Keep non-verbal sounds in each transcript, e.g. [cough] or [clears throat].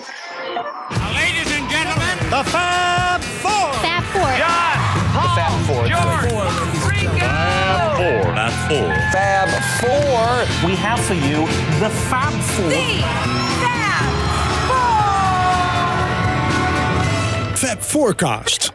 Ladies and gentlemen, The Fab Four. Fab Four. John, Paul, Fab Four. George, Ringo. Four, not four. Fab Four. We have for you the Fab Four. Fab Forecast.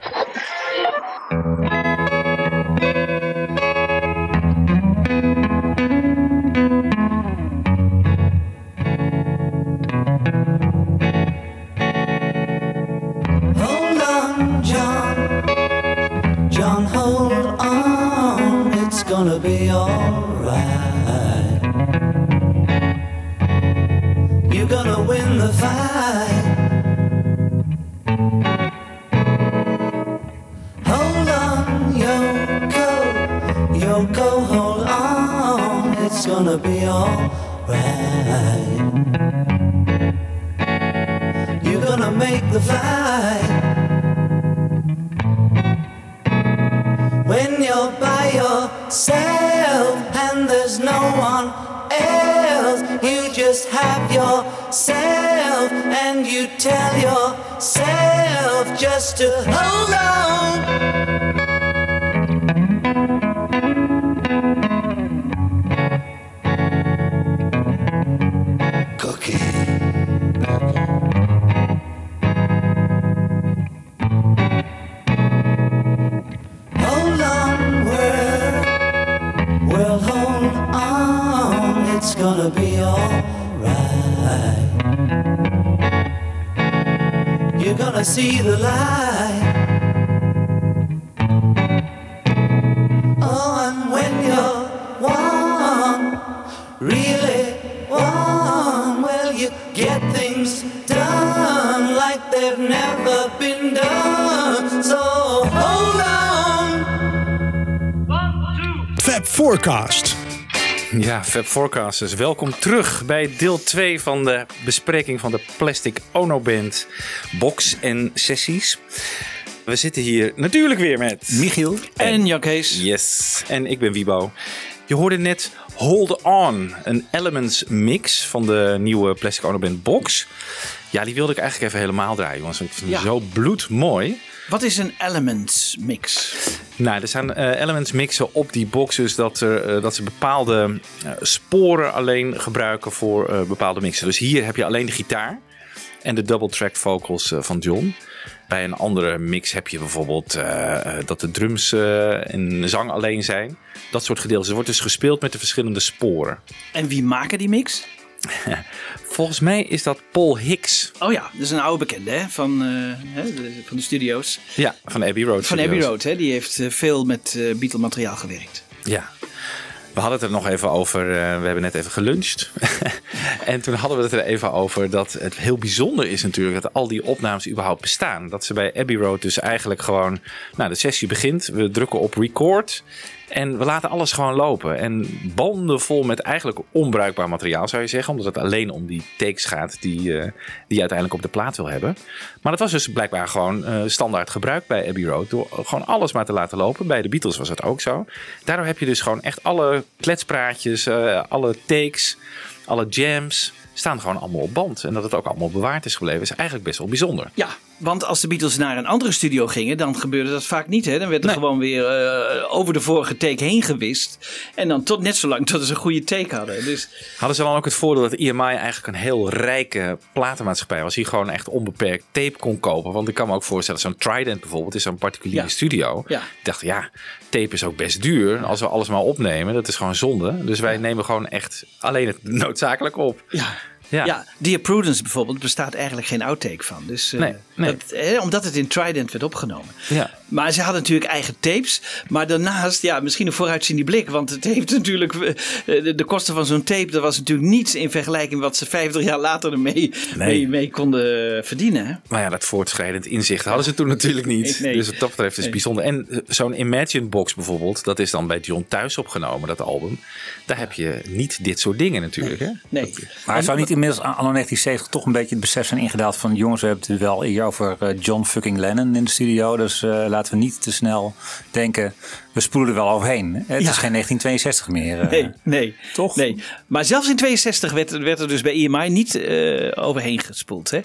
Ja, Fab Forecasters, welkom terug bij deel 2 van de bespreking van de Plastic Ono Band box en sessies. We zitten hier natuurlijk weer met Michiel en Jan Kees. Yes, en ik ben Wiebo. Je hoorde net Hold On, een Elements mix van de nieuwe Plastic Ono Band box. Ja, die wilde ik eigenlijk even helemaal draaien, jongens. want Ik vind Ja. het zo bloedmooi. Wat is een Elements mix? Nou, er staan eh, elements mixen op die boxes dat, er, eh, dat ze bepaalde eh, sporen alleen gebruiken voor bepaalde mixen. Dus hier heb je alleen de gitaar en de double track vocals van John. Bij een andere mix heb je bijvoorbeeld dat de drums en zang alleen zijn. Dat soort gedeeltes. Er wordt dus gespeeld met de verschillende sporen. En wie maken die mix? [laughs] Volgens mij is dat Paul Hicks. Oh ja, dat is een oude bekende hè, van, eh, hè, de, van de studio's. Ja, van Abbey Road. Van. Abbey Road, hè, die heeft eh, veel met eh Beatle materiaal gewerkt. Ja. We hadden het er nog even over. we hebben net even geluncht. [laughs] en toen hadden we het er even over dat het heel bijzonder is natuurlijk dat al die opnames überhaupt bestaan. Dat ze bij Abbey Road dus eigenlijk gewoon. Nou, de sessie begint. We drukken op record. En we laten alles gewoon lopen. En banden vol met eigenlijk onbruikbaar materiaal zou je zeggen. Omdat het alleen om die takes gaat die, eh, die je uiteindelijk op de plaat wil hebben. Maar dat was dus blijkbaar gewoon eh, standaard gebruik bij Abbey Road. Door gewoon alles maar te laten lopen. Bij de Beatles was dat ook zo. Daardoor heb je dus gewoon echt alle kletspraatjes, eh, alle takes, alle jams staan gewoon allemaal op band. En dat het ook allemaal bewaard is gebleven is eigenlijk best wel bijzonder. Ja, want als de Beatles naar een andere studio gingen, dan gebeurde dat vaak niet. Hè? Dan werd er Nee. gewoon weer eh, over de vorige take heen gewist. En dan tot net zo lang tot ze een goede take hadden. Dus Hadden ze dan ook het voordeel dat EMI eigenlijk een heel rijke platenmaatschappij was. Die gewoon echt onbeperkt tape kon kopen. Want ik kan me ook voorstellen, zo'n Trident bijvoorbeeld is zo'n particuliere Ja. studio. Ja. Ik dacht, ja, tape is ook best duur. Als we alles maar opnemen, dat is gewoon zonde. Dus wij nemen gewoon echt alleen het [laughs] noodzakelijk op. ja. Ja. Ja. Dear Prudence bijvoorbeeld bestaat eigenlijk geen outtake van. Dus, eh, Nee, nee. Dat, eh, omdat het in Trident werd opgenomen. Ja. Maar ze hadden natuurlijk eigen tapes. Maar daarnaast, ja, misschien een vooruitziende blik. Want het heeft natuurlijk. eh, De, de kosten van zo'n tape, dat was natuurlijk niets in vergelijking met wat ze 50 jaar later ermee mee, mee konden verdienen. hè. Maar ja, dat voortschrijdend inzicht hadden ze toen natuurlijk niet. Dus wat dat betreft is het bijzonder. En eh, zo'n Imagine Box bijvoorbeeld, dat is dan bij John thuis opgenomen, dat album. Daar heb je niet dit soort dingen natuurlijk. Hè? Nee. Maar zou niet inmiddels anno 1970 toch een beetje het besef zijn ingedaald van jongens, we hebben het wel hier over eh, John fucking Lennon in de studio. Dus eh, laten we niet te snel denken, We spoelen er wel overheen. hè? Het Ja. is geen 1962 meer. eh. Nee, nee. Toch? Nee. Maar zelfs in 62 werd, werd er dus bij EMI niet eh, overheen gespoeld. Hè?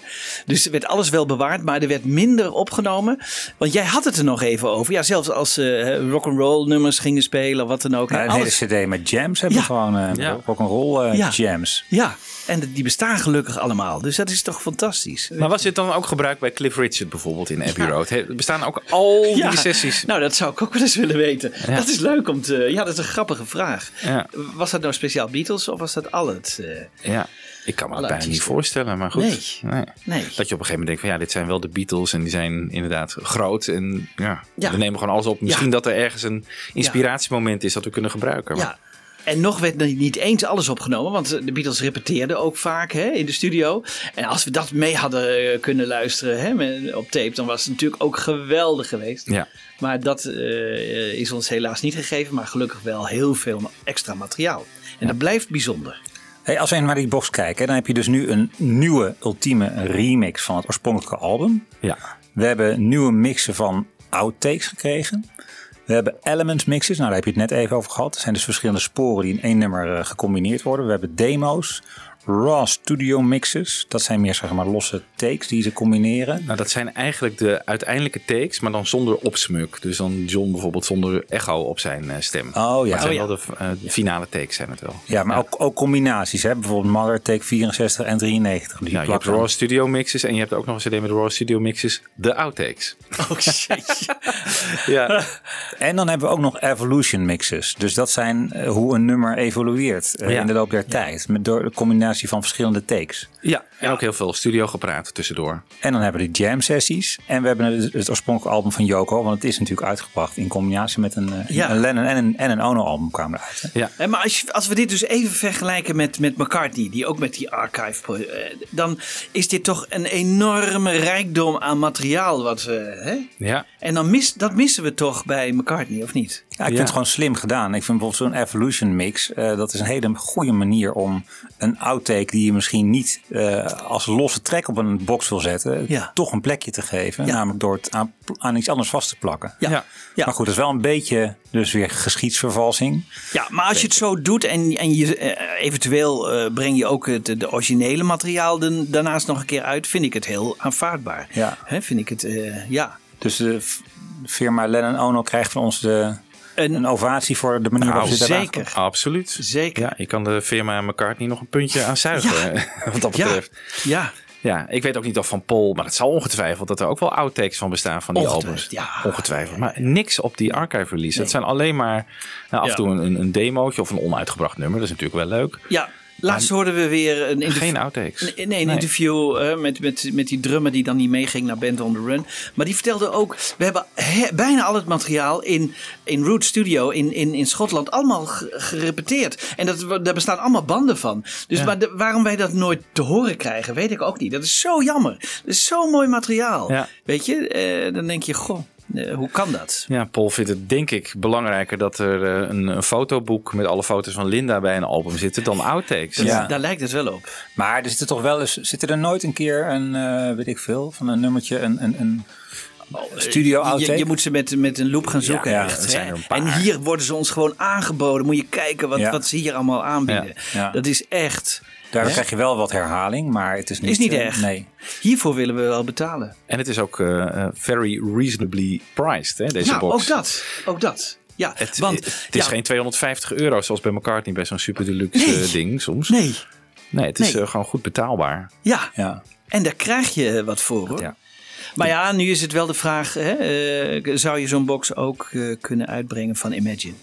Dus werd alles wel bewaard, maar er werd minder opgenomen. Want jij had het er nog even over. Ja, zelfs als ze rock and roll nummers gingen spelen wat dan ook. Ja, hè, een alles- hele cd met jams hebben Ja. we gewoon. eh Ja. Rock'n'roll eh, Ja. jams. Ja, en die bestaan gelukkig allemaal. Dus dat is toch fantastisch. Maar was dit dan ook gebruikt bij Cliff Richard bijvoorbeeld in Abbey Road? He- bestaan ook al die sessies? Nou, dat zou ik ook wel eens willen weten. Dat is leuk om te... Ja, dat is een grappige vraag. Ja. Was dat nou speciaal Beatles of was dat al het? eh, Ja, ik kan me dat bijna niet voorstellen, maar goed. Nee. Nee. Dat je op een gegeven moment denkt van ja, dit zijn wel de Beatles en die zijn inderdaad groot. En ja, we nemen gewoon alles op. Misschien dat er ergens een inspiratiemoment is dat we kunnen gebruiken. Maar- Ja. En nog werd er niet eens alles opgenomen, want de Beatles repeteerden ook vaak hè, in de studio. En als we dat mee hadden eh, kunnen luisteren hè, op tape, dan was het natuurlijk ook geweldig geweest. Ja. Maar dat eh, is ons helaas niet gegeven, maar gelukkig wel heel veel extra materiaal. En dat blijft bijzonder. Hey, als we naar die box kijken, dan heb je dus nu een nieuwe ultieme remix van het oorspronkelijke album. Ja. We hebben nieuwe mixen van outtakes gekregen. We hebben elements mixes, nou daar heb je het net even over gehad. Er zijn dus verschillende sporen die in één nummer eh, gecombineerd worden. We hebben demo's, raw studio mixes. Dat zijn meer zeg maar losse takes die ze combineren. Nou, dat zijn eigenlijk de uiteindelijke takes, maar dan zonder opsmuk. Dus dan John bijvoorbeeld zonder echo op zijn eh, stem. Oh ja. Maar het zijn Oh, ja. wel de eh, de finale takes zijn het wel. Ja, maar Ook, ook combinaties. Hè? Bijvoorbeeld Mother Take 64 en 93. Die Nou, je hebt raw studio mixes en je hebt ook nog een cd met raw studio mixes, de outtakes. [laughs] Oh shit. [laughs] Ja. [laughs] En dan hebben we ook nog evolution mixes. Dus dat zijn eh, hoe een nummer evolueert Ja. in de loop der tijd. Met door de combinatie van verschillende takes. Ja, en ook heel veel studio gepraat tussendoor. En dan hebben we de jam sessies. En we hebben het, het oorspronkelijke album van Yoko. Want het is natuurlijk uitgebracht in combinatie met een, eh, Ja. een Lennon en een, en een Ono album kwamen eruit. Hè? Ja. Hè, maar als, je- als we dit dus even vergelijken met, met McCartney, die ook met die archive, eh, dan is dit toch een enorme rijkdom aan materiaal. Wat we, hè? Ja. En dan mis, dat missen we toch bij McCartney, of niet? Ja, ik vind het gewoon slim gedaan. Ik vind bijvoorbeeld zo'n evolution mix. eh, dat is een hele goede manier om een outtake die je misschien niet eh, als losse track op een box wil zetten. Ja. Toch een plekje te geven. Ja. Namelijk door het aan, aan iets anders vast te plakken. Ja. Ja. Maar goed, dat is wel een beetje dus weer geschiedsvervalsing. Ja, maar als je het zo doet en, en je, eh, eventueel eh, breng je ook het de originele materiaal daarnaast nog een keer uit, vind ik het heel aanvaardbaar. Ja. Hè, vind ik het, eh, ja. Dus de firma Lennon Ono krijgt van ons de, Een- een ovatie voor de manier waarop Nou, ze hebben zeker. Absoluut. Zeker. Ja, je kan de firma McCartney nog een puntje aan zuigen. [laughs] Wat dat Ja, betreft. ja. Ja, ik weet ook niet of van Paul, maar het zal ongetwijfeld dat er ook wel outtakes van bestaan van die Ongetwijfeld, albums. ja. Ongetwijfeld. Maar niks op die archive release. Nee. Het zijn alleen maar nou, af Ja. en toe een, een demootje of een onuitgebracht nummer. Dat is natuurlijk wel leuk. ja. Laatst hoorden we weer een interview. Geen outtakes. Nee, een interview eh, met, met, met die drummer die dan niet meeging naar Band on the Run. Maar die vertelde ook, we hebben he- bijna al het materiaal in, in Root Studio in, in, in Schotland allemaal ge- gerepeteerd. En dat, daar bestaan allemaal banden van. Dus maar de- waarom wij dat nooit te horen krijgen, weet ik ook niet. Dat is zo jammer. Dat is zo mooi materiaal. Ja. Weet je, Eh, dan denk je, goh, eh, hoe kan dat? Ja, Paul vindt het denk ik belangrijker dat er eh, een, een fotoboek met alle foto's van Linda bij een album zitten dan outtakes. Ja. Daar lijkt het wel op. Maar er zitten toch wel eens, zitten er nooit een keer een, eh, weet ik veel, van een nummertje, een, een, een studio Je, outtake? je moet ze met, met een loop gaan zoeken. ja, echt, er zijn hè. er een paar. En hier worden ze ons gewoon aangeboden. Moet je kijken wat, Ja. wat ze hier allemaal aanbieden. Ja, ja. Dat is echt. Daar krijg je wel wat herhaling, maar het is niet, Is niet eh, erg. Nee. Hiervoor willen we wel betalen. En het is ook eh, eh, very reasonably priced, hè, deze ja, box. ook dat. Ook dat. Ja, Het, want het is ja, geen 250 euro zoals bij McCartney bij zo'n super deluxe Nee. eh, ding soms. Nee, Nee, het is Nee. eh, gewoon goed betaalbaar. ja. Ja. En daar krijg je wat voor hoor. Ja. Maar ja, nu is het wel de vraag: hè, eh, zou je zo'n box ook eh, kunnen uitbrengen van Imagine?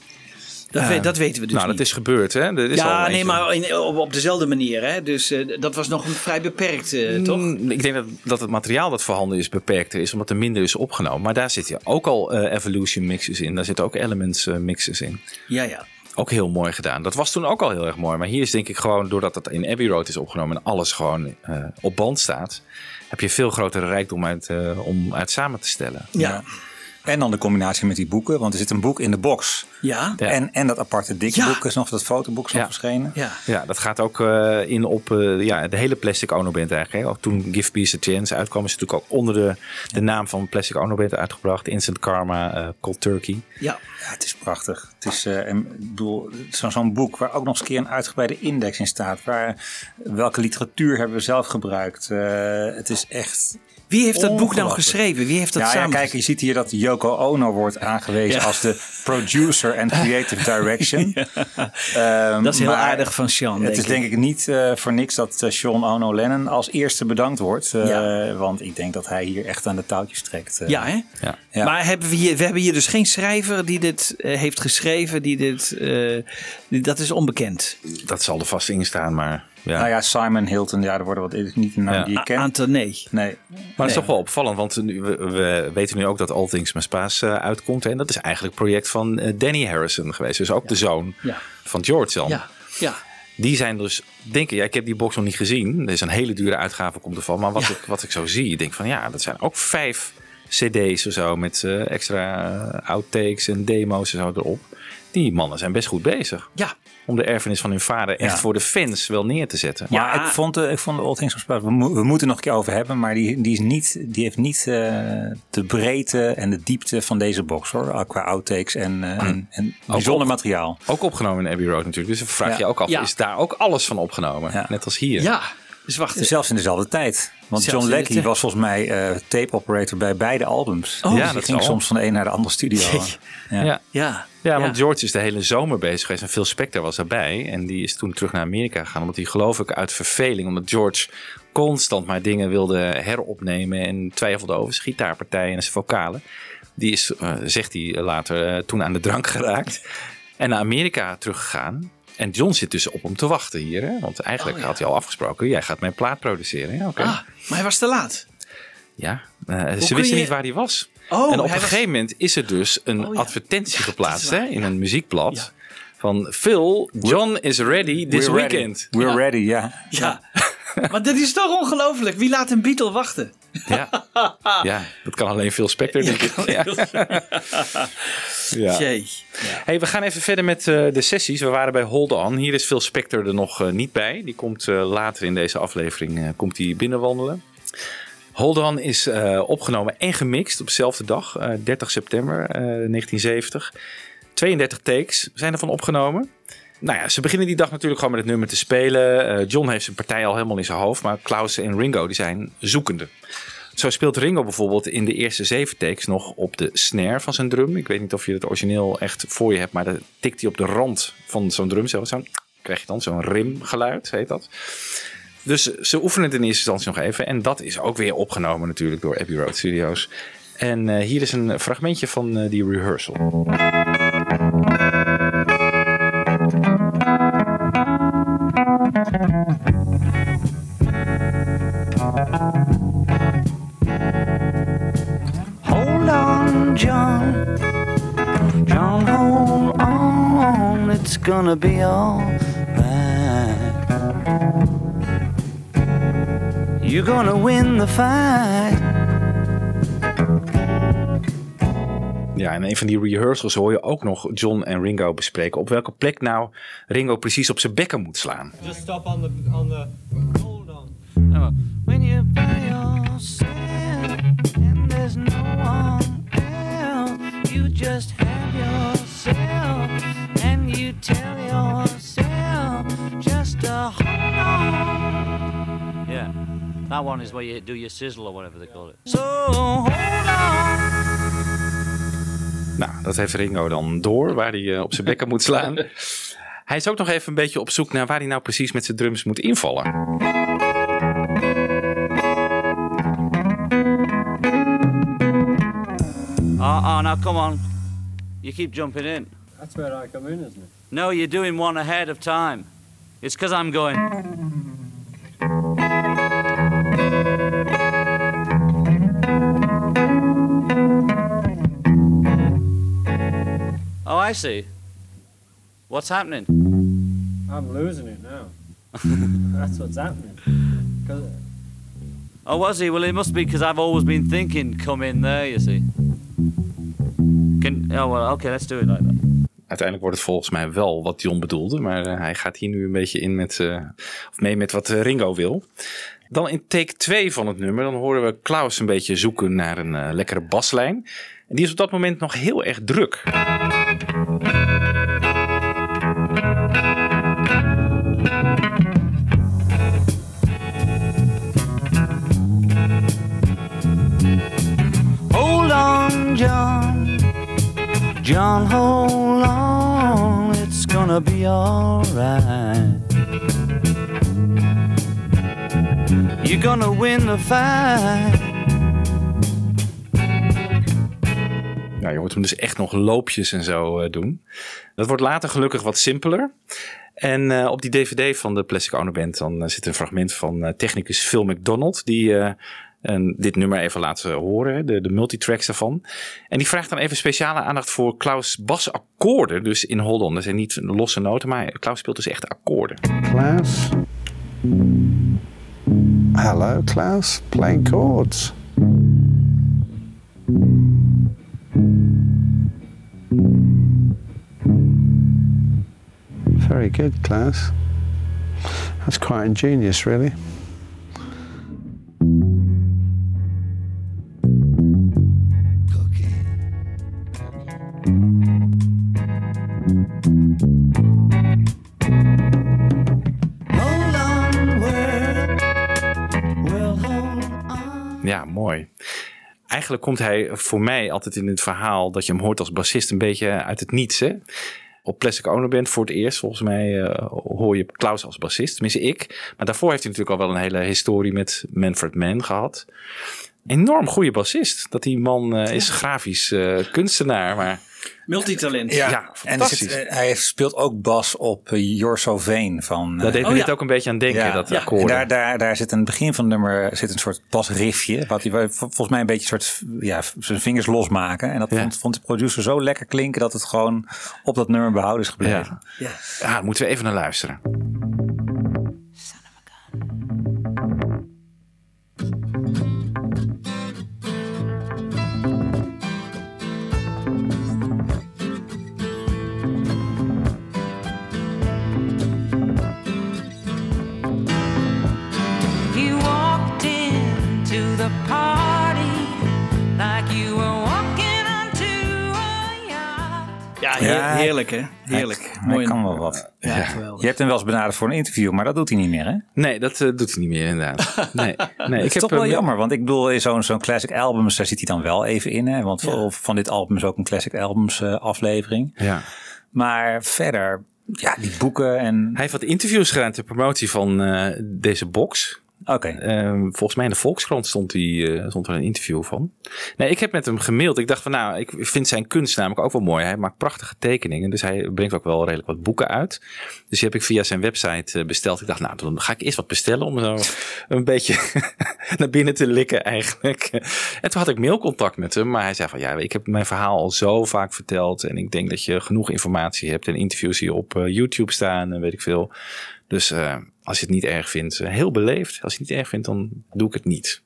Dat, weet, dat weten we dus nou, niet. dat is gebeurd, hè? Er is ja, nee, maar in- op, op dezelfde manier. Hè? Dus eh, dat was nog een vrij beperkt, eh, toch? Mm, Ik denk dat, dat het materiaal dat voorhanden is beperkter is, omdat er minder is opgenomen. Maar daar zitten ook al eh, Evolution mixes in. Daar zitten ook Elements eh, mixes in. Ja, ja. Ook heel mooi gedaan. Dat was toen ook al heel erg mooi. Maar hier is denk ik gewoon, doordat het in Abbey Road is opgenomen en alles gewoon eh, op band staat, heb je veel grotere rijkdom uit, eh, om uit samen te stellen. ja. En dan de combinatie met die boeken, want er zit een boek in de box. Ja. Ja. En, en dat aparte dikke Ja. boek is nog, dat fotoboek is nog Ja. verschenen. Ja. Ja, dat gaat ook eh, in op eh, ja, de hele Plastic Ono Band eigenlijk. Hè. Ook toen Give Peace a Chance uitkwam, is het natuurlijk ook onder de, de naam van Plastic Ono Band uitgebracht. Instant Karma, eh, Cold Turkey. Ja. Ja, het is prachtig. Het is eh, en, ik bedoel, zo- zo'n boek waar ook nog eens een keer een uitgebreide index in staat. Waar, welke literatuur hebben we zelf gebruikt? Eh, het is echt. Wie heeft dat boek nou geschreven? Wie heeft dat Ja, ja, samen? kijk, je ziet hier dat Yoko Ono wordt aangewezen Ja. als de producer en creative direction. [laughs] Ehm, dat is heel aardig van Sean. Het is denk ik niet eh, voor niks dat eh, Sean Ono Lennon als eerste bedankt wordt. eh, Ja. Want ik denk dat hij hier echt aan de touwtjes trekt. Ja, hè? Ja. Ja. Maar hebben we, hier, we hebben hier dus geen schrijver die dit heeft geschreven. Die dit, eh, die- dat is onbekend. Dat zal er vast in staan, maar ja. Nou ja, Simon Hilton, ja, er worden wat is niet een naam Ja. die je A- kent. Aantal nee. Nee. Maar het is toch wel opvallend, want nu- we, we weten nu ook dat All Things Must Pass eh, uitkomt. hè. En dat is eigenlijk een project van eh, Danny Harrison geweest. Dus ook de zoon Ja. van George dan. Ja. Ja. Die zijn dus, denk ik, ja, ik heb die box nog niet gezien. Er is een hele dure uitgave komt ervan. Maar wat, Ja. ik, wat ik zo zie, ik denk van ja, dat zijn ook vijf cd's of zo. Met eh, extra outtakes en demo's en zo erop. Die mannen zijn best goed bezig. Ja. Om de erfenis van hun vader echt Ja. voor de fans wel neer te zetten. Maar Ja. ik vond, de, ik vond de All Things we, mo- we moeten nog een keer over hebben, maar die, die, is niet, die heeft niet eh, de breedte en de diepte van deze box hoor. Qua outtakes en, eh, en, en bijzonder op- materiaal. Ook opgenomen in Abbey Road natuurlijk. Dus dan vraag Ja. je ook af, Ja. is daar ook alles van opgenomen? Ja. Net als hier. Ja. Dus wacht. Zelfs in dezelfde tijd. Want Zelfs John Leckie was volgens mij eh, tape operator bij beide albums. Oh, Dus ja, die dat ging zal. soms van de een naar de andere studio. [laughs] Ja. Ja. Ja. Ja, want George is de hele zomer bezig geweest en Phil Spector was daarbij. En die is toen terug naar Amerika gegaan, omdat hij geloof ik uit verveling, omdat George constant maar dingen wilde heropnemen en twijfelde over zijn gitaarpartijen en zijn vocalen. Die is, eh, zegt hij later, eh, toen aan de drank geraakt en naar Amerika teruggegaan. En John zit dus op hem te wachten hier, hè? want eigenlijk Oh, ja. had hij al afgesproken, jij gaat mijn plaat produceren. Ja, oké. Ah, maar hij was te laat. Ja, eh, ze wisten je- niet waar hij was. Oh, en op een was- gegeven moment is er dus een Oh, ja. advertentie Ja, geplaatst waar, hè, in ja. een muziekblad. Ja. Van Phil, John is ready this We're ready. weekend. We're Ja. ready, ja. Ja. maar dat is toch ongelooflijk. Wie laat een Beatle wachten? Ja. ja, dat kan alleen Phil Spector, denk ik. Ja. Ja. Jee. Hey, we gaan even verder met eh, de sessies. We waren bij Hold On. Hier is Phil Spector er nog eh, niet bij. Die komt eh, later in deze aflevering eh, komt hij binnenwandelen. Hold On is eh, opgenomen en gemixt op dezelfde dag, eh, 30 september eh, 1970. 32 takes zijn ervan opgenomen. Nou ja, ze beginnen die dag natuurlijk gewoon met het nummer te spelen. Eh, John heeft zijn partij al helemaal in zijn hoofd, maar Klaus en Ringo die zijn zoekende. Zo speelt Ringo bijvoorbeeld in de eerste zeven takes nog op de snare van zijn drum. Ik weet niet of je het origineel echt voor je hebt, maar dan tikt hij op de rand van zo'n drum. Zo, zo krijg je dan zo'n rimgeluid, heet dat. Dus ze oefenen het in eerste instantie nog even. En dat is ook weer opgenomen natuurlijk door Abbey Road Studios. En eh, hier is een fragmentje van eh, die rehearsal. It's gonna be alright. You're gonna win the fight. Ja, en een van die rehearsals hoor je ook nog John en Ringo bespreken. Op welke plek nou Ringo precies op zijn bekken moet slaan. Just stop on the on the. Hold on. When you're by yourself and there's no one else, you just have you tell yourself just to hold on. Yeah. That one is where you do your sizzle or whatever they call it. So hold on. Nou, dat heeft Ringo dan door, waar hij eh, op zijn bekken moet slaan. [laughs] Hij is ook nog even een beetje op zoek naar waar hij nou precies met zijn drums moet invallen. Oh, oh, now come on. You keep jumping in. That's where I come in, isn't it? No, you're doing one ahead of time. It's because I'm going. Oh, I see. What's happening? I'm losing it now. [laughs] That's what's happening. Oh, was he? Well, it must be because I've always been thinking, come in there, you see. Can, oh, well, okay, let's do it like that. Uiteindelijk wordt het volgens mij wel wat John bedoelde. Maar eh, hij gaat hier nu een beetje in met, eh, of mee met wat eh, Ringo wil. Dan in take 2 van het nummer. Dan horen we Klaus een beetje zoeken naar een lekkere baslijn. En die is op dat moment nog heel erg druk. Hold on, John. John, hold You're gonna win the fight. Ja, je hoort hem dus echt nog loopjes en zo eh, doen. Dat wordt later gelukkig wat simpeler. En eh, op die dvd van de Plastic Ono Band... dan eh, zit een fragment van technicus Phil McDonald... die en dit nummer even laat horen, de, de multitracks daarvan. En die vraagt dan even speciale aandacht voor Klaus' basakkoorden. Dus in Hold On. Dat zijn niet losse noten, maar Klaus speelt dus echt akkoorden. Klaus. Hello, Klaus. Playing chords. Very good, Klaus. That's quite ingenious, really. Ja, mooi. Eigenlijk komt hij voor mij altijd in het verhaal dat je hem hoort als bassist een beetje uit het niets. Hè? Op Plastic Ono Band voor het eerst, volgens mij, eh, hoor je Klaus als bassist. Tenminste, ik. Maar daarvoor heeft hij natuurlijk al wel een hele historie met Manfred Mann gehad. Enorm goede bassist. Dat die man eh, is grafisch eh, kunstenaar, maar Multitalent. ja, en er fantastisch. zit, eh, hij speelt ook bas op uh, You're So Vain van... Daar deed me oh dit ja. ook een beetje aan denken, dat En akkoorden. daar, daar, daar zit in het begin van het nummer zit een soort basriffje. Wat hij vol- volgens mij een beetje een soort ja, zijn vingers losmaken. En dat Ja. vond, vond de producer zo lekker klinken dat het gewoon op dat nummer behouden is gebleven. Ja. Ja, daar moeten we even naar luisteren. Ja, heer- Ja, heerlijk hè. Heerlijk. Hij Mooi. kan wel wat. Ja, geweldig. Je hebt hem wel eens benaderd voor een interview, maar dat doet hij niet meer hè? Nee, dat eh, doet hij niet meer inderdaad. [laughs] Nee, nee Het is toch wel jammer, want ik bedoel, in zo'n zo'n classic albums, daar zit hij dan wel even in. Hè? Want van- van dit album is ook een classic albums eh, aflevering. Ja. Maar verder, ja, die boeken en... Hij heeft wat interviews gedaan ter promotie van eh, deze box. Oké. Eh, volgens mij in de Volkskrant stond, die, eh, stond er een interview van. Nee, ik heb met hem gemaild. Ik dacht van nou, ik vind zijn kunst namelijk ook wel mooi. Hij maakt prachtige tekeningen. Dus hij brengt ook wel redelijk wat boeken uit. Dus die heb ik via zijn website eh, besteld. Ik dacht nou, dan ga ik eerst wat bestellen om zo [laughs] een beetje [laughs] naar binnen te likken eigenlijk. En toen had ik mailcontact met hem. Maar hij zei van ja, ik heb mijn verhaal al zo vaak verteld. En ik denk dat je genoeg informatie hebt. En interviews hier op eh, YouTube staan en weet ik veel. Dus eh, als je het niet erg vindt, eh, heel beleefd. Als je het niet erg vindt, dan doe ik het niet.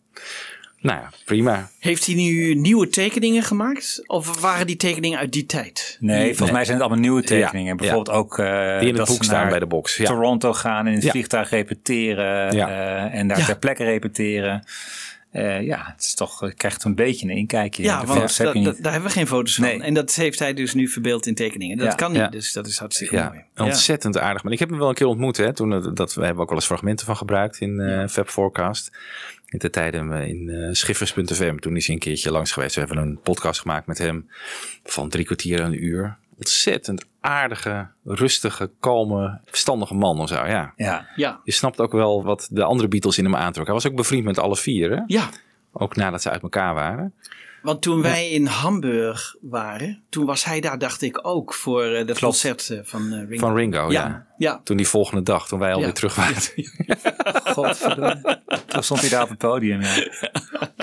Nou ja, prima. Heeft hij nu nieuwe tekeningen gemaakt? Of waren die tekeningen uit die tijd? Nee, volgens mij zijn het allemaal nieuwe tekeningen. Ja, Bijvoorbeeld ook uh, Die in het boek staan naar bij de box. Ja. Toronto gaan en in het Ja. vliegtuig repeteren Ja. eh, en daar Ja. ter plekke repeteren. Eh, ja, het is toch, je krijgt een beetje een inkijkje. Ja, want heb dat- daar hebben we geen foto's van. En dat heeft hij dus nu verbeeld in tekeningen. Dat Ja. kan niet, Ja. dus dat is hartstikke Ja, mooi. ontzettend aardig. Maar ik heb hem wel een keer ontmoet. Hè, toen, het- dat, we hebben ook wel eens fragmenten van gebruikt in eh Fab Forecast. In de tijden eh, in eh, schiffers.fm. Toen is hij een keertje langs geweest. We hebben een podcast gemaakt met hem van drie kwartier en een uur. Ontzettend aardige, rustige, kalme, verstandige man of zo. Ja. Ja. Ja, Je snapt ook wel wat de andere Beatles in hem aantrok. Hij was ook bevriend met alle vier. Hè? ja. Ook nadat ze uit elkaar waren. Want toen wij in Hamburg waren, toen was hij daar, dacht ik, ook voor eh, dat concert eh, van eh, Ringo. Van Ringo, ja. Ja, ja. Toen die volgende dag, toen wij alweer Ja. terug waren. [laughs] Godverdomme. Toen stond hij daar op het podium. Ja.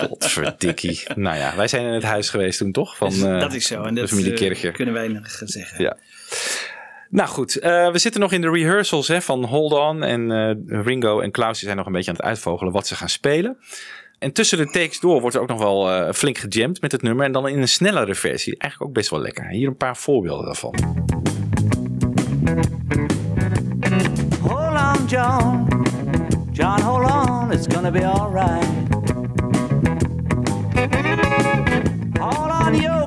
Potverdikkie. nou ja, wij zijn in het huis geweest toen toch? Van, Dus dat is zo. En de dat familie Kircher. kunnen wij nog zeggen. Ja. Nou goed, eh, we zitten nog in de rehearsals hè, van Hold On. En eh, Ringo en Klaus zijn nog een beetje aan het uitvogelen wat ze gaan spelen. En tussen de takes door wordt er ook nog wel eh, flink gejamd met het nummer. En dan in een snellere versie. Eigenlijk ook best wel lekker. Hier een paar voorbeelden daarvan. Hold on, John. John, hold on. It's gonna be alright. Hold on, Yoko.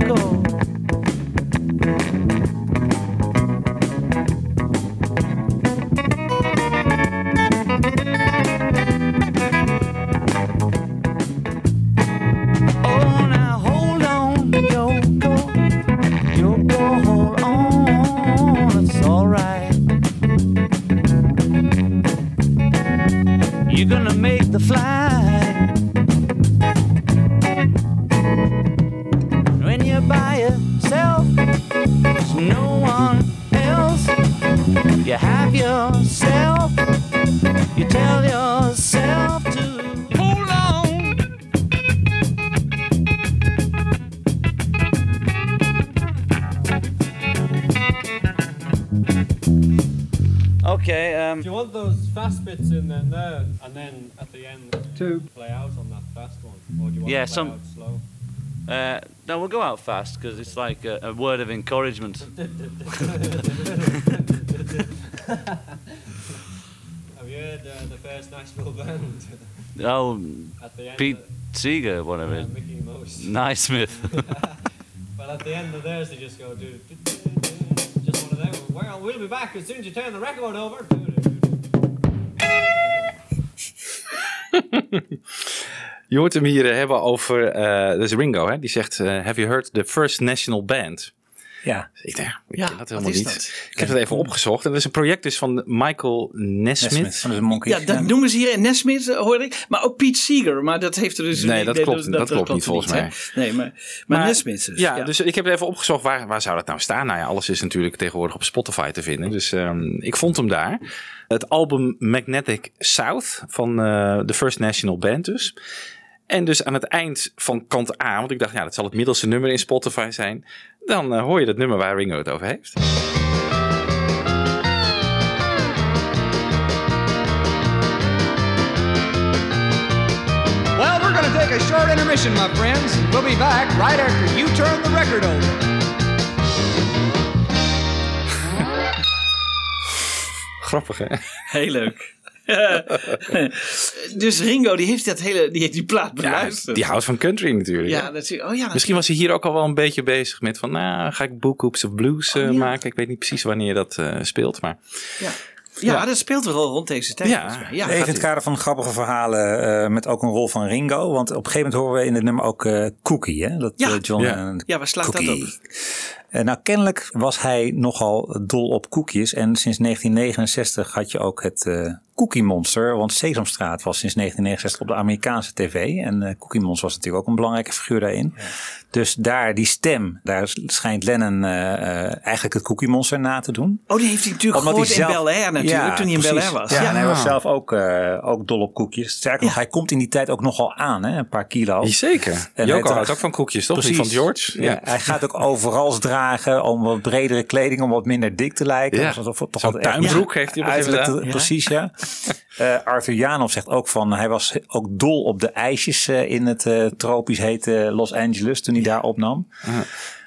Gonna make the flight when you're by yourself. There's no one else. You have yourself. You tell yourself to hold on. Okay, um. Do you want those fast bits in there, and then at the end to play out on that fast one, or do you want Yeah, to play some- out slow? Uh, no, we'll go out fast because it's like a, a word of encouragement. [laughs] Have you heard uh, the first Nashville [laughs] band Oh, at the end? Pete of, Seeger, whatever. it is. Mickey Mouse. [laughs] Naismith. Well, at the end of theirs, they just go do, just one of them. Well, we'll be back as soon as you turn the record over. Do, do, do, do. Je hoort hem hier eh, hebben over, eh dat is Ringo, hè? die zegt, eh, have you heard the First National Band? Ja, Ik denk, ik Ja, ken dat wat helemaal is niet. dat? Ik heb het even opgezocht. En dat is een project dus van Michael Nesmith. Nesmith van de Monkeys. Ja, dat noemen ze hier in Nesmith, hoorde ik. Maar ook Pete Seeger, maar dat heeft er dus... Nee, dat klopt- dat klopt niet, volgens mij. Nee, maar, maar, Nesmith dus. ja, dus ik heb even opgezocht waar, waar zou dat nou staan. Nou ja, alles is natuurlijk tegenwoordig op Spotify te vinden. Dus ehm, ik vond hem daar. Het album Magnetic South van eh The First National Band dus. En dus aan het eind van kant A, want ik dacht, ja, dat zal het middelste nummer in Spotify zijn. Dan eh, hoor je dat nummer waar Ringo het over heeft. Well, we're going to take a short intermission, my friends. We'll be back right after you turn the record over. Grappig, hè? Heel leuk. [laughs] dus Ringo, die heeft, dat hele, die, heeft die plaat Ja, beluisterd. die houdt van country natuurlijk. Ja, is, oh ja, Misschien was hij hier ook al wel een beetje bezig met van, nou, ga ik Book of Blues eh, Oh, ja. maken? Ik weet niet precies wanneer dat eh, speelt, maar ja. Ja, dat speelt al rond deze tijd. Ja. ja Even in het kader van grappige verhalen eh, met ook een rol van Ringo. Want op een gegeven moment horen we in het nummer ook eh, Cookie. Hè? Dat Ja. eh, John Ja. en Ja, waar slaat dat op? Eh, nou, kennelijk was hij nogal dol op koekjes. En sinds 1969 had je ook het eh Cookie Monster. Want Sesamstraat was sinds 1969 op de Amerikaanse tv. En eh Cookie Monster was natuurlijk ook een belangrijke figuur daarin. Dus daar, die stem, daar schijnt Lennon eh, eh, eigenlijk het Cookie Monster na te doen. Oh, die heeft hij natuurlijk Omdat gehoord hij in Bel Air natuurlijk, Ja, toen hij in Bel. Air was. Ja, Ja, en hij was zelf ook, eh, ook dol op koekjes. Sterker nog, Ja. hij komt in die tijd ook nogal aan, hè? een paar kilo. zeker. En hij Joko houdt ook van koekjes, toch? Precies. Die van George. Ja. Hij gaat ook overal dragen om wat bredere kleding, om wat minder dik te lijken. Ja. Alsof het toch Zo'n tuinbroek heeft hij op. Precies, ja. Eh, Arthur Janov zegt ook van, hij was ook dol op de ijsjes eh, in het eh, tropisch hete Los Angeles toen hij daar opnam.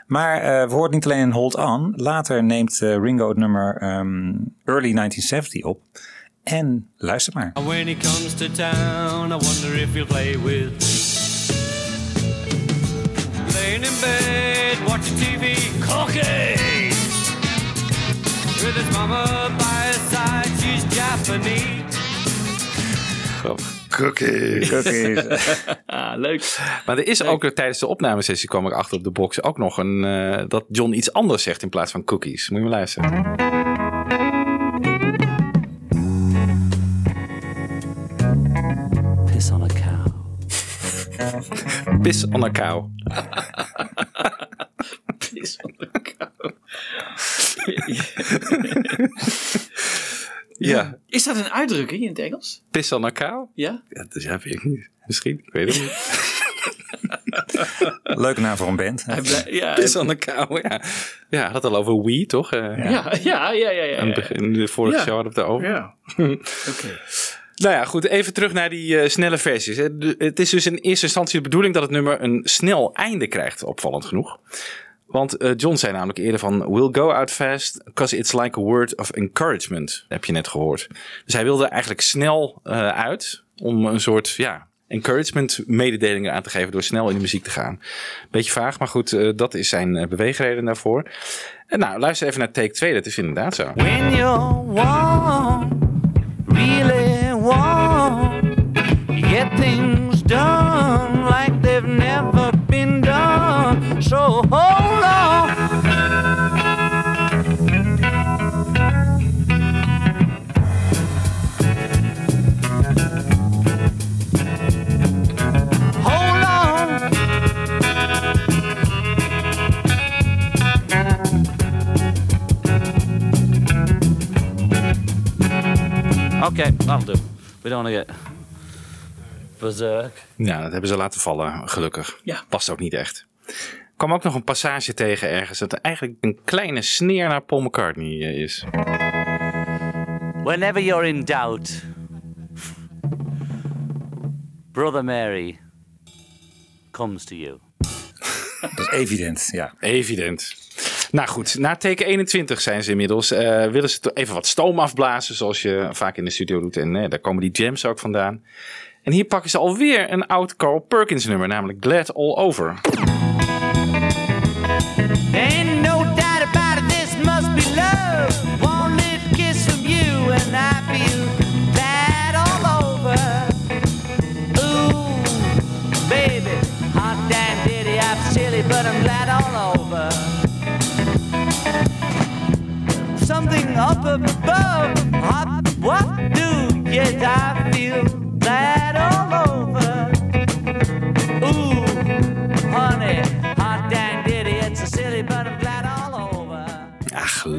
Maar eh, we horen niet alleen in Hold On. Later neemt eh, Ringo het nummer ehm, Early 1970 op. En luister maar. When he comes to town, I wonder if he'll play with me. Laying in bed, watching TV, cookies. With his mama by his side, she's Japanese. Cookie. [laughs] [laughs] Ah, leuk. Maar er is ook tijdens de opnamesessie kwam ik achter op de box ook nog een eh, dat John iets anders zegt in plaats van cookies. Moet je maar luisteren. Piss on a cow. Piss on a cow. Is op de kou. Ja, Is dat een uitdrukking in het Engels? piss on a cow? Ja? Ja, dat ja, weet ik niet. Misschien, ik weet het niet. [laughs] Leuke naam voor een band. Ja, Piss on a cow, ja. Ja, had al over we, toch? Eh, ja, ja, ja, ja, ja, aan begin, de vorige Ja. show hadden we het over. Ja. [laughs] Oké. Nou ja, goed. Even terug naar die eh, snelle versies. De- Het is dus in eerste instantie de bedoeling dat het nummer een snel einde krijgt, opvallend genoeg. Want eh, John zei namelijk eerder van... We'll go out fast, because it's like a word of encouragement. Heb je net gehoord. Dus hij wilde eigenlijk snel eh, uit om een soort... ja. Encouragement mededelingen aan te geven door snel in de muziek te gaan. Beetje vaag, maar goed, eh, dat is zijn beweegreden daarvoor. En nou, luister even naar take 2, dat is inderdaad zo. When you're warm, really warm, you get things done like they've never been done. So hold Okay, that'll do. We don't want to get berserk. Ja, dat hebben ze laten vallen, gelukkig. Ja. Past ook niet echt. Er kwam ook nog een passage tegen ergens dat er eigenlijk een kleine sneer naar Paul McCartney eh, is. Whenever you're in doubt, Brother Mary comes to you. Dat is evident, ja. Evident. Nou goed, na teken 21 zijn ze inmiddels. eh, willen ze even wat stoom afblazen, zoals je vaak in de studio doet. En eh, daar komen die jams ook vandaan. En hier pakken ze alweer een oud Carl Perkins nummer, namelijk Glad All Over. Something up above, hot, what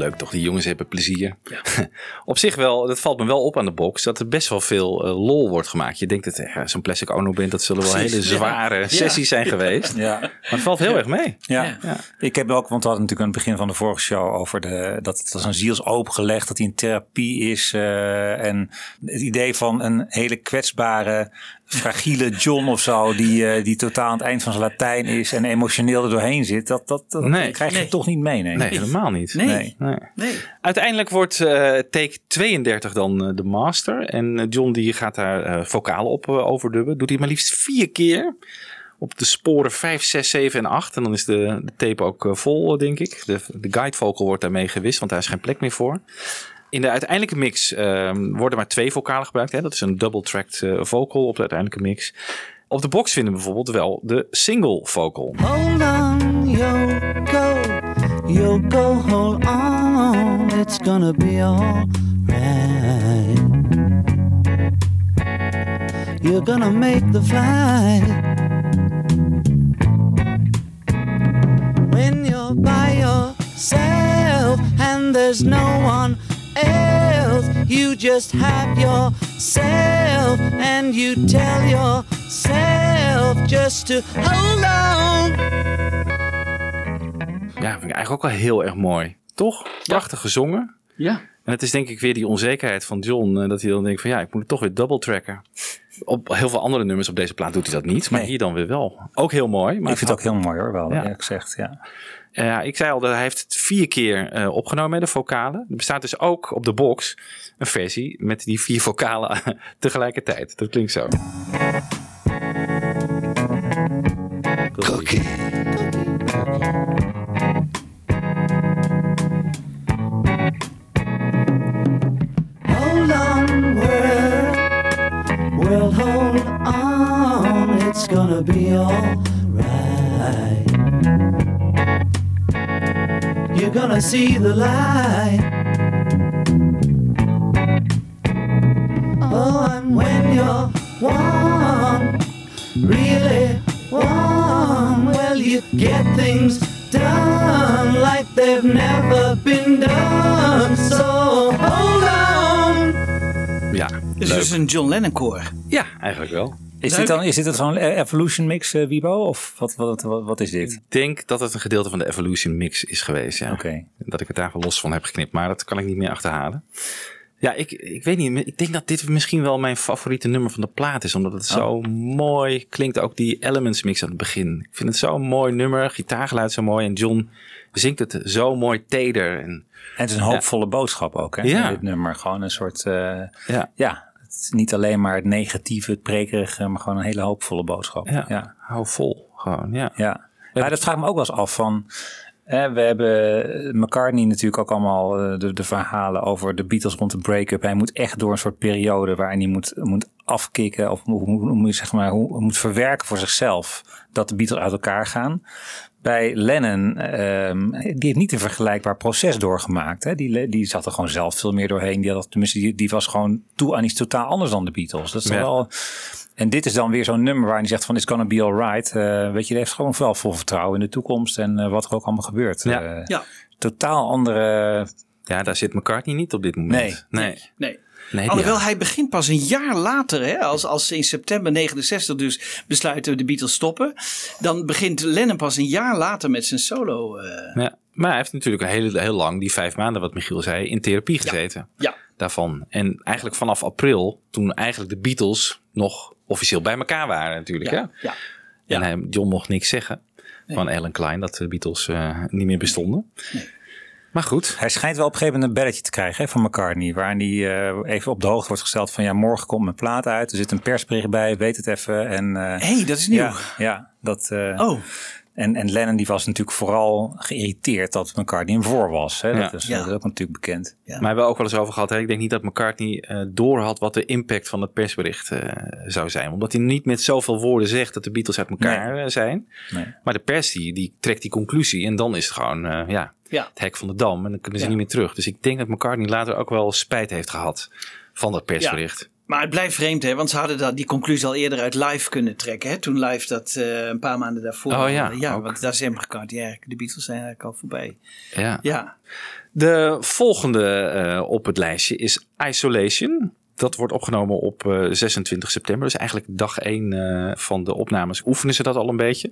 leuk toch, die jongens hebben plezier. [laughs] op zich wel, dat valt me wel op aan de box, dat er best wel veel eh, lol wordt gemaakt. Je denkt dat eh, zo'n Plastic Ono Band, dat zullen wel Precies, hele ja. zware Ja. sessies zijn geweest. Ja. Maar het valt heel erg mee. Ja. ik heb ook, want we hadden natuurlijk aan het begin van de vorige show over de, dat het als een ziel is opengelegd, dat hij in therapie is. eh, en het idee van een hele kwetsbare, fragiele John of zo, die, eh, die totaal aan het eind van zijn Latijn is en emotioneel er doorheen zit, dat, dat, dat Nee. krijg je Nee. toch niet mee. Nee, Nee, helemaal niet. Nee. Nee. Uiteindelijk wordt eh, take 32 dan eh, de master. En John die gaat daar eh vocalen op overdubben. Doet hij maar liefst vier keer. Op de sporen 5, 6, 7 en 8. En dan is de, de tape ook vol, denk ik. De, de guide vocal wordt daarmee gewist, want daar is geen plek meer voor. In de uiteindelijke mix ehm, worden maar twee vocalen gebruikt. Hè? Dat is een double-tracked eh, vocal op de uiteindelijke mix. Op de box vinden we bijvoorbeeld wel de single vocal. Hold on, Yoko, Yoko, hold on, it's gonna be alright. You're gonna make the flight. When you're by yourself and there's no one else, you just have yourself and you tell yourself just to hold on. Ja, vind ik eigenlijk ook wel heel erg mooi. Toch? Prachtig gezongen. Ja. En het is denk ik weer die onzekerheid van John. eh, Dat hij dan denkt van ja, ik moet het toch weer double tracken. Op heel veel andere nummers op deze plaat doet hij dat niet. Maar hier dan weer wel. Ook heel mooi. Maar ik vind het ook heel mooi hoor, wel Ja. eerlijk gezegd. Ja. Ja, ik zei al dat hij heeft het vier keer eh, opgenomen met de vocalen. Er bestaat dus ook op de box een versie met die vier vocalen [laughs] tegelijkertijd. Dat klinkt zo. Cookie. Hold on, world. Well, hold on. It's gonna be alright. You're gonna see the light. Oh, and when you're warm, really warm, well, you get things done like they've never been done. So hold on. Ja, Dus het is een John Lennon koor. Ja, eigenlijk wel. Is dit dan is dit het zo'n Evolution mix, eh, Wibo? Of wat, wat, wat, wat is dit? Ik denk dat het een gedeelte van de Evolution mix is geweest. Ja. Oké. Dat ik het daar wel los van heb geknipt. Maar dat kan ik niet meer achterhalen. Ja, ik, ik weet niet. Ik denk dat dit misschien wel mijn favoriete nummer van de plaat is. Omdat het zo mooi klinkt. Ook die Elements mix aan het begin. Ik vind het zo'n mooi nummer. Gitaargeluid zo mooi. En John zingt het zo mooi teder. En, En het is een hoopvolle boodschap ook, hè? Ja. Dit nummer. Gewoon een soort, eh, ja, ja, niet alleen maar het negatieve, het prekerige, maar gewoon een hele hoopvolle boodschap. ja, ja. hou vol. Gewoon, ja. Ja, maar dat vraag ik me ook wel eens af van. Hè, we hebben McCartney natuurlijk ook allemaal eh, de, de verhalen over de Beatles rond de break-up. Hij moet echt door een soort periode waarin hij moet, moet afkicken of hoe, moet zeg maar, hoe, moet verwerken voor zichzelf dat de Beatles uit elkaar gaan. Bij Lennon, ehm, die heeft niet een vergelijkbaar proces doorgemaakt. Hè? Die, die zat er gewoon zelf veel meer doorheen. Die, had, tenminste, die, die was gewoon toe aan iets totaal anders dan de Beatles. Dat is Ja. wel... En dit is dan weer zo'n nummer waarin hij zegt van it's gonna be alright. Eh weet je, hij heeft gewoon wel vol vertrouwen in de toekomst en eh, wat er ook allemaal gebeurt. Ja. Eh, Ja. Totaal andere... Ja, daar zit McCartney niet op dit moment. Nee. Nee. Nee. Nee, Alhoewel hij begint pas een jaar later, hè, als, als ze in september 69 dus besluiten de Beatles stoppen. Dan begint Lennon pas een jaar later met zijn solo. eh, Ja, maar hij heeft natuurlijk een heel, heel lang, die vijf maanden wat Michiel zei, in therapie gezeten. ja. Daarvan. En eigenlijk vanaf april, toen eigenlijk de Beatles nog officieel bij elkaar waren natuurlijk. Ja, Hè? ja. En hij, John mocht niks zeggen van Alan Klein, dat de Beatles eh, niet meer bestonden. Maar goed, Hij schijnt wel op een gegeven moment een belletje te krijgen hè, van McCartney. Waarin hij eh, even op de hoogte wordt gesteld van ja, morgen komt mijn plaat uit. Er zit een persbericht bij, weet het even. En, eh, hey, dat is nieuw. Ja, ja dat... eh, Oh, En, en Lennon die was natuurlijk vooral geïrriteerd dat McCartney hem voor was. Hè? Dat, Ja. is, Ja. dat is ook natuurlijk bekend. Ja. maar we hebben ook wel eens over gehad. Hè? Ik denk niet dat McCartney eh door had wat de impact van het persbericht eh, zou zijn. Omdat hij niet met zoveel woorden zegt dat de Beatles uit elkaar eh, zijn. Nee. Maar de pers die, die trekt die conclusie en dan is het gewoon eh, ja, Ja. het hek van de dam. En dan kunnen ze Ja. niet meer terug. Dus ik denk dat McCartney later ook wel spijt heeft gehad van dat persbericht. Maar het blijft vreemd, hè? Want ze hadden dat, die conclusie al eerder uit live kunnen trekken. Hè? Toen live dat eh, een paar maanden daarvoor. Oh ja, ja ook. want daar is hem gekant. Ja, de Beatles zijn eigenlijk al voorbij. Ja. Ja. De volgende eh, op het lijstje is Isolation. Dat wordt opgenomen op eh, 26 september. Dus eigenlijk dag 1 eh, van de opnames oefenen ze dat al een beetje.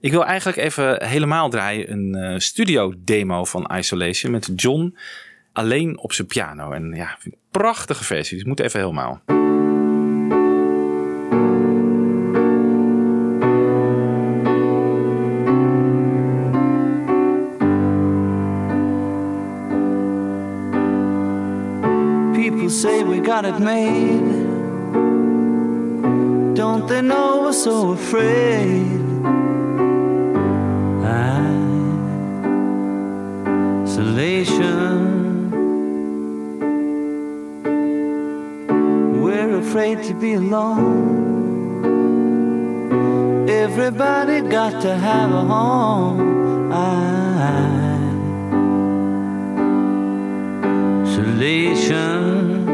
Ik wil eigenlijk even helemaal draaien een eh, studio demo van Isolation met John alleen op zijn piano. En ja, vind ik een prachtige versie. Dus moet even helemaal. People say we got it made. Don't they know we're so afraid? Isolation. Afraid to be alone. Everybody got to have a home. Isolation.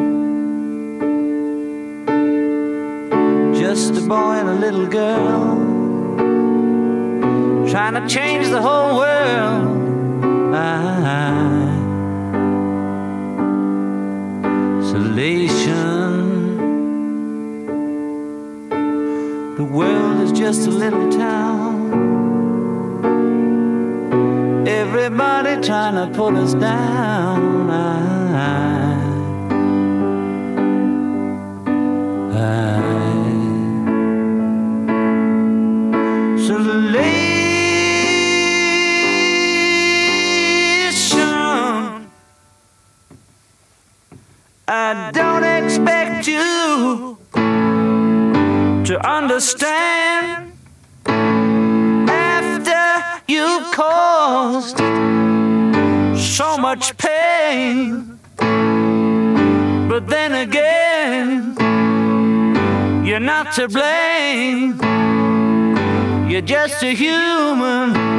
Just a boy and a little girl trying to change the whole world. Isolation. World is just a little town. Everybody trying to put us down. Isolation. I don't expect you to understand after you've caused so much pain. But then again, you're not to blame. You're just a human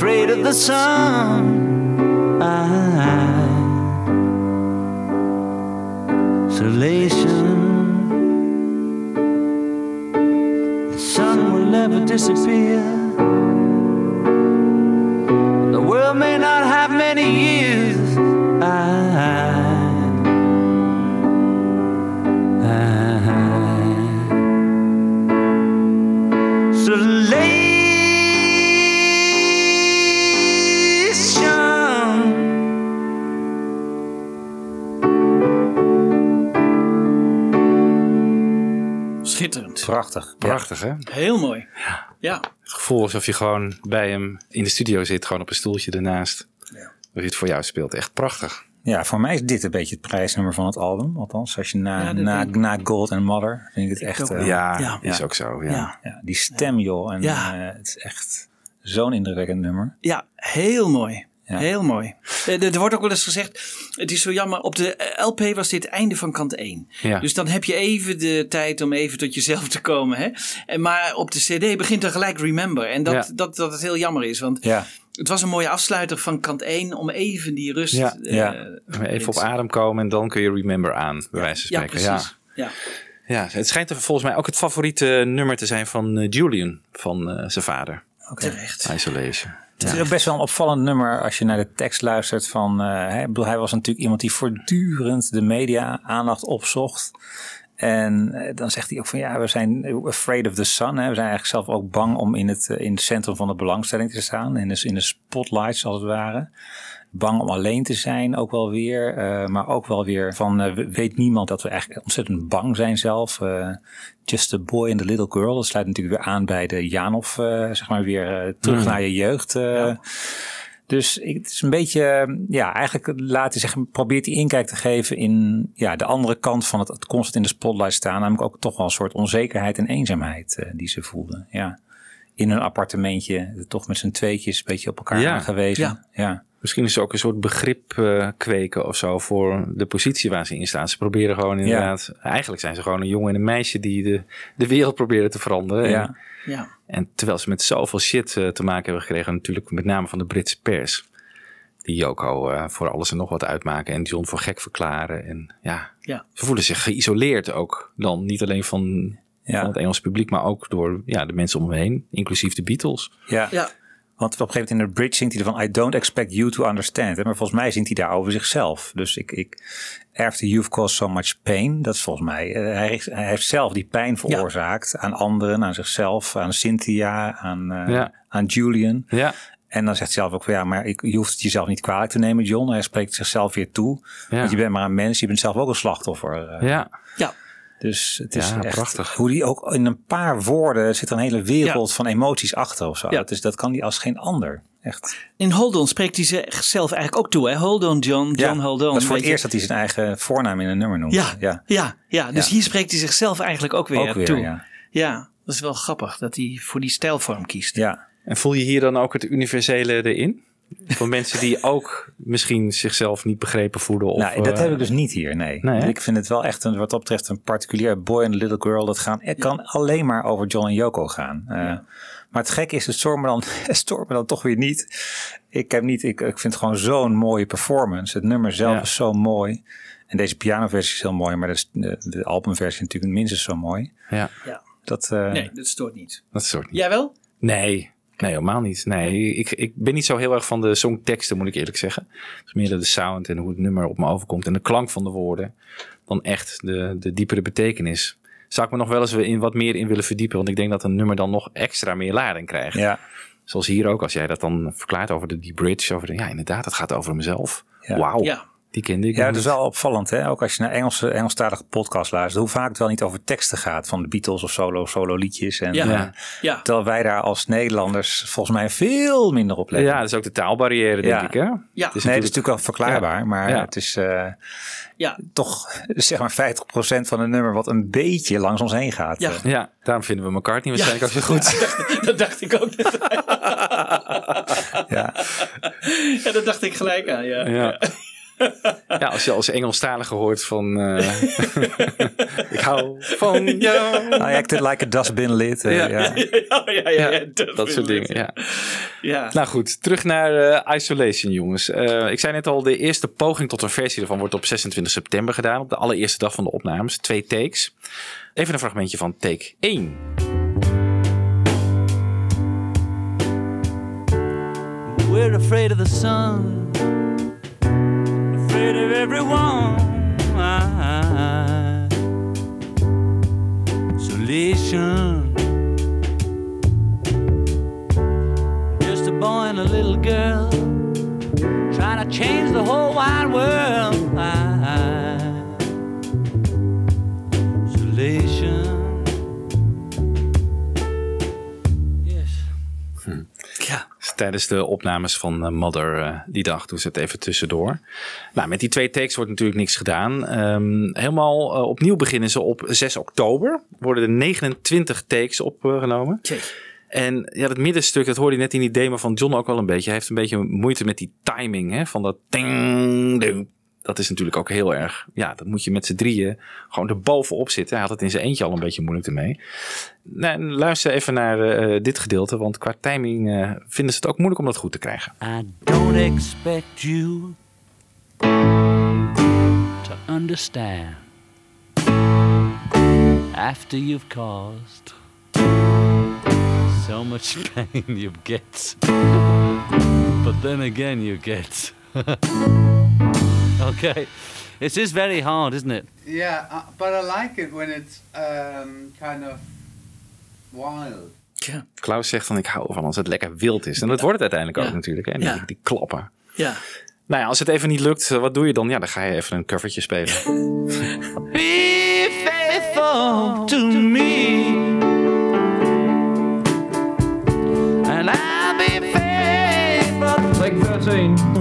afraid of the sun. Isolation. The sun will never disappear. Prachtig. Prachtig, hè? Heel mooi. Ja. Het gevoel alsof je gewoon bij hem in de studio zit, gewoon op een stoeltje ernaast. Dat hij het voor jou speelt. Echt prachtig. Ja, voor mij is dit een beetje het prijsnummer van het album. Althans, als je na, Ja, dat na, na Gold and Mother vind ik het echt... ook eh. Ja, Ja. is ook zo. Ja. Ja. ja, die stem joh. En Ja. eh, het is echt zo'n indrukwekkend nummer. Ja, heel mooi. Ja. Heel mooi. Eh, Er wordt ook wel eens gezegd, het is zo jammer, op de eh, LP was dit het einde van kant 1. Ja. Dus dan heb je even de tijd om even tot jezelf te komen. Hè? En maar op de CD begint er gelijk Remember. En dat, Ja. dat, dat het heel jammer is, want Ja, het was een mooie afsluiter van kant 1 om even die rust... Ja. eh, Ja. Even op adem komen en dan kun je Remember aan, bij wijze van Ja, spreken. precies. Ja. Ja, het schijnt er volgens mij ook het favoriete nummer te zijn van Julian, van eh, zijn vader. Terecht. Isolation. Het is ook best wel een opvallend nummer als je naar de tekst luistert van... eh, ik bedoel, hij was natuurlijk iemand die voortdurend de media aandacht opzocht. En eh, dan zegt hij ook van ja, we zijn afraid of the sun. Hè. We zijn eigenlijk zelf ook bang om in het, eh, in het centrum van de belangstelling te staan. In de, in de spotlights als het ware. Bang om alleen te zijn ook wel weer. eh, maar ook wel weer van eh, we- weet niemand dat we eigenlijk ontzettend bang zijn zelf. Eh, just a boy and a little girl. Dat sluit natuurlijk weer aan bij de Janov, zeg maar weer terug naar je jeugd. Dus ik, het is een beetje, ja, eigenlijk laten zeggen, probeert hij inkijk te geven in ja, de andere kant van het, het constant in de spotlight staan. Namelijk ook toch wel een soort onzekerheid en eenzaamheid die ze voelden. Ja. In hun appartementje, toch met z'n tweetjes een beetje op elkaar Ja. aangewezen. Ja. ja. Misschien is er ook een soort begrip eh, kweken of zo voor de positie waar ze in staan. Ze proberen gewoon inderdaad, eigenlijk zijn ze gewoon een jongen en een meisje die de, de wereld proberen te veranderen. En, Ja. Ja. en terwijl ze met zoveel shit eh, te maken hebben gekregen, natuurlijk met name van de Britse pers. Die Joko eh, voor alles en nog wat uitmaken en John voor gek verklaren. En ja, Ja. ze voelen zich geïsoleerd ook. Dan niet alleen van, Ja. van het Engelse publiek, maar ook door ja, de mensen om hem heen, inclusief de Beatles. Ja. Ja. Want op een gegeven moment in de bridge zingt hij ervan... I don't expect you to understand. Hè? Maar volgens mij zingt hij daar over zichzelf. Dus ik... ik After you've caused so much pain. Dat is volgens mij... eh, hij, heeft, hij heeft zelf die pijn veroorzaakt. Aan anderen, aan zichzelf, aan Cynthia, aan, eh, Ja. aan Julian. Ja, En dan zegt hij zelf ook van... Ja, maar ik, je hoeft het jezelf niet kwalijk te nemen, John. Hij spreekt zichzelf weer toe. Ja. Want je bent maar een mens. Je bent zelf ook een slachtoffer. eh. ja. Ja. Dus het is Ja, echt prachtig. hoe die ook in een paar woorden zit er een hele wereld van emoties achter of zo. Ja. Dat, is, dat kan die als geen ander. Echt. In Hold On spreekt hij zichzelf eigenlijk ook toe. Hè? Hold on John, John ja, Hold On. Dat is voor het eerst dat hij zijn eigen voornaam in een nummer noemt. Ja, ja. ja. ja, Dus Ja. hier spreekt hij zichzelf eigenlijk ook weer Ook weer, toe. ja. ja, dat is wel grappig dat hij voor die stijlvorm kiest. ja. En voel je hier dan ook het universele erin? Voor mensen die ook misschien zichzelf niet begrepen voelen? Of, nou, dat eh, heb ik dus niet hier, nee. Ik vind het wel echt, een, wat dat betreft, een particulier boy and little girl. Dat gaan, het kan alleen maar over John en Yoko gaan. Eh, Maar het gekke is, het stoort me dan, [laughs] het stoort me dan toch weer niet. Ik, heb niet ik, ik vind het gewoon zo'n mooie performance. Het nummer zelf Ja. is zo mooi. En deze pianoversie is heel mooi, maar de, de, de albumversie natuurlijk minstens zo mooi. Ja, Ja. Dat, eh, Nee, dat stoort niet. dat soort niet. Jij wel? Nee, nee, helemaal niet. Nee, ik, ik ben niet zo heel erg van de songteksten, moet ik eerlijk zeggen. Het is meer de sound en hoe het nummer op me overkomt en de klank van de woorden. Dan echt de, de diepere betekenis. Zou ik me nog wel eens in wat meer in willen verdiepen. Want ik denk dat een nummer dan nog extra meer lading krijgt. ja. Zoals hier ook, als jij dat dan verklaart over de, die bridge. Over de, ja, inderdaad, het gaat over mezelf. Ja. Wauw, Ja. Die kende ik Ja, het is wel opvallend, hè? Ook als je naar Engelse, Engelstalige podcast luistert, hoe vaak het wel niet over teksten gaat van de Beatles of solo, solo liedjes. En, Ja. eh, Ja. Terwijl wij daar als Nederlanders volgens mij veel minder op letten. Ja, dat is ook de taalbarrière, denk Ja. ik. Hè? Ja. Het is nee, dat is natuurlijk- wel verklaarbaar, maar Ja. het is eh, Ja. toch zeg maar 50% van een nummer wat een beetje langs ons heen gaat. Ja. Eh, Ja, daarom vinden we McCartney waarschijnlijk ook zo goed. [laughs] dat dacht ik ook. ja. ja, dat dacht ik gelijk aan. Ja. Ja. Als je als Engelstalige hoort van... eh, [laughs] ik hou van jou. I acted like a dustbin lid. eh, Ja. ja. Oh, ja, ja, ja, Dat soort dingen, ja. Ja. Nou goed, terug naar eh, Isolation, jongens. Eh, ik zei net al, de eerste poging tot een versie ervan wordt op 26 september gedaan. Op de allereerste dag van de opnames. Twee takes. Even een fragmentje van take 1. We're afraid of the sun, afraid of everyone. Isolation. Just a boy and a little girl trying to change the whole wide world. Isolation. Tijdens de opnames van eh, Mother eh, die dag. Doen ze het even tussendoor. Nou, met die twee takes wordt natuurlijk niks gedaan. Ehm, helemaal eh, opnieuw beginnen ze op 6 oktober. Worden er 29 takes opgenomen. En ja, dat middenstuk, dat hoorde je net in die demo van John ook wel een beetje. Hij heeft een beetje moeite met die timing hè, van dat ding, ding. Dat is natuurlijk ook heel erg. Ja, dat moet je met z'n drieën gewoon er bovenop zitten. Hij had het in zijn eentje al een beetje moeilijk ermee. Nou, luister even naar eh, dit gedeelte, want qua timing eh, vinden ze het ook moeilijk om dat goed te krijgen. I don't expect you to understand after you've caused so much [laughs] pain you get. But then again, you get. [laughs] [laughs] okay. This is very hard, isn't it? Yeah, uh, but I like it when it's um, kind of wild. Ja. Klaus zegt van ik hou ervan als het lekker wild is. En dat wordt het uiteindelijk ook natuurlijk. Hè? Die, Ja. die klappen. Ja. Nou ja, als het even niet lukt, eh, wat doe je dan? Ja, dan ga je even een covertje spelen. [laughs] Be faithful to me. And I'll be faithful. Take 13.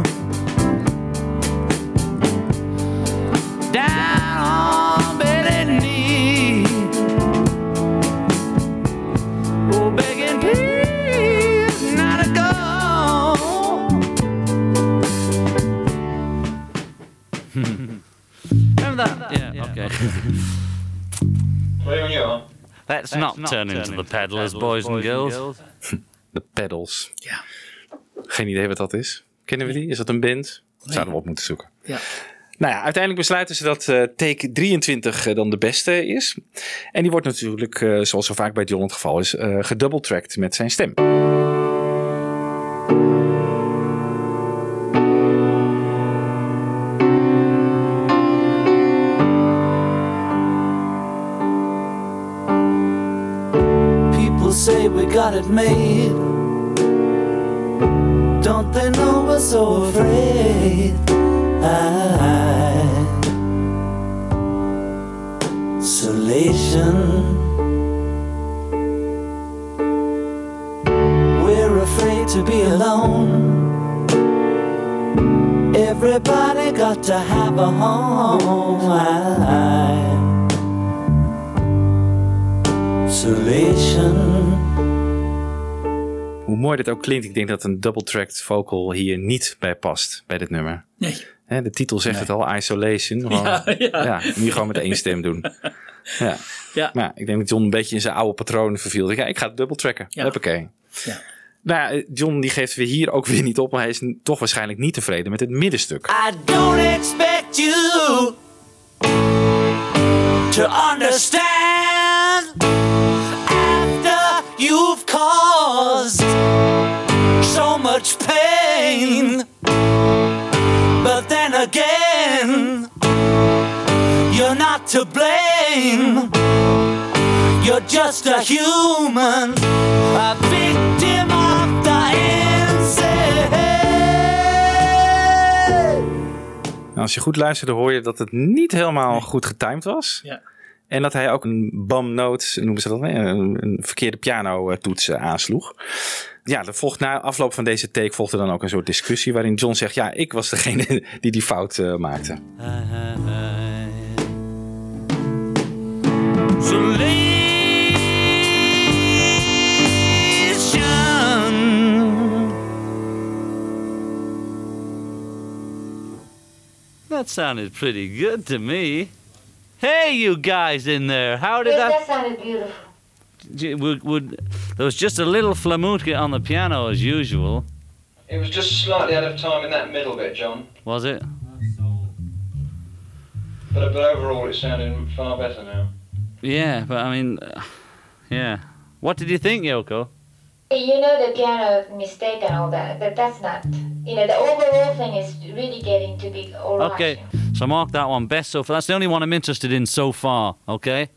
That? Yeah, okay. Where on you on? Let's, not, turn into the peddlers, boys and girls. [laughs] De pedals. Ja. Geen idee wat dat is. Kennen we die? Is dat een band? Zouden we op moeten zoeken. Ja. Nou ja, uiteindelijk besluiten ze dat eh, take 23 eh, dan de beste is. En die wordt natuurlijk, eh, zoals zo vaak bij John het geval is, eh gedouble-tracked met zijn stem. Got it made. Don't they know we're so afraid? I, isolation. We're afraid to be alone. Everybody got to have a home. I, isolation. Hoe mooi dit ook klinkt, ik denk dat een double-tracked vocal hier niet bij past, bij dit nummer. Nee. Hè, de titel zegt het al, Isolation. Gewoon, Ja, ja. je gewoon met één stem doen. [laughs] Ja. Ja. Nou, ik denk dat John een beetje in zijn oude patronen verviel. Ja, ik ga het double tracken. Ja. Huppakee. Ja. Nou, ja, John die geeft weer hier ook weer niet op, maar hij is toch waarschijnlijk niet tevreden met het middenstuk. I don't expect you to understand pain. But then again, you're not to blame. You're just a human, a victim of the insane. Nou, als je goed luisterde hoor je dat het niet helemaal goed getimed was. Ja. En dat hij ook een bum note, noemen ze dat, hè, een, een verkeerde piano toets eh, aansloeg. Ja, er volgt na afloop van deze take volgde dan ook een soort discussie waarin John zegt, ja, ik was degene [laughs] die die fout eh, maakte. That sounded pretty good to me. Hey, you guys in there! How did Yes, that? that sounded beautiful. J- Would, would there was just a little flamutka on the piano as usual, It was just slightly out of time in that middle bit, John. was it? But, but overall, it's sounding far better now. Yeah, but I mean, uh, yeah. What did you think, Yoko? You know the piano mistake and all that, but that's not. You know, the overall thing is really getting to be alright. Okay, so mark that one best so far. That's the only one I'm interested in so far. Okay,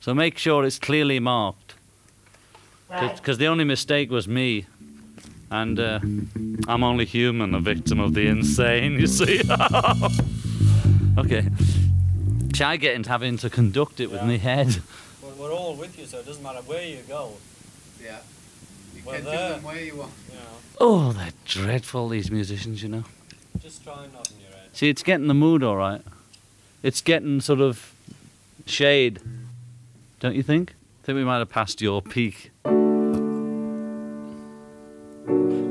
so make sure it's clearly marked Right. Because the only mistake was me, and uh, I'm only human, a victim of the insane. [laughs] You see? [laughs] okay. Shy getting having to conduct it with my head. We're, we're all with you, so it doesn't matter where you go. Yeah. You You Well, can do there- them where you want. You know, Oh, they're dreadful, these musicians, you know. just try not in your head. See, it's getting the mood all right. It's getting sort of shade, don't you think? I think we might have passed your peak.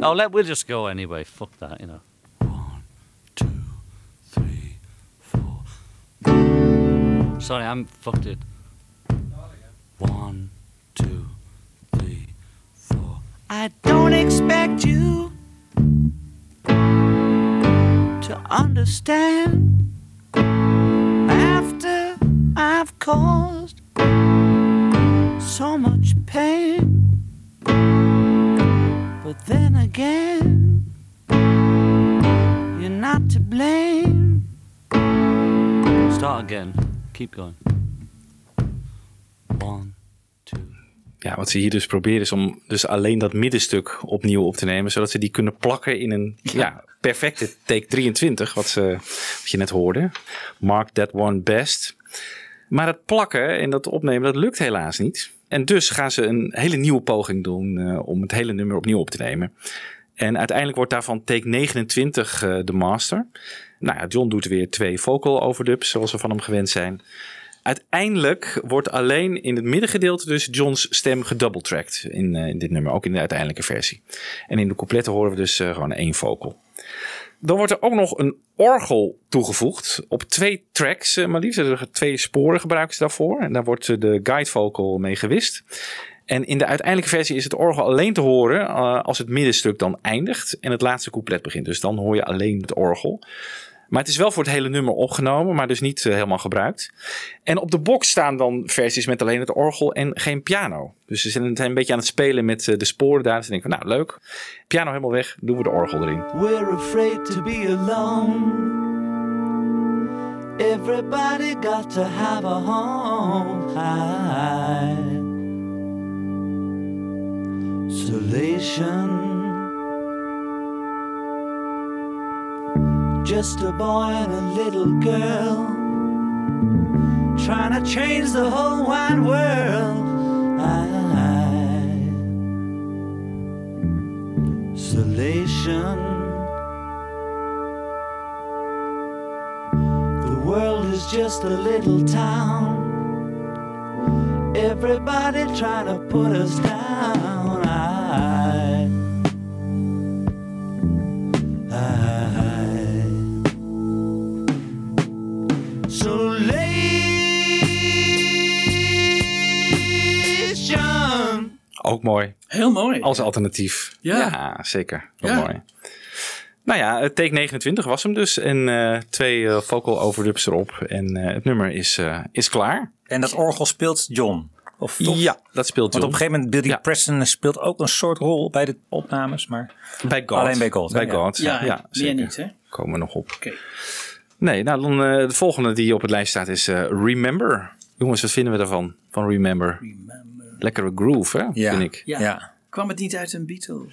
Oh, let we'll just go anyway. Fuck that, you know. One, two, three, four. Sorry, I'm fucked it. One, two, three, four. I don't expect you to understand after I've caused so much pain. But then again, you're not to blame. Start again. Keep going. One. Ja, wat ze hier dus proberen is om dus alleen dat middenstuk opnieuw op te nemen, zodat ze die kunnen plakken in een ja. perfecte take 23, wat, ze, wat je net hoorde. Mark that one best. Maar het plakken en dat opnemen, dat lukt helaas niet. En dus gaan ze een hele nieuwe poging doen eh, om het hele nummer opnieuw op te nemen. En uiteindelijk wordt daarvan take 29 eh, de master. Nou ja, John doet weer twee vocal overdubs, zoals we van hem gewend zijn. Uiteindelijk wordt alleen in het middengedeelte dus John's stem gedouble-tracked in, eh, in dit nummer, ook in de uiteindelijke versie. En in de coupletten horen we dus gewoon één vocal. Dan wordt er ook nog een orgel toegevoegd op twee tracks, eh, maar liefst. Er twee sporen gebruiken ze daarvoor. En daar wordt eh, de guide vocal mee gewist. En in de uiteindelijke versie is het orgel alleen te horen eh, als het middenstuk dan eindigt en het laatste couplet begint. Dus dan hoor je alleen het orgel. Maar het is wel voor het hele nummer opgenomen, maar dus niet eh, helemaal gebruikt. En op de box staan dan versies met alleen het orgel en geen piano. Dus ze zijn een beetje aan het spelen met eh, de sporen daar. Dus ze denken van, nou leuk, piano helemaal weg, doen we de orgel erin. We're afraid to be alone. Everybody got to have a home. Isolation. Just a boy and a little girl. Trying to change the whole wide world. Isolation. The world is just a little town. Everybody trying to put us down. I, Ook mooi. Heel mooi. Als alternatief. Ja. zeker. Heel Ja. mooi. Nou ja, het take 29 was hem dus. En eh, twee eh, vocal overdubs erop. En eh, het nummer is, eh, is klaar. En dat orgel speelt John. Of toch? Ja, dat speelt Want John. op een gegeven moment, Billy Preston speelt ook een soort rol bij de opnames, maar Bij God. alleen bij God. Bij hè? God, ja. Ja, ja, meer niet, hè? Komen we nog op. Oké. Nee, nou dan eh, de volgende die op het lijst staat is eh, Remember. Jongens, wat vinden we daarvan? Van Remember. Lekkere groove, hè? Ja. Vind ik. Ja. Ja. Kwam het niet uit een Beatle?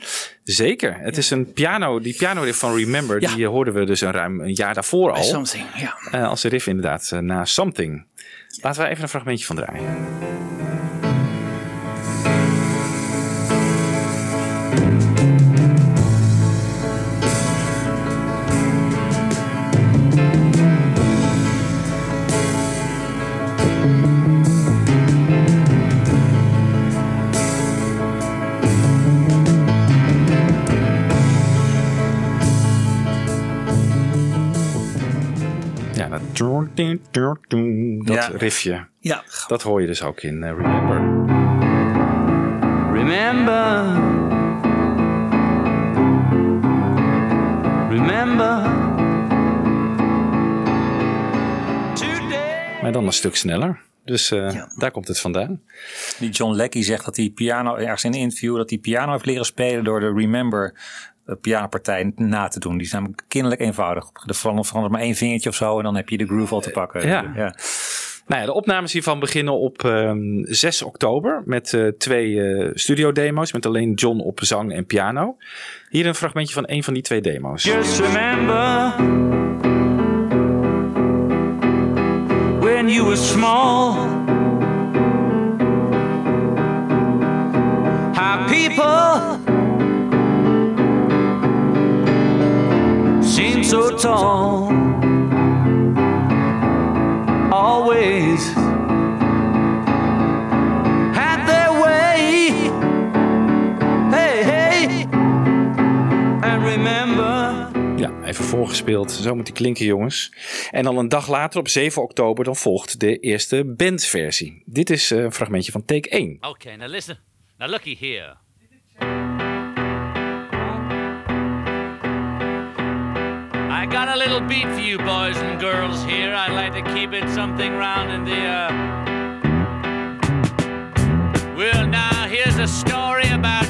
Zeker. Het is een piano. Die piano riff van Remember, Ja. die eh, hoorden we dus een ruim een jaar daarvoor al. Something, ja. Eh, als de riff inderdaad eh, na Something. Laten we even een fragmentje van draaien. Dat, Ja. riffje. Ja. Dat hoor je dus ook in eh, Remember. Remember. Remember. Maar dan een stuk sneller. Dus eh, daar komt het vandaan. Die John Leckie zegt dat hij piano, ergens in een interview, dat hij piano heeft leren spelen door de Remember pianopartij na te doen. Die is namelijk kinderlijk eenvoudig. Er verandert verandert maar één vingertje of zo en dan heb je de groove al te pakken. Ja. ja. Nou ja, de opnames hiervan beginnen op ehm, 6 oktober met eh, twee eh studiodemo's met alleen John op zang en piano. Hier een fragmentje van een van die twee demo's. Just remember when you were small. Tall. Always had their way. Hey, hey. And remember. Ja, even voorgespeeld. Zo moet die klinken, jongens. En dan een dag later, op 7 oktober, dan volgt de eerste bandversie. Dit is eh, een fragmentje van take 1. Okay, now listen. Now looky here. I got a little beat for you boys and girls here. I'd like to keep it something round in the uh Well now here's a story about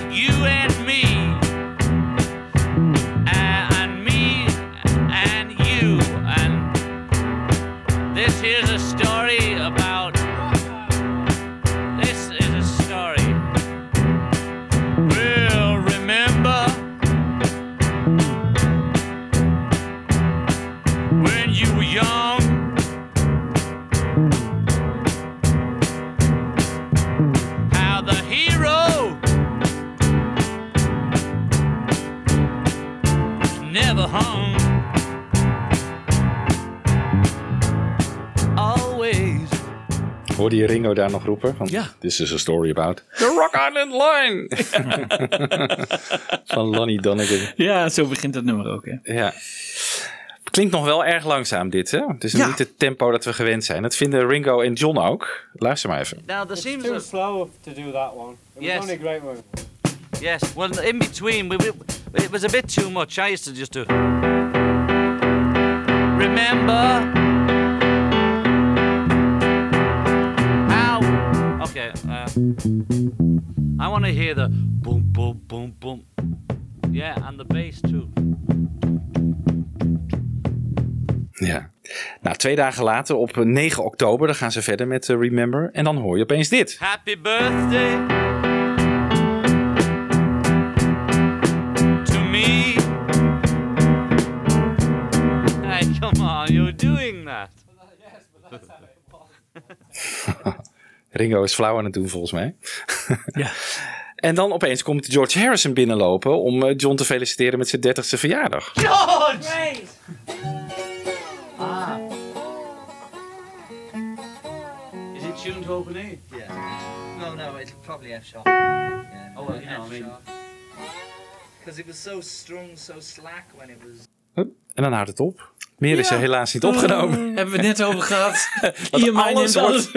Hoorde je Ringo daar nog roepen? Van, Ja. This is a story about the Rock Island Line. [laughs] van Lonnie Donegan. Ja, zo begint het nummer ook. Hè. Ja. Klinkt nog wel erg langzaam dit, hè? Het is Ja. niet het tempo dat we gewend zijn. Dat vinden Ringo en John ook. Luister maar even. Now there It's seems too a slow to do that one. It was Yes. only a great one. Yes, well, in between, we, we, it was a bit too much. I used to just do. Remember I want to hear the boom, boom, boom, boom. Yeah, and the bass too. Ja. Nou, twee dagen later, op 9 oktober, dan gaan ze verder met eh, Remember. En dan hoor je opeens dit. Happy birthday to me. Hey, come on, you're doing that. [laughs] [laughs] Ringo is flauw aan het doen, volgens mij. Ja. [laughs] En dan opeens komt George Harrison binnenlopen om eh, John te feliciteren met zijn 30ste verjaardag. George! Ah. Is it tuned to open E? Yeah. No, no, it's probably F sharp. Yeah. Oh, well, you know, I mean- Because it was so strung, so slack when it was. En dan houdt het op. Meer is er helaas niet opgenomen. Hebben we het net over gehad. [laughs] Mine alles neemt alles.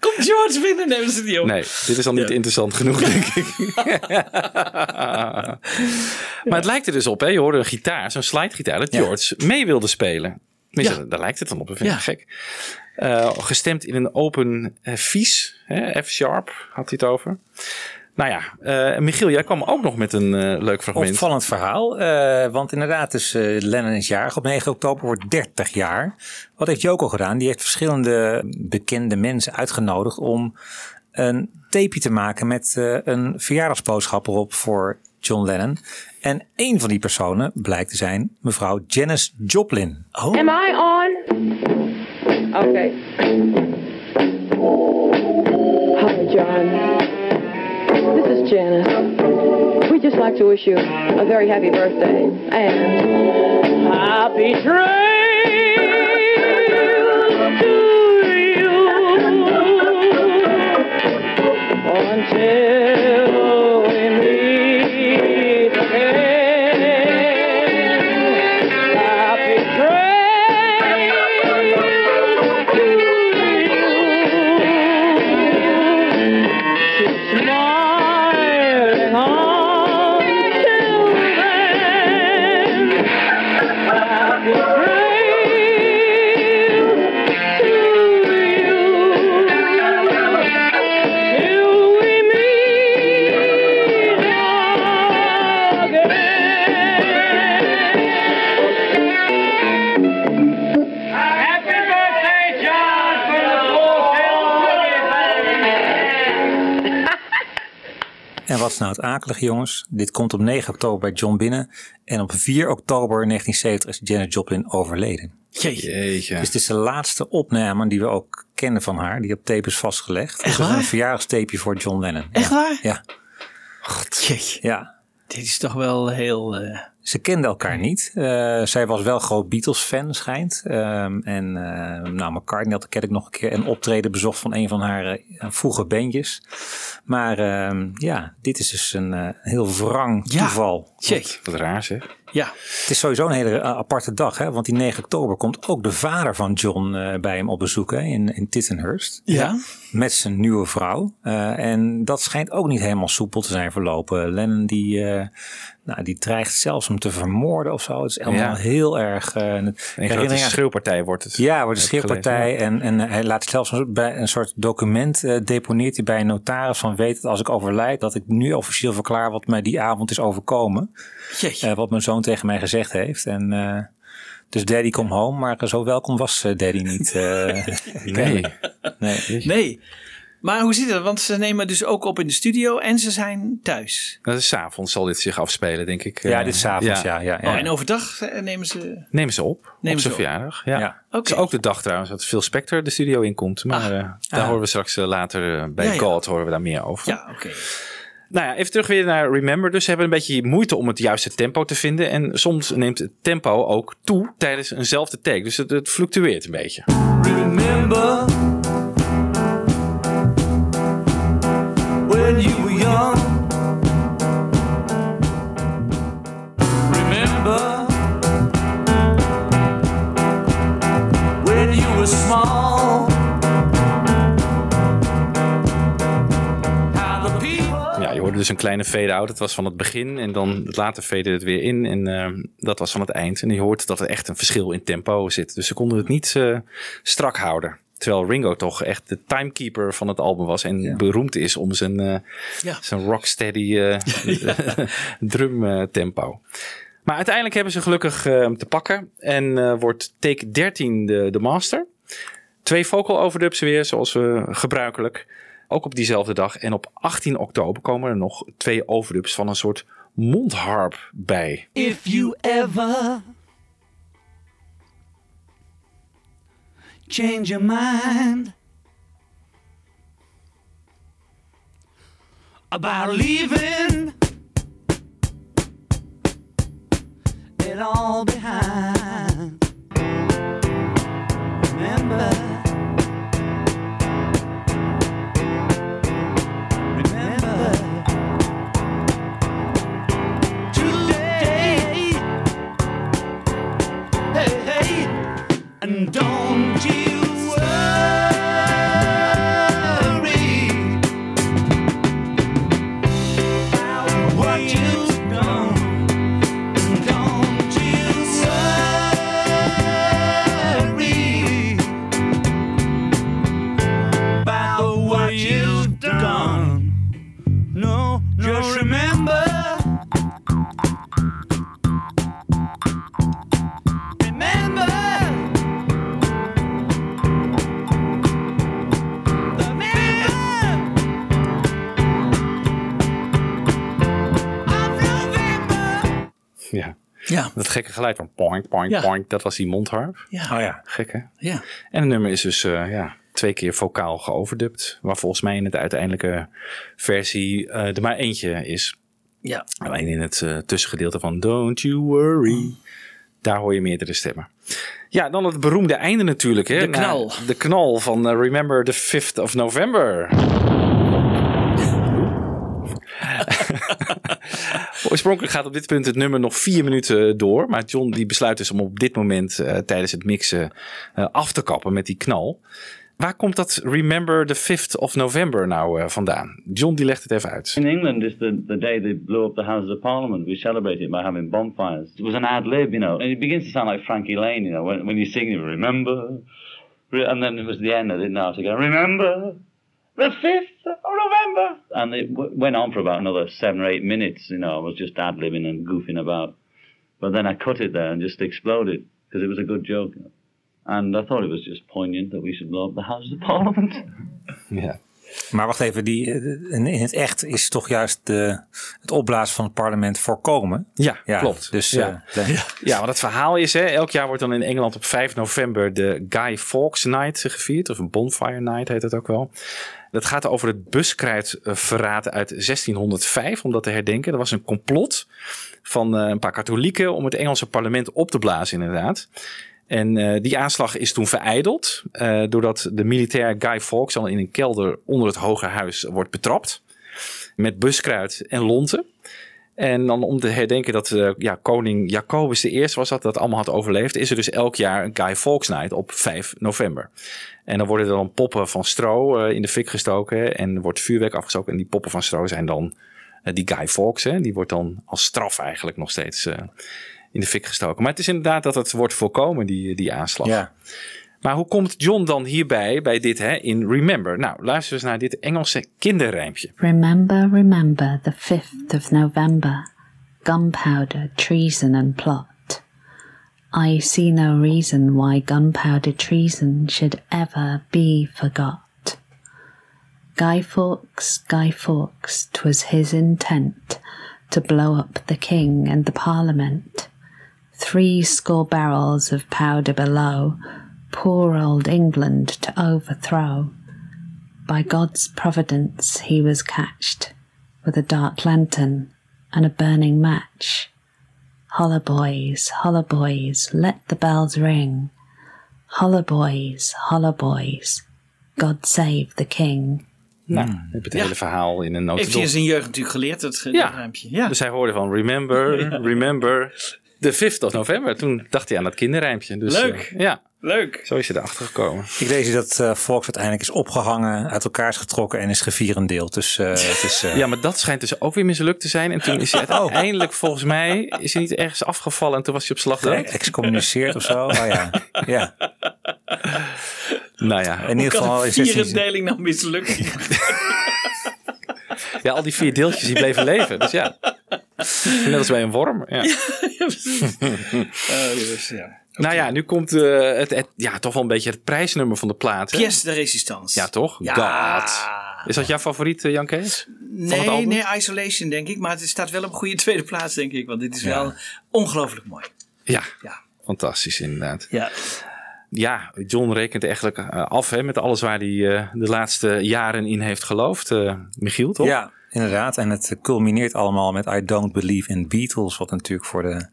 Komt George binnen, nemen ze die op. Nee, dit is al niet Ja. interessant genoeg, denk ik. [laughs] maar het lijkt er dus op, hè? je hoorde een gitaar, zo'n slidegitaar, dat. George mee wilde spelen. Ja. Daar lijkt het dan op, dat vind ik Ja. gek. Eh, gestemd in een open eh, vies? F-sharp had hij het over. Nou ja, eh, Michiel, jij kwam ook nog met een eh, leuk fragment. Opvallend verhaal, eh, want inderdaad, dus, eh, Lennon is jarig. Op 9 oktober wordt 30 jaar. Wat heeft Joko gedaan? Die heeft verschillende bekende mensen uitgenodigd om een tapeje te maken met eh, een verjaardagsboodschap erop voor John Lennon. En een van die personen blijkt te zijn mevrouw Janis Joplin. Oh. Am I on? Okay. Hi, John. This is Janice. We'd just like to wish you a very happy birthday and happy trails to you [laughs] until wat is nou het akelige, jongens? Dit komt op 9 oktober bij John binnen. En op 4 oktober 1970 is Janis Joplin overleden. Jeetje. Dus het is de laatste opname die we ook kennen van haar. Die op tape is vastgelegd. Echt Dus waar? Een verjaardagstapeje voor John Lennon. Echt waar? Ja. Jeetje. Ja. Dit is toch wel heel... eh, Ze kenden elkaar niet. Eh, zij was wel groot Beatles-fan, schijnt. Ehm, en eh, nou, McCartney had ken ik nog een keer een optreden bezocht van een van haar eh, vroege bandjes. Maar ehm, ja, dit is dus een eh, heel wrang toeval. Check. Wat raar zeg. Ja. Het is sowieso een hele eh, aparte dag, hè? want die 9 oktober komt ook de vader van John eh, bij hem op bezoek hè? In, in Tittenhurst. Ja. Met zijn nieuwe vrouw. Eh, en dat schijnt ook niet helemaal soepel te zijn verlopen. Lennon die, eh, nou, die dreigt zelfs hem te vermoorden of zo. Het is allemaal Ja. heel erg... Een grote schreeuwpartij wordt het. ja, wordt een schreeuwpartij. En, en hij laat zelfs een- bij een soort document eh, deponeert hij bij een notaris van weet dat als ik overlijd, dat ik nu officieel verklaar wat mij die avond is overkomen. Jeetje. Eh, wat mijn zoon tegen mij gezegd heeft. En eh, dus daddy come home, maar zo welkom was eh, daddy niet. eh, [laughs] Nee. nee. Nee. Maar hoe zit het? Want ze nemen dus ook op in de studio en ze zijn thuis. Dat is 's avonds zal dit zich afspelen, denk ik. Ja, dit is 's avonds, ja, ja, Oh, en overdag nemen ze... Nemen ze op. Nemen op zijn verjaardag. Ja. Ja. Het is ook de dag trouwens dat Phil Spector de studio inkomt. Maar eh, daar Ah. horen we straks later bij Ja, ja. God horen we daar meer over. Ja, oké. Nou ja, even terug weer naar Remember. Dus ze hebben een beetje moeite om het juiste tempo te vinden. En soms neemt het tempo ook toe tijdens eenzelfde take. Dus het, het fluctueert een beetje. Remember dus een kleine fade-out. Het was van het begin en dan later fade het weer in. En eh, dat was van het eind. En je hoort dat er echt een verschil in tempo zit. Dus ze konden het niet eh, strak houden. Terwijl Ringo toch echt de timekeeper van het album was. En beroemd is om zijn, eh, Ja. zijn rocksteady eh [laughs] [laughs] drum tempo. Maar uiteindelijk hebben ze gelukkig eh, te pakken. En eh, wordt take 13 de, de master. Twee vocal overdubs weer, zoals we gebruikelijk. Ook op diezelfde dag. En op 18 oktober komen er nog twee overdubs van een soort mondharp bij. If you ever change your mind about leaving it all behind, and don't Dat gekke geluid van point, point, Ja. point. Dat was die mondharp. Ja. Oh ja. Gek hè? Ja. En het nummer is dus eh, ja, twee keer vocaal geoverdubt. Waar volgens mij in het uiteindelijke versie eh, er maar eentje is. Ja. Alleen in het eh, tussengedeelte van Don't You Worry. Daar hoor je meerdere stemmen. Ja, dan het beroemde einde natuurlijk. Hè? De Na- knal. de knal van Remember the 5th of November. [laughs] [laughs] [laughs] Oorspronkelijk gaat op dit punt het nummer nog vier minuten door. Maar John die besluit dus om op dit moment eh, tijdens het mixen eh, af te kappen met die knal. Waar komt dat Remember the 5th of November nou eh, vandaan? John die legt het even uit. In England, it's the, the day they blew up the Houses of Parliament. We celebrate it by having bonfires. It was an ad lib, you know, and it begins to sound like Frankie Lane, you know, when, when you sing remember. Re- And then it was the end, didn't know how to go, remember the 5th of November. And it w- went on for about another seven or eight minutes, you know, I was just ad libbing and goofing about. But then I cut it there and just exploded because it was a good joke. And I thought it was just poignant that we should blow up the Houses of Parliament. [laughs] Ja. Maar wacht even, die, eh, in het echt is toch juist de, het opblazen van het parlement voorkomen? Ja, klopt. Dus ja. eh, de- Ja, want het verhaal is, hè, elk jaar wordt dan in Engeland op 5 november de Guy Fawkes Night gevierd. Of een Bonfire Night heet het ook wel. Dat gaat over het buskruidverraad uit 1605, om dat te herdenken. Dat was een complot van eh, een paar katholieken om het Engelse parlement op te blazen, inderdaad. En eh, die aanslag is toen vereideld, eh, doordat de militair Guy Fawkes al in een kelder onder het Hoge Huis wordt betrapt. Met buskruid en lonten. En dan om te herdenken dat eh, ja, koning Jacobus I was dat, dat allemaal had overleefd, is er dus elk jaar een Guy Fawkes Night op 5 november. En dan worden er dan poppen van stro in de fik gestoken en wordt vuurwerk afgestoken. En die poppen van stro zijn dan die Guy Fawkes. Hè, die wordt dan als straf eigenlijk nog steeds in de fik gestoken. Maar het is inderdaad dat het wordt voorkomen, die, die aanslag. Ja. Maar hoe komt John dan hierbij, bij dit hè, in Remember? Nou, luister eens naar dit Engelse kinderrijmpje. Remember, remember the 5th of November, gunpowder, treason, and plot. I see no reason why gunpowder treason should ever be forgot. Guy Fawkes, Guy Fawkes, 'twas his intent to blow up the king and the parliament. Three score barrels of powder below, poor old England to overthrow. By God's providence he was catched with a dark lantern and a burning match. Holla boys, holla boys, let the bells ring. Holla boys, holla boys, God save the king. Nou, dan heb je het Ja. hele verhaal in een Heeft hij notendop. in zijn jeugd natuurlijk geleerd, dat Ja. dat rijmpje. Ja. Dus hij hoorde van Remember, [laughs] Remember, de 5th of November. Toen dacht hij aan dat kinderrijmpje. Dus, Leuk. eh, ja, Leuk. zo is hij erachter gekomen. Ik lees hier dat eh Volks uiteindelijk is opgehangen, uit elkaar is getrokken en is gevierendeeld. Dus eh, het is... eh, [laughs] Ja, maar dat schijnt dus ook weer mislukt te zijn. En toen is hij [laughs] Oh. uiteindelijk, volgens mij, is hij niet ergens afgevallen. En toen was hij op slag dood. Excommuniceerd of zo. Oh ja. [laughs] ja. Nou ja, In ieder geval is het Vierendeling nou mislukt. ja, al die vier deeltjes die bleven leven. Dus ja, net als bij een worm. Ja. [laughs] ja, precies. [laughs] Dus, ja. Nou ja, nu komt eh, het, het- ja, toch wel een beetje het prijsnummer van de plaat. hè? Pièce de résistance. Ja, toch? Ja. God. Is dat jouw favoriet, eh, Jan Kees? Nee, nee, Isolation denk ik. Maar het staat wel op een goede tweede plaats, denk ik. Want dit is Ja. wel ongelooflijk mooi. Ja, Ja. fantastisch inderdaad. Ja. Ja, John rekent eigenlijk eh, af hè, met alles waar hij eh, de laatste jaren in heeft geloofd. eh, Michiel, toch? Ja, inderdaad. En het culmineert allemaal met I Don't Believe in Beatles. Wat natuurlijk voor de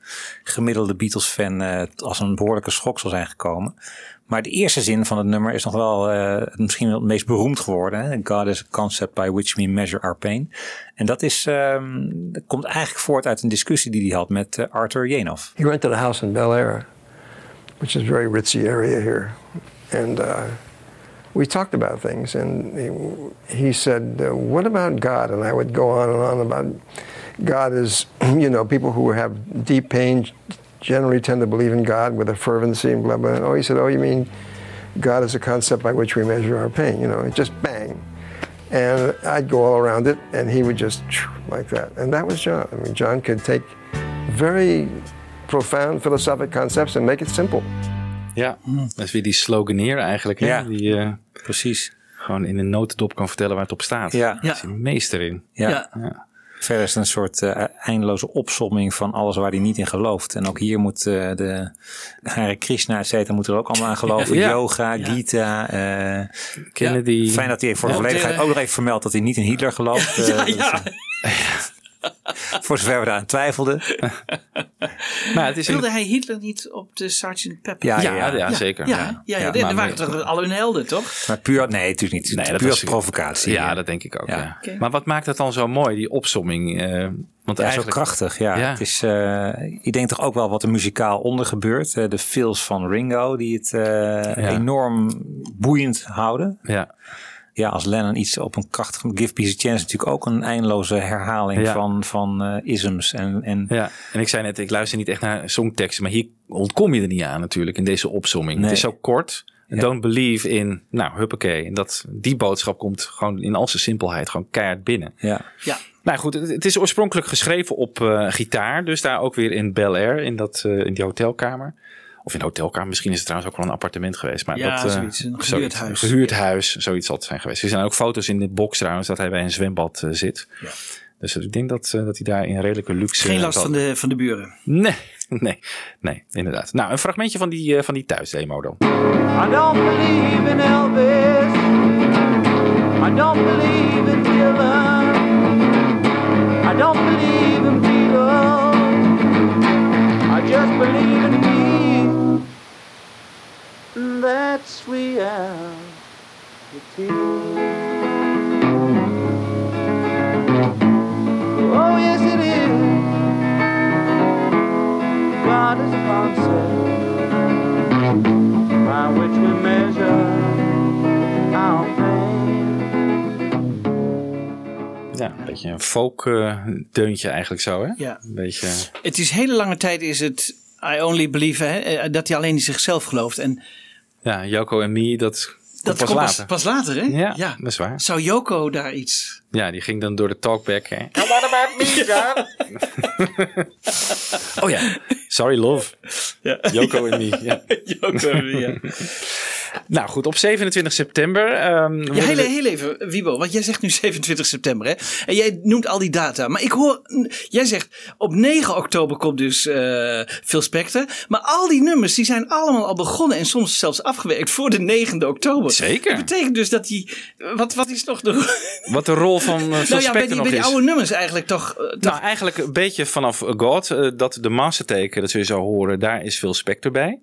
gemiddelde Beatles-fan eh, als een behoorlijke schok zal zijn gekomen. Maar de eerste zin van het nummer is nog wel eh, misschien wel het meest beroemd geworden. God is a concept by which we measure our pain. En dat, is, ehm, dat komt eigenlijk voort uit een discussie die hij had met eh, Arthur Jenoff. He rented a house in Bel Air, which is a very ritzy area here. And uh, we talked about things. And he, he said, uh, What about God? And I would go on and on about God is, [clears throat] you know, people who have deep pain generally tend to believe in God with a fervency and blah, blah. Oh, he said, Oh, you mean God is a concept by which we measure our pain? You know, it just bang. And I'd go all around it, and he would just like that. And that was John. I mean, John could take very profound philosophic concepts and make it simple. Ja, dat is weer die sloganeer eigenlijk. Hè? Ja. Die eh, Precies. gewoon in een notendop kan vertellen waar het op staat. Ja. Daar is meester in. Ja. Ja. Verder is het een soort eh, eindeloze opsomming van alles waar hij niet in gelooft. En ook hier moet eh, de Hare Krishna, et cetera, moet er ook allemaal aan geloven. Ja. Yoga, Gita. eh, Kennedy. Fijn dat hij voor de Ja, volledigheid ook nog even vermeldt dat hij niet in Hitler gelooft. [laughs] Ja, dus, ja. [laughs] voor zover we daaraan twijfelden. [laughs] Maar het is een- Wilde hij Hitler niet op de Sgt. Pepper? Ja, ja, ja, zeker. Ja, ja, ja, Ja, dat waren toch al hun helden, toch? Maar puur, nee, natuurlijk niet. Nee, dat puur was- als provocatie. Ja, dat denk ik ook. Ja. Ja. Maar wat maakt het dan zo mooi, die opsomming? eh, want Ja, zo eigenlijk, krachtig, ja. Ja. Het is, eh, ik denk toch ook wel wat er muzikaal onder gebeurt. De fills van Ringo, die het eh, enorm boeiend houden. Ja. Ja, als Lennon iets op een krachtige Give Peace a Chance is natuurlijk ook een eindeloze herhaling Ja. van, van eh, isms. En, en Ja, en ik zei net, ik luister niet echt naar songteksten, maar hier ontkom je er niet aan natuurlijk in deze opsomming. Nee. Het is zo kort. Ja. Don't believe in, nou, huppakee. En dat, die boodschap komt gewoon in al zijn simpelheid gewoon keihard binnen. ja. Ja. Nou goed, het, het is oorspronkelijk geschreven op eh, gitaar. Dus daar ook weer in Bel Air, in, dat, eh, in die hotelkamer. Of in een hotelkamer. Misschien is het trouwens ook wel een appartement geweest. Maar Ja, dat, eh, zoiets. Een gehuurd huis. Gehuurd huis, zoiets zal het zijn geweest. Er zijn ook foto's in de box trouwens dat hij bij een zwembad eh, zit. Dus ik denk dat, eh, dat hij daar in redelijke luxe... Geen last van de, van de buren. Nee, [laughs] nee, nee, inderdaad. Nou, een fragmentje van die, eh, van die thuisdemo dan. I don't believe in Elvis. I don't believe in Dylan. I don't believe in Beatles. I just believe in that's reality. Oh, yes, it is. God is a concept by which we measure our pain. Ja, een beetje een folk eh, deuntje eigenlijk zo, hè? Ja. Een beetje... Het is hele lange tijd is het I only believe hè, eh, dat hij alleen in zichzelf gelooft. En Ja, Joko en Me, dat, dat komt komt pas pas, later. pas later, hè? Ja, dat is waar. Zou Joko daar iets... Ja, die ging dan door de talkback. Hè. And what about me, [laughs] John? Oh ja, Sorry Love. Joko en Me. Ja. Joko en Me, ja. [laughs] [laughs] Nou goed, op 27 september. ehm, Ja, heel, heel even, Wiebo, want jij zegt nu 27 september, hè? En jij noemt al die data. Maar ik hoor, jij zegt op 9 oktober komt dus eh Phil Spector. Maar al die nummers, die zijn allemaal al begonnen en soms zelfs afgewerkt voor de 9e oktober. Zeker. Dat betekent dus dat die, wat, wat is nog de... Wat de rol van eh, [laughs] Phil nou ja, bij die, bij die oude nummers eigenlijk toch... eh, toch Nou, eigenlijk een beetje vanaf God. dat de masterteken, dat zul je zo horen, daar is Phil Spector bij.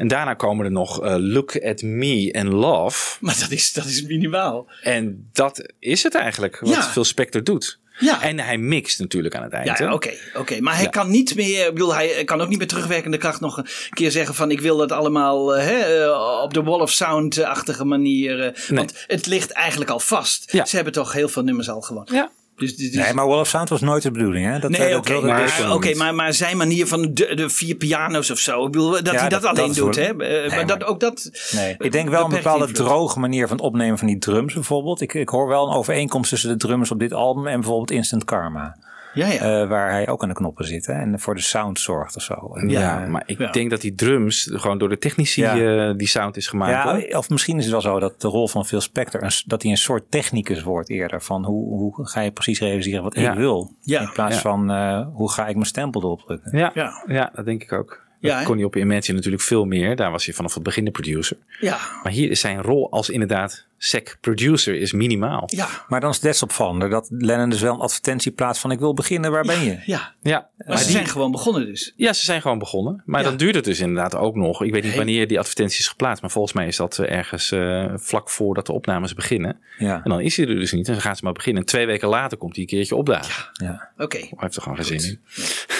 En daarna komen er nog eh, Look at Me and Love. [laughs] Maar dat is, dat is minimaal. En dat is het eigenlijk, wat Ja. Phil Spector doet. Ja. En hij mixt natuurlijk aan het eind. Ja, ja, oké, oké. Maar hij Ja. kan niet meer, ik bedoel, hij kan ook niet met terugwerkende kracht nog een keer zeggen van ik wil dat allemaal eh, hè, eh, op de Wall of Sound-achtige manier. eh, Want het ligt eigenlijk al vast. Ze hebben toch heel veel nummers al gewoon. Ja. Dus, dus, Nee, maar Wall of Sound was nooit de bedoeling. Hè? Dat, nee, eh, oké, wilde maar, maar, maar zijn manier van de, de vier piano's of zo. Ik bedoel, dat Ja, hij dat, dat- alleen dat doet. Hè? Eh, Nee, maar dat, ook dat. Nee, ik denk wel een bepaalde invloed. droge manier van opnemen van die drums bijvoorbeeld. Ik, ik hoor wel een overeenkomst tussen de drummers op dit album en bijvoorbeeld Instant Karma. Ja, ja. Eh, waar hij ook aan de knoppen zit hè, en voor de sound zorgt of zo. En, Ja, eh, maar ik ja. denk dat die drums gewoon door de technici Ja. eh, die sound is gemaakt. Ja, of misschien is het wel zo dat de rol van Phil Spector, een, dat hij een soort technicus wordt eerder. Van hoe, hoe ga je precies realiseren wat Ja. ik wil. Ja. In plaats Ja. van eh, hoe ga ik mijn stempel erop drukken. Ja, Ja. ja. dat denk ik ook. Dat kon hij op Imagine natuurlijk veel meer. Daar was hij vanaf het begin de producer. Ja. Maar hier is zijn rol als inderdaad sec producer is minimaal. Ja. Maar dan is het des opvallender dat Lennon dus wel een advertentie plaatst van ik wil beginnen, waar ben je? Ja. Ja, Maar ze die- zijn gewoon begonnen dus. Ja, ze zijn gewoon begonnen. Maar Ja. dan duurt het dus inderdaad ook nog. Ik weet niet Hey. wanneer die advertentie is geplaatst. Maar volgens mij is dat eh, ergens eh, vlak voordat de opnames beginnen. Ja. En dan is hij er dus niet. En dan gaan ze maar beginnen. En twee weken later komt hij een keertje opdagen. Ja. Oké. Hij heeft er gewoon geen zin in.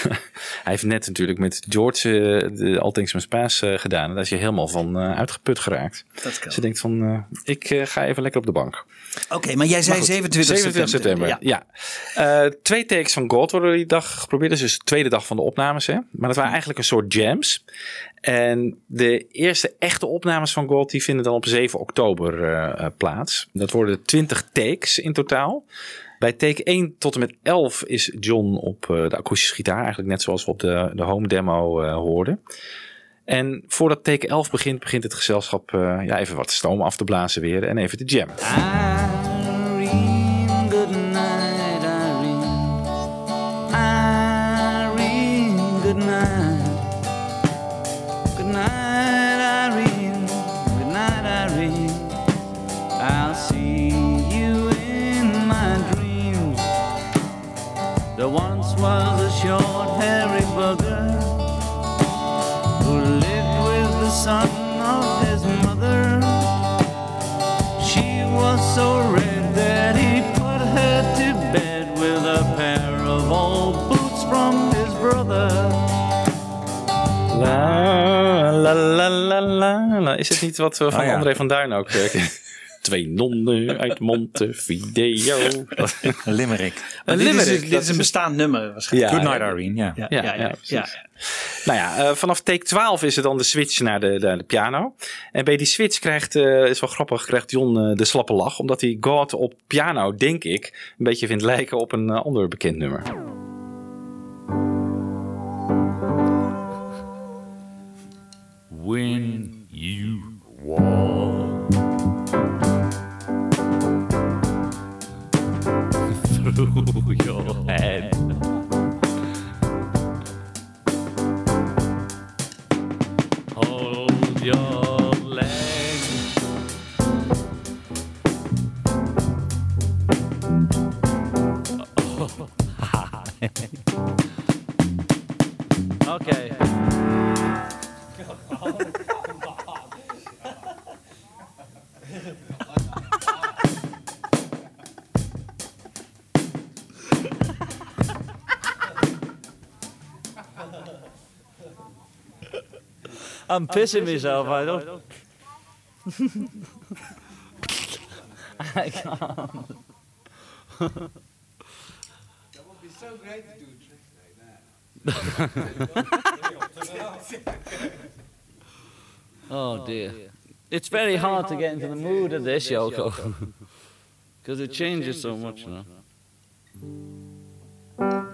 [laughs] hij heeft net natuurlijk met George eh, de All Things Must Pass eh, gedaan. En daar is hij helemaal van eh, uitgeput geraakt. Dat kan. Ze denkt van, eh, ik ga even lekker op de bank. Oké, maar jij zei Maar goed, 27, 27 september. Ja. Ja. Eh, twee takes van God worden die dag geprobeerd. Dus de tweede dag van de opnames. Hè? Maar dat waren eigenlijk een soort jams. En de eerste echte opnames van God die vinden dan op 7 oktober eh, eh, plaats. Dat worden 20 takes in totaal. Bij take 1 tot en met 11 is John op de akoestische gitaar. Eigenlijk net zoals we op de, de home demo hoorden. En voordat take 11 begint, begint het gezelschap eh, ja, even wat stoom af te blazen weer. En even te jammen. Irene, la, la. Is het niet wat we van Oh ja. André van Duin ook... [laughs] Twee nonnen uit Montevideo. Een limerick. Een Dit is, limerick. dit dat is een bestaand nummer waarschijnlijk. Good night, Irene. Ja. Ja, Ja, ja, ja. ja, precies. Nou ja, eh, vanaf take 12 is het dan de switch naar de, de, de piano. En bij die switch krijgt, eh, is wel grappig, krijgt John eh, de slappe lach. Omdat hij God op piano, denk ik, een beetje vindt lijken op een ander bekend nummer. when you walk [laughs] through your head. Hold your leg. [laughs] okay. [laughs] I'm pissing myself. I don't. I can't. That would be so great to do tricks like that. Oh dear. It's very hard to get into the mood of this, Yoko. [laughs] Because it changes so much, you know.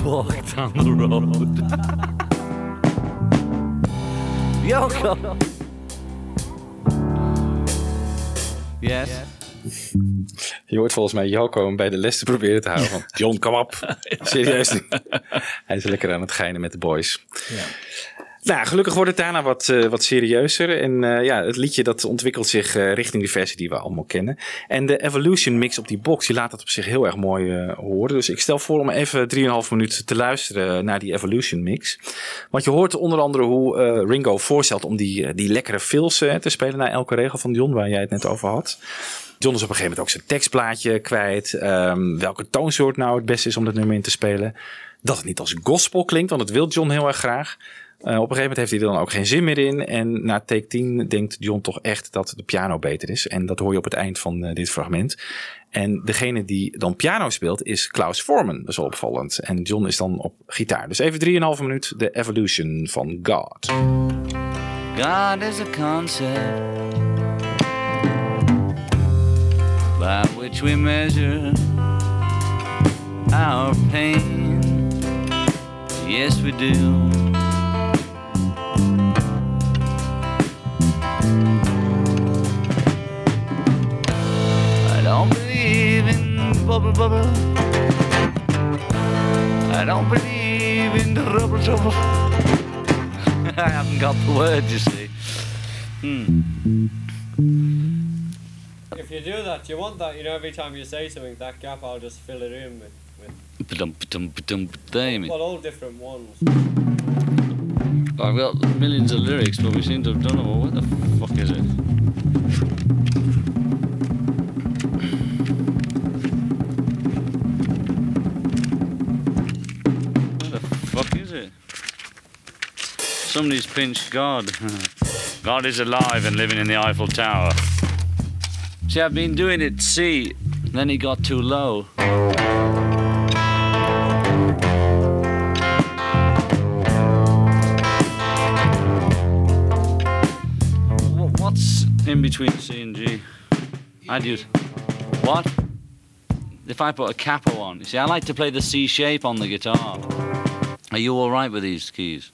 When you walk down the road. Yoko! Yes. Je hoort volgens mij Joko hem bij de les te proberen te houden. Van, John, kom op. [laughs] Serieus niet. Hij is lekker aan het geinen met de boys. Ja. Nou, gelukkig wordt het daarna wat, eh, wat serieuzer. En eh, ja, het liedje dat ontwikkelt zich eh, richting die versie die we allemaal kennen. En de Evolution mix op die box, die laat dat op zich heel erg mooi horen. Dus ik stel voor om even 3,5 minuten te luisteren naar die Evolution mix. Want je hoort onder andere hoe Ringo voorstelt om die, die lekkere fills te spelen naar elke regel van John, waar jij het net over had. John is op een gegeven moment ook zijn tekstplaatje kwijt. Ehm, welke toonsoort nou het beste is om dat nummer in te spelen. Dat het niet als gospel klinkt, want dat wil John heel erg graag. Eh, op een gegeven moment heeft hij er dan ook geen zin meer in. En na take 10 denkt John toch echt dat de piano beter is. En dat hoor je op het eind van eh, dit fragment. En degene die dan piano speelt is Klaus Forman. Dat is wel opvallend. En John is dan op gitaar. Dus even 3,5 minuut de Evolution van God. God is a concept by which we measure our pain. Yes, we do. I don't believe in bubble bubble. I don't believe in the rubber trouble. [laughs] I haven't got the word, you see. Hmm. If you do that, you want that, you know, every time you say something, that gap, I'll just fill it in with, with well, all different ones. I've got millions of lyrics, but we seem to have done them all. What the fuck is it? The fuck is it? Somebody's pinched God. [laughs] God is alive and living in the Eiffel Tower. See, I've been doing it C, then he got too low. In between C and G? I'd use what? If I put a capo on, you see, I like to play the C shape on the guitar. Are you all right with these keys?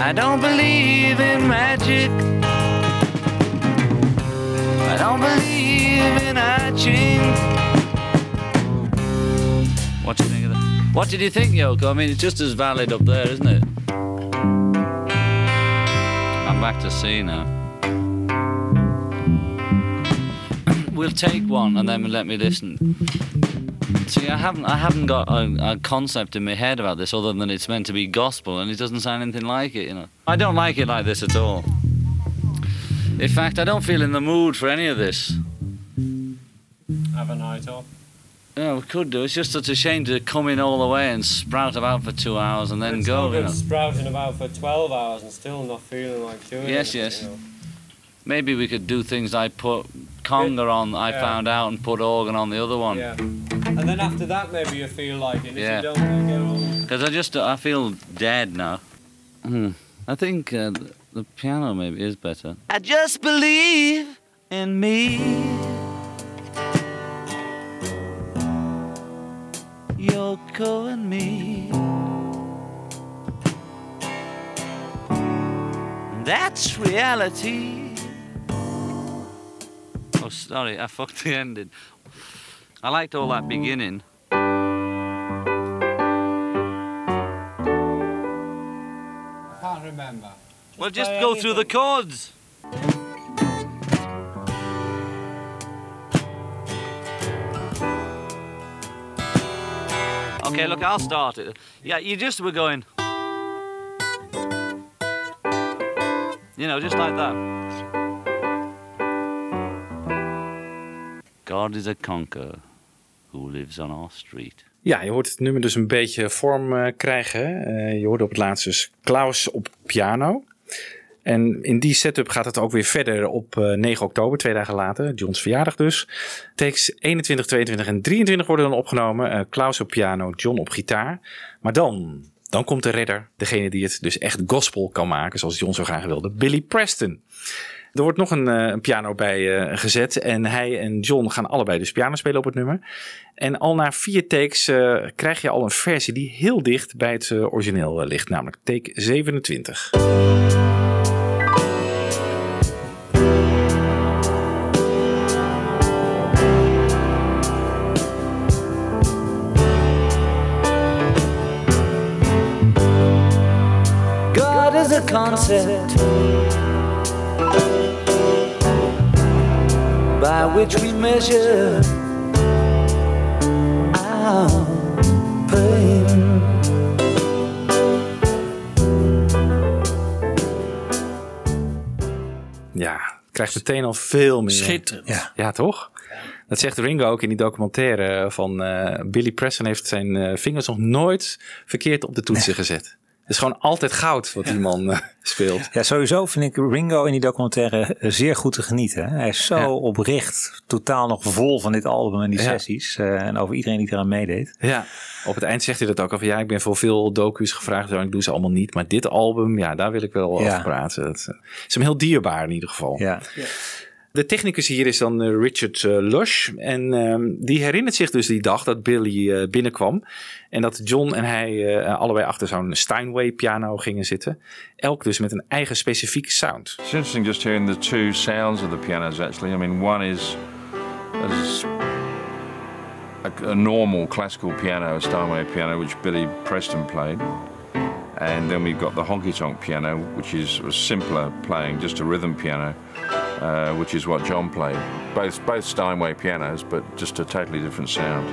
I don't believe in magic. I don't believe in hatching. What do you think of that? What did you think, Yoko? I mean, it's just as valid up there, isn't it? I'm back to C now. [clears throat] we'll take one and then let me listen. See, I haven't, I haven't got a, a concept in my head about this other than it's meant to be gospel, and it doesn't sound anything like it. You know, I don't like it like this at all. In fact, I don't feel in the mood for any of this. Have a night off. Yeah, we could do. It's just such a shame to come in all the way and sprout about for two hours and then it's go. no You good know. sprouting about for 12 hours and still not feeling like doing it. Yes, yes. you know. Maybe we could do things like put conga on. I Yeah. found out and put organ on the other one. Yeah. And then after that, maybe you feel like it. If Yeah. you don't, you get all. Because I just I feel dead now. Hmm. I think uh, the, the piano maybe is better. I just believe in me. Yoko and me. That's reality. Oh, sorry, I fucked the ending. I liked all that beginning. I can't remember. Well, just go through the chords. Okay, look, I'll start it. Yeah, you just were going. You know, just like that. God is a conqueror who lives on our street. Ja, je hoort het nummer dus een beetje vorm eh, krijgen. Eh, je hoorde op het laatst dus Klaus op piano. En in die setup gaat het ook weer verder op eh, 9 oktober, twee dagen later. Johns verjaardag dus. Takes 21, 22 en 23 worden dan opgenomen. Eh, Klaus op piano, John op gitaar. Maar dan, dan komt de redder. Degene die het dus echt gospel kan maken, zoals John zo graag wilde. Billy Preston. Er wordt nog een, eh, een piano bij eh, gezet. En hij en John gaan allebei dus piano spelen op het nummer. En al na vier takes eh, krijg je al een versie die heel dicht bij het eh, origineel eh, ligt. Namelijk take 27. Concept by which we measure our pain. Ja, krijgt meteen al veel meer. Schitterend. Ja, ja toch? Dat zegt Ringo ook in die documentaire van eh, Billy Preston heeft zijn eh, vingers nog nooit verkeerd op de toetsen gezet. Het is gewoon altijd goud wat die man eh, speelt. Ja, sowieso vind ik Ringo in die documentaire zeer goed te genieten. hè. Hij is zo Ja. oprecht, totaal nog vol van dit album en die Ja. sessies. eh, en over iedereen die eraan meedeed. Ja, op het eind zegt hij dat ook al van ja, ik ben voor veel docu's gevraagd, en ik doe ze allemaal niet. Maar dit album, ja, daar wil ik wel Ja. over praten. Het is hem heel dierbaar in ieder geval. Ja. De technicus hier is dan eh, Richard eh, Lush. En ehm, die herinnert zich dus die dag dat Billy eh, binnenkwam. En dat John en hij allebei achter zo'n Steinway piano gingen zitten. Elk dus met een eigen specifieke sound. It's interesting just hearing the two sounds of the pianos actually. I mean, one is a, a normal classical piano, a Steinway piano, which Billy Preston played. And then we've got the honky tonk piano, which is a simpler playing, just a rhythm piano, uh, which is what John played. Both, both Steinway pianos, but just a totally different sound.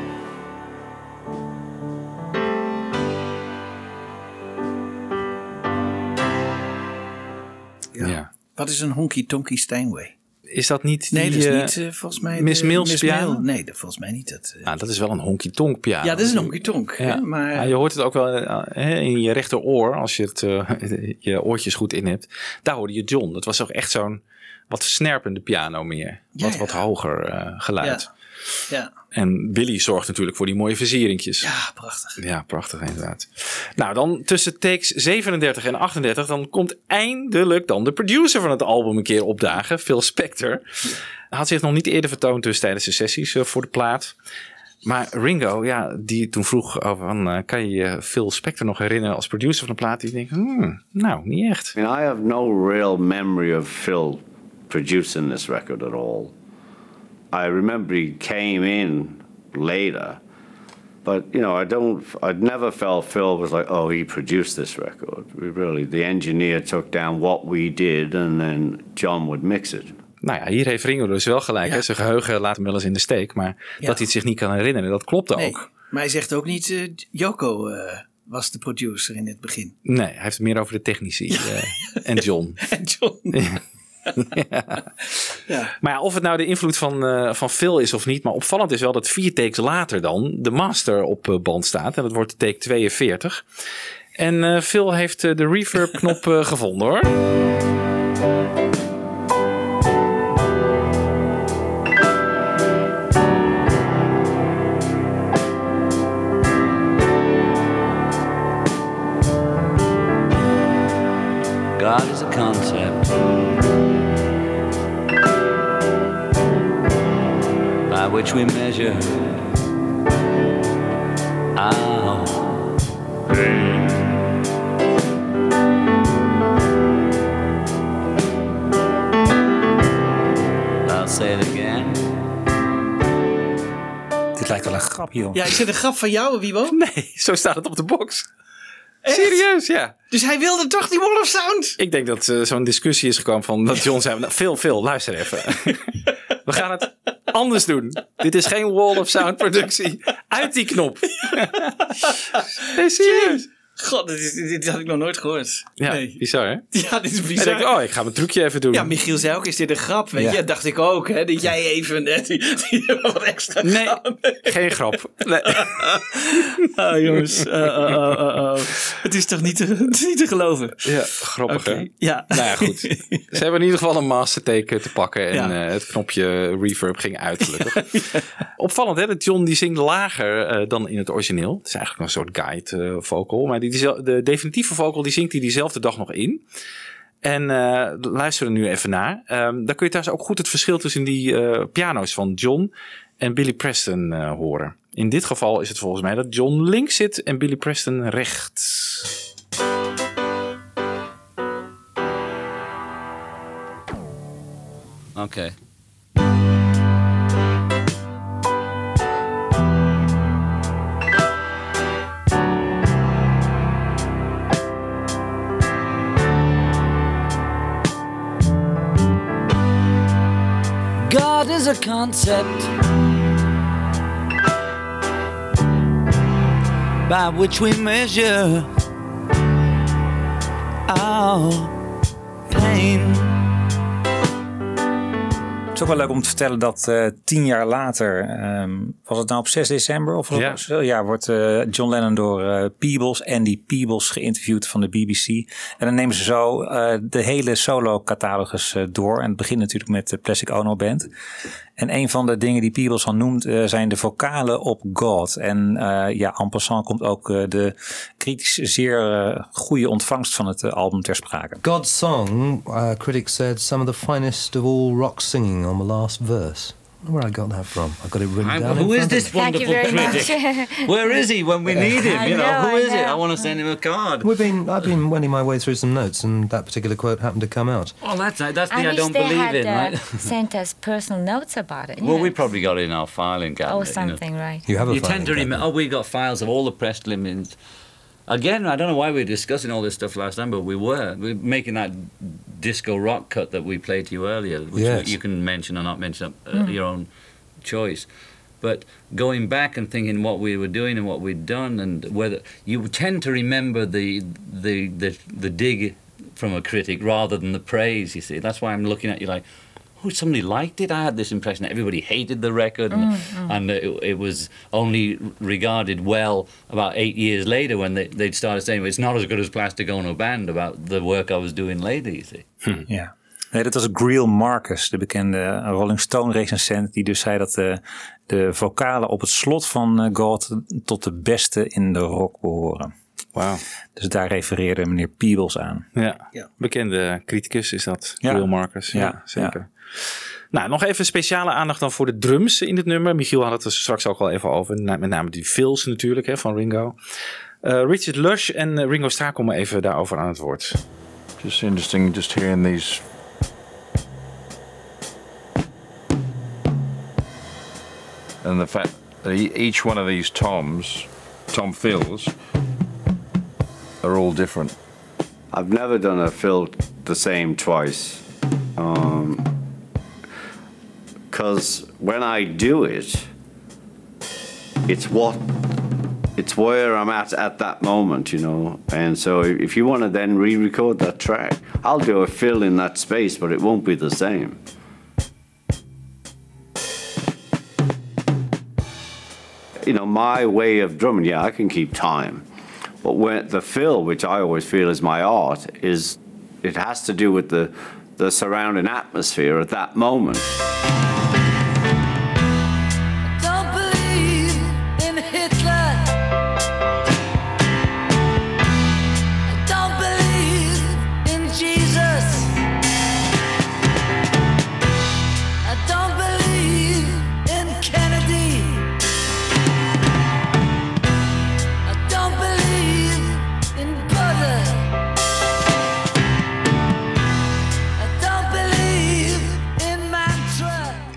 Ja. Wat is een honky tonky Steinway? Is dat niet Nee, die, dat is eh, niet eh, volgens mij... Miss Mills Miss piano? Nee, dat, volgens mij niet. Dat. Nou, dat is wel een honky tonk piano. Ja, dat is een honky tonk. Ja. Maar Ja, je hoort het ook wel hè, in je rechteroor, als je het, eh, [laughs] je oortjes goed in hebt. Daar hoorde je John. Dat was ook echt zo'n wat snerpende piano meer. Ja, wat, ja. wat hoger eh, geluid. ja. En Billy zorgt natuurlijk voor die mooie versieringjes. Ja, prachtig. Ja, prachtig inderdaad. Nou, dan tussen takes 37 en 38, dan komt eindelijk dan de producer van het album een keer opdagen, Phil Spector. Hij had zich nog niet eerder vertoond dus tijdens de sessies eh, voor de plaat. Maar Ringo, ja, die toen vroeg over, van, eh, kan je je Phil Spector nog herinneren als producer van de plaat? Die denkt, hmm, nou, niet echt. I mean, I have no real memory of Phil producing this record at all. I remember he came in later, but you know, I don't. I'd never felt Phil was like, oh, he produced this record. We really, the engineer took down what we did, and then John would mix it. Nou ja, hier heeft Ringo dus wel gelijk. Hè? Zijn geheugen laat hem wel eens in de steek. Maar dat hij het zich niet kan herinneren, dat klopt Nee, ook. maar hij zegt ook niet... eh, Joko eh, was de producer in het begin. Nee, hij heeft het meer over de technici [laughs] eh, en John. En John. [laughs] [laughs] ja. Maar ja, of het nou de invloed van, eh, van Phil is of niet. Maar opvallend is wel dat vier takes later dan de master op eh, band staat. En dat wordt take 42. En eh, Phil heeft de reverb knop [laughs] gevonden hoor. Which we measure our pain. I'll say it again. Dit lijkt wel een grap, joh. Ja, is dit een grap van jou, Wiebo? [laughs] Nee, zo staat het op de box. Serieus, ja. Dus hij wilde toch die Wall of Sound? Ik denk dat eh, zo'n discussie is gekomen van dat [laughs] John zei, nou, veel, veel, luister even. [laughs] We gaan het anders doen. Dit is geen Wall of Sound productie. Uit die knop. [laughs] Serieus. God, dit, is- dit, dit had ik nog nooit gehoord. Ja, Nee. bizar hè? [laughs] Ja, dit is bizar. denkt, oh, ik ga mijn trucje even doen. Ja, Michiel zei ook, is dit een grap? Weet Ja. je, dacht ik ook, hè, dat jij even eh, die, die [laughs] wat extra Nee, geen grap. Nee. [laughs] Ah, jongens. Uh, uh, uh. Het is toch niet te, niet te geloven? Ja, grappig hè? ja. Nou ja, goed. Ze hebben in ieder geval een mastertake te pakken. En Ja. eh, het knopje reverb ging uit gelukkig. Opvallend hè, dat John die zingt lager eh, dan in het origineel. Het is eigenlijk een soort guide vocal. Maar die, die, de definitieve vocal die zingt hij diezelfde dag nog in. En eh luister er nu even naar. Ehm dan kun je thuis ook goed het verschil tussen die eh, piano's van John en Billy Preston eh, horen. In dit geval is het volgens mij dat John links zit en Billy Preston rechts. Okay. Is a concept by which we measure our pain. Het is ook wel leuk om te vertellen dat eh, tien jaar later, ehm, was het nou op 6 december of Ja. zo, ja, wordt eh, John Lennon door eh, Peebles, Andy Peebles, geïnterviewd van de BBC. En dan nemen ze zo de hele solo-catalogus door. En het begint natuurlijk met de Plastic Ono Band. En een van de dingen die Peebles al noemt eh, zijn de vocalen op God. En eh, ja, en passant komt ook eh, de kritisch zeer goede ontvangst van het album ter sprake. God's song, uh, critics said, some of the finest of all rock singing on the last verse. I Where I got that from? I got it written I- down. who in is this me. Thank you wonderful very critic? much. [laughs] Where is he when we need him? I You know, know, who I is it? I want to send him a card. We've been, I've been wending my way through some notes, and that particular quote happened to come out. Well, that's that's the I I, don't they believe had in, uh, right? [laughs] sent us personal notes about it. Well, yeah. we probably got it in our filing cabinet. Oh, you know. something, right. You have a You tend filing to remember. Oh, we got files of all the press limits. Again, I don't know why we were discussing all this stuff last time, but we were. We were making that disco rock cut that we played to you earlier, which Yes. you can mention or not mention, uh, Mm. your own choice. But going back and thinking what we were doing and what we'd done, and whether you tend to remember the the the, the dig from a critic rather than the praise. You see, that's why I'm looking at you like. Oh, somebody liked it. I had this impression that everybody hated the record, and, Mm, mm. and it, it was only regarded well about eight years later when they, they'd started saying it's not as good as Plastic Ono Band about the work I was doing later. You see. Ja. Nee, dat was Greil Marcus, de bekende Rolling Stone recensent, die dus zei dat de, de vocalen op het slot van eh, God tot de beste in de rock behoren. Wauw. Dus daar refereerde meneer Peebles aan. Ja, Ja. bekende criticus is dat. Ja. Will Marcus. Ja, Ja, zeker. Nou, nog even speciale aandacht dan voor de drums in het nummer. Michiel had het er straks ook al even over. Met name die fills natuurlijk hè, van Ringo. Eh, Richard Lush en eh, Ringo Starr komen even daarover aan het woord. Just interesting, just hearing these. And the fact that each one of these toms, tom fills, are all different. I've never done a fill the same twice. Um, because when I do it, it's what it's where I'm at at that moment, you know. And so if you want to then re-record that track, I'll do a fill in that space, but it won't be the same. You know, my way of drumming, yeah, I can keep time. But when the fill, which I always feel is my art, is it has to do with the the surrounding atmosphere at that moment.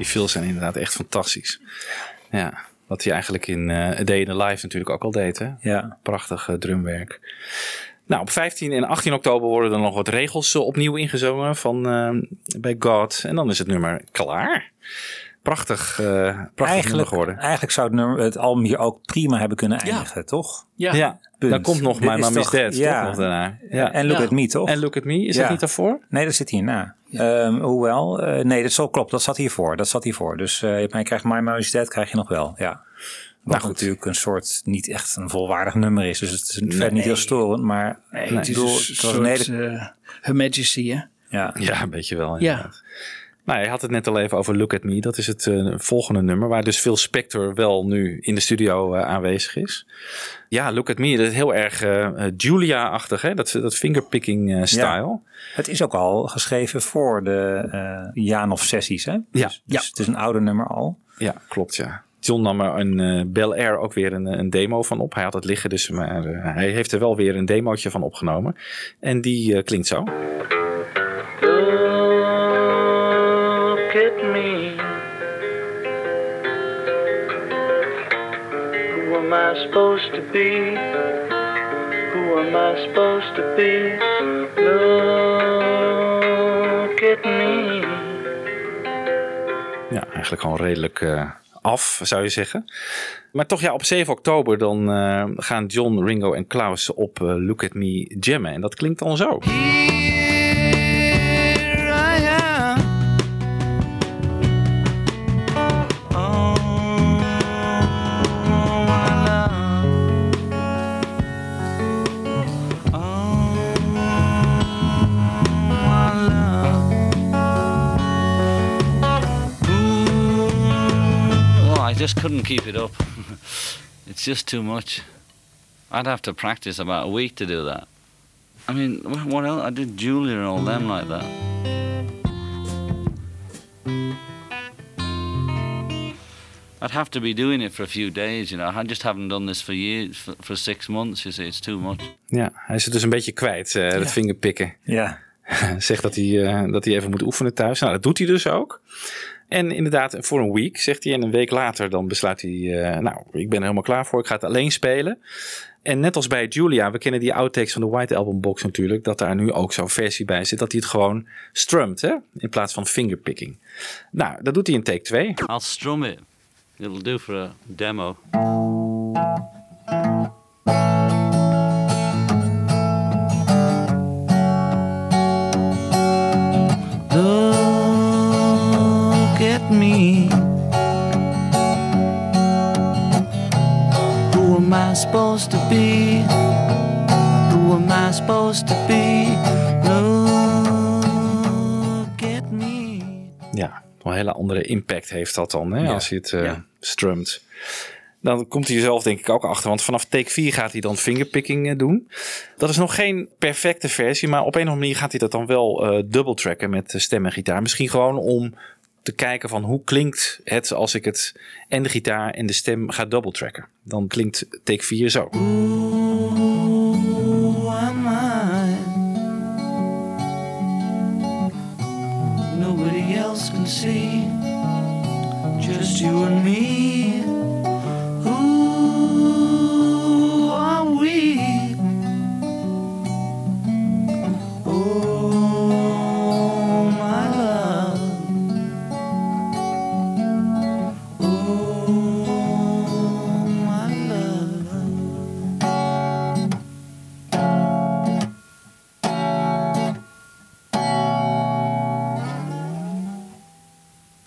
Fills zijn inderdaad echt fantastisch. Ja, wat hij eigenlijk in eh A Day in the Life natuurlijk ook al deed. Hè? Ja. Prachtig eh, drumwerk. Nou, op 15 en 18 oktober worden er nog wat regels eh, opnieuw ingezongen van, eh, bij God. En dan is het nummer klaar. Prachtig, eh prachtig nummer Eigenlijk, geworden. eigenlijk zou het, nummer, het album hier ook prima hebben kunnen eindigen, toch? Ja, ja. Punt. daar komt nog Dit My Mom is Dead, ja. toch nog daarna. Ja. En Look Ja. at Me, toch? En Look at Me, is Ja. dat niet daarvoor? Nee, dat zit hierna. Ehm, hoewel, eh, nee, dat zo klopt. Dat zat hiervoor. Dat zat hiervoor. Dus eh je krijgt My Mom is Dead, krijg je nog wel. Ja. Wat goed. natuurlijk een soort, niet echt een volwaardig nummer is. Dus het is Nee. verder niet heel storend. Maar Nee, het is bedoel, een het was soort een hele... eh, Her Majesty, hè? Ja. Ja, een beetje wel. Ja. Nou, je had het net al even over Look at Me. Dat is het eh, volgende nummer, waar dus Phil Spector wel nu in de studio eh, aanwezig is. Ja, Look at Me, dat is heel erg eh, Julia-achtig, hè? Dat, dat fingerpicking eh, style. Het is ook al geschreven voor de eh Janov-sessies, hè? Ja. Dus, dus het is een oude nummer al. Ja, klopt, ja. John nam er een eh, Bel Air ook weer een, een demo van op. Hij had het liggen, dus maar eh, hij heeft er wel weer een demootje van opgenomen. En die eh, klinkt zo. At me. Who am I supposed to be? Who am I supposed to be? Look at me. Ja, eigenlijk gewoon redelijk eh, af, zou je zeggen. Maar toch, ja, op 7 oktober dan eh, gaan John, Ringo en Klaus op eh, Look at Me jammen. En dat klinkt dan zo. Just couldn't keep it up. [laughs] it's just too much. I'd have to practice about a week to do that. I mean, what else? I did Julia and all them like that. I'd have to be doing it for a few days, you know. I just haven't done this for years, for, for six months, you see. It's too much. Ja, hij is het dus een beetje kwijt, eh dat vingerpikken. Ja. [laughs] zegt dat hij, eh, dat hij even moet oefenen thuis. Nou, dat doet hij dus ook. En inderdaad, voor een week, zegt hij. En een week later dan besluit hij, eh, nou, ik ben er helemaal klaar voor. Ik ga het alleen spelen. En net als bij Julia, we kennen die outtakes van de White Album box natuurlijk. Dat daar nu ook zo'n versie bij zit. Dat hij het gewoon strumt, hè. In plaats van fingerpicking. Nou, dat doet hij in take 2. I'll strum it. It'll do for a demo. I supposed to be? Who am I supposed to be? Look at me. Ja, een hele andere impact heeft dat dan, hè, als je het eh, strumt. Dan komt hij zelf denk ik ook achter. Want vanaf take 4 gaat hij dan fingerpicking eh, doen. Dat is nog geen perfecte versie. Maar op een of andere manier gaat hij dat dan wel eh double tracken met stem en gitaar. Misschien gewoon om te kijken van hoe klinkt het als ik het en de gitaar en de stem ga double tracken. Dan klinkt take 4 zo. Else can see, just you and me.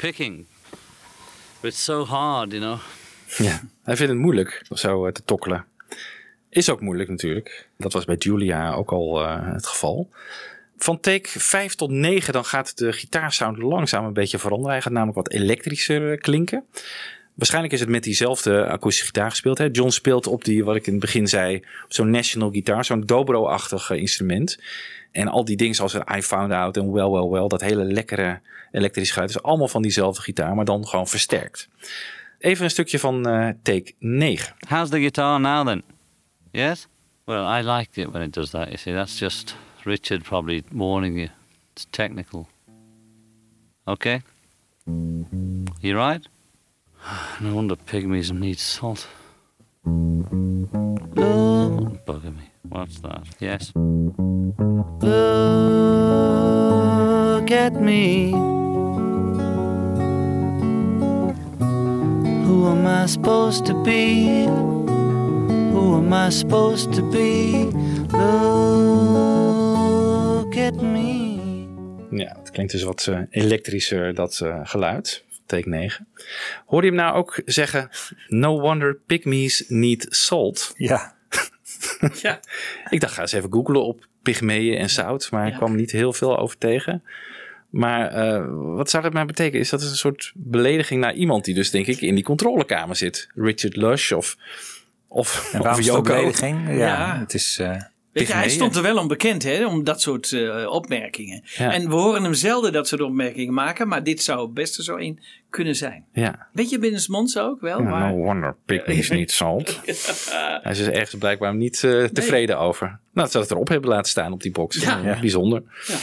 Picking. But it's so hard, you know. Ja, hij vindt het moeilijk om zo eh, te tokkelen. Is ook moeilijk natuurlijk. Dat was bij Julia ook al eh, het geval. Van take 5 tot 9 dan gaat de gitaarsound langzaam een beetje veranderen. Hij gaat namelijk wat elektrischer eh, klinken. Waarschijnlijk is het met diezelfde akoestische gitaar gespeeld. Hè? John speelt op die, wat ik in het begin zei, zo'n national gitaar, zo'n dobro-achtig instrument. En al die dingen zoals I Found Out en Well Well Well, dat hele lekkere elektrische geluid, is allemaal van diezelfde gitaar, maar dan gewoon versterkt. Even een stukje van eh, take 9. How's the guitar now then? Yes? Well, I liked it when it does that, you see. That's just Richard probably warning you. It's technical. Okay? You right? [sighs] No wonder pygmies need salt. Bugging me. What's that? Yes. Look at me. Who am I supposed to be? Who am I supposed to be? Look at me. Ja, het klinkt dus wat eh, elektrischer, dat eh, geluid. Take 9. Hoorde je hem nou ook zeggen... No wonder pygmies need salt. Ja. [laughs] ja. Ik dacht, ga eens even googlen op pygmeeën en zout. Maar ik kwam niet heel veel over tegen. Maar eh, wat zou dat maar betekenen? Is dat een soort belediging naar iemand die dus denk ik in die controlekamer zit? Richard Lush of... Of, En waarom of is het een Yoko. belediging? Ja, Ja. het is... eh, Weet je, hij stond er wel om bekend, hè, om dat soort eh, opmerkingen. Ja. En we horen hem zelden dat soort opmerkingen maken, maar dit zou het beste zo een kunnen zijn. Ja. Beetje binnensmonds ook wel, Ja, maar... no wonder pygmies need salt. Hij is er ergens blijkbaar niet eh, tevreden over. Nou, dat ze het erop hebben laten staan op die box. Ja. Eh, Ja.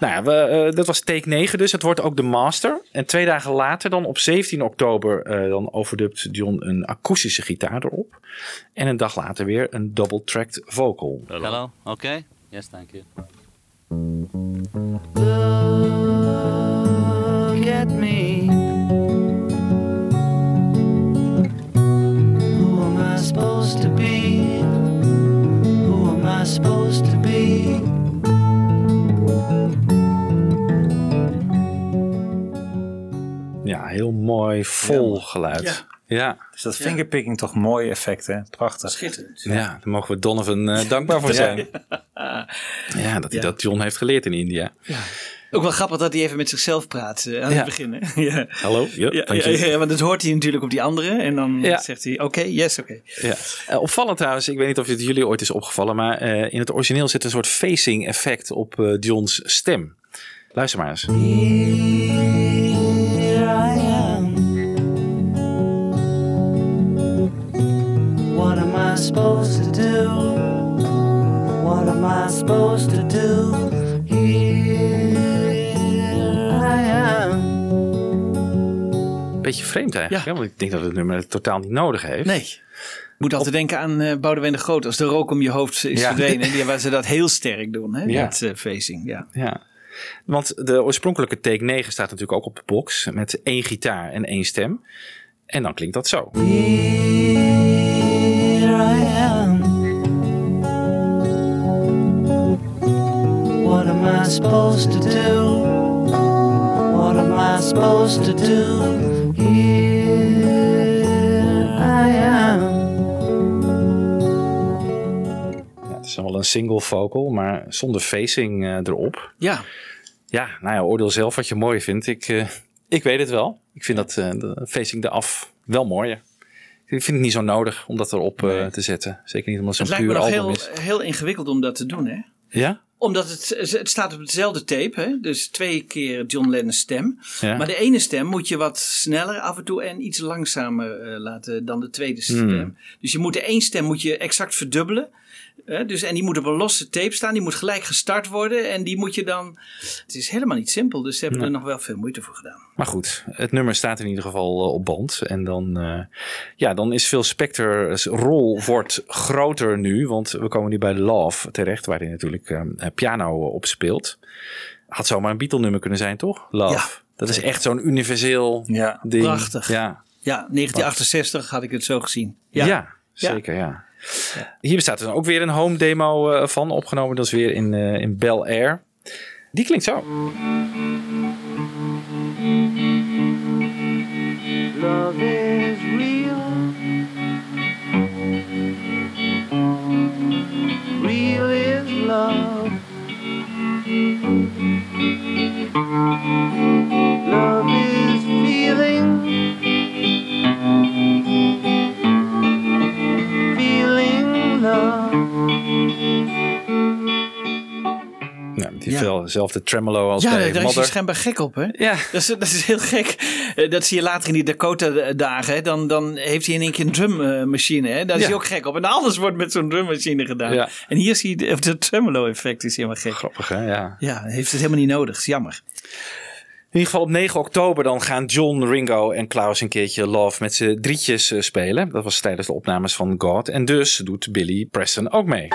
Nou ja, we, eh, dat was take 9 dus. Het wordt ook de master. En twee dagen later, dan op 17 oktober, eh, dan overdubt John een akoestische gitaar erop. En een dag later weer een double-tracked vocal. Hello? Okay? Yes, thank you. Look at me. Who am I supposed to be? Who am I supposed to be? Ja, heel mooi, vol geluid. Ja. Ja. Dus dat fingerpicking toch mooi effect, hè? Prachtig. Schitterend. Ja, daar mogen we Donovan eh, dankbaar voor [laughs] zijn. [laughs] Ja, dat hij dat John heeft geleerd in India. Ook wel grappig dat hij even met zichzelf praat eh, aan Ja. het begin. hè? [laughs] ja. Hallo? Ja, Ja, ja, want dat hoort hij natuurlijk op die andere. En dan Ja. zegt hij, oké, yes, oké. Ja. Eh, opvallend trouwens, ik weet niet of het jullie ooit is opgevallen, maar eh, in het origineel zit een soort facing effect op eh, John's stem. Luister maar eens. Supposed to do? What am I supposed to do? Here I am. Beetje vreemd eigenlijk, hè? want ik denk dat het nummer het totaal niet nodig heeft. Nee. Ik moet altijd denken aan eh Boudewijn de Groot. Als de rook om je hoofd is Ja. verdwenen. [laughs] Die, waar ze dat heel sterk doen, hè? Ja. Dat eh, facing, ja. Ja. Want de oorspronkelijke take 9 staat natuurlijk ook op de box met één gitaar en één stem. En dan klinkt dat zo. I am. What am I supposed to do? What am I supposed to do? Here I am. Ja, het is wel een single vocal, maar zonder facing eh, erop. Ja. Ja, nou ja, oordeel zelf wat je mooi vindt. Ik, eh, ik weet het wel. Ik vind dat eh, de facing eraf wel mooier. Ik vind het niet zo nodig om dat erop eh, te zetten. Zeker niet omdat het Het zo'n lijkt me puur nog album heel, is. heel ingewikkeld om dat te doen, hè? Ja? Omdat het, het staat op hetzelfde tape, hè? dus twee keer John Lennon's stem. Ja. Maar de ene stem moet je wat sneller af en toe en iets langzamer eh, laten dan de tweede stem. Hmm. Dus je moet de één stem moet je exact verdubbelen. Dus, en die moet op een losse tape staan, die moet gelijk gestart worden. En die moet je dan. Het is helemaal niet simpel, dus ze hebben Nee. er nog wel veel moeite voor gedaan. Maar goed, het nummer staat in ieder geval eh, op band. En dan, eh, ja, dan is Phil Spector's rol wordt groter nu. Want we komen nu bij Love terecht, waar hij natuurlijk eh, piano op speelt. Had zomaar een Beatle-nummer kunnen zijn, toch? Love. Ja. Dat is echt zo'n universeel ja. ding. Prachtig. Ja, Ja, 1968 had ik het zo gezien. ja. Ja, zeker, ja. Hier bestaat dan ook weer een home demo eh, van, opgenomen. Dat is weer in, eh, in Bel Air. Die klinkt zo. Love is real. Real is love. Love Ja, met diezelfde tremolo als Ja, bij daar is Mother. schijnbaar gek op, hè? Ja. Dat is, dat is heel gek. Eh, Dat zie je later in die Dakota-dagen. hè. Dan, dan heeft hij in één keer een drummachine. Hè? Daar is Ja. hij ook gek op. En alles wordt met zo'n drummachine gedaan. Ja. En hier zie je de, de tremolo-effect is helemaal gek. Grappig, hè? Ja. Ja, heeft het helemaal niet nodig. Is jammer. In ieder geval op 9 oktober dan gaan John, Ringo en Klaus een keertje Love met z'n drietjes eh, spelen. Dat was tijdens de opnames van God. En dus doet Billy Preston ook mee.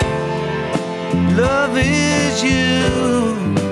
Love is you.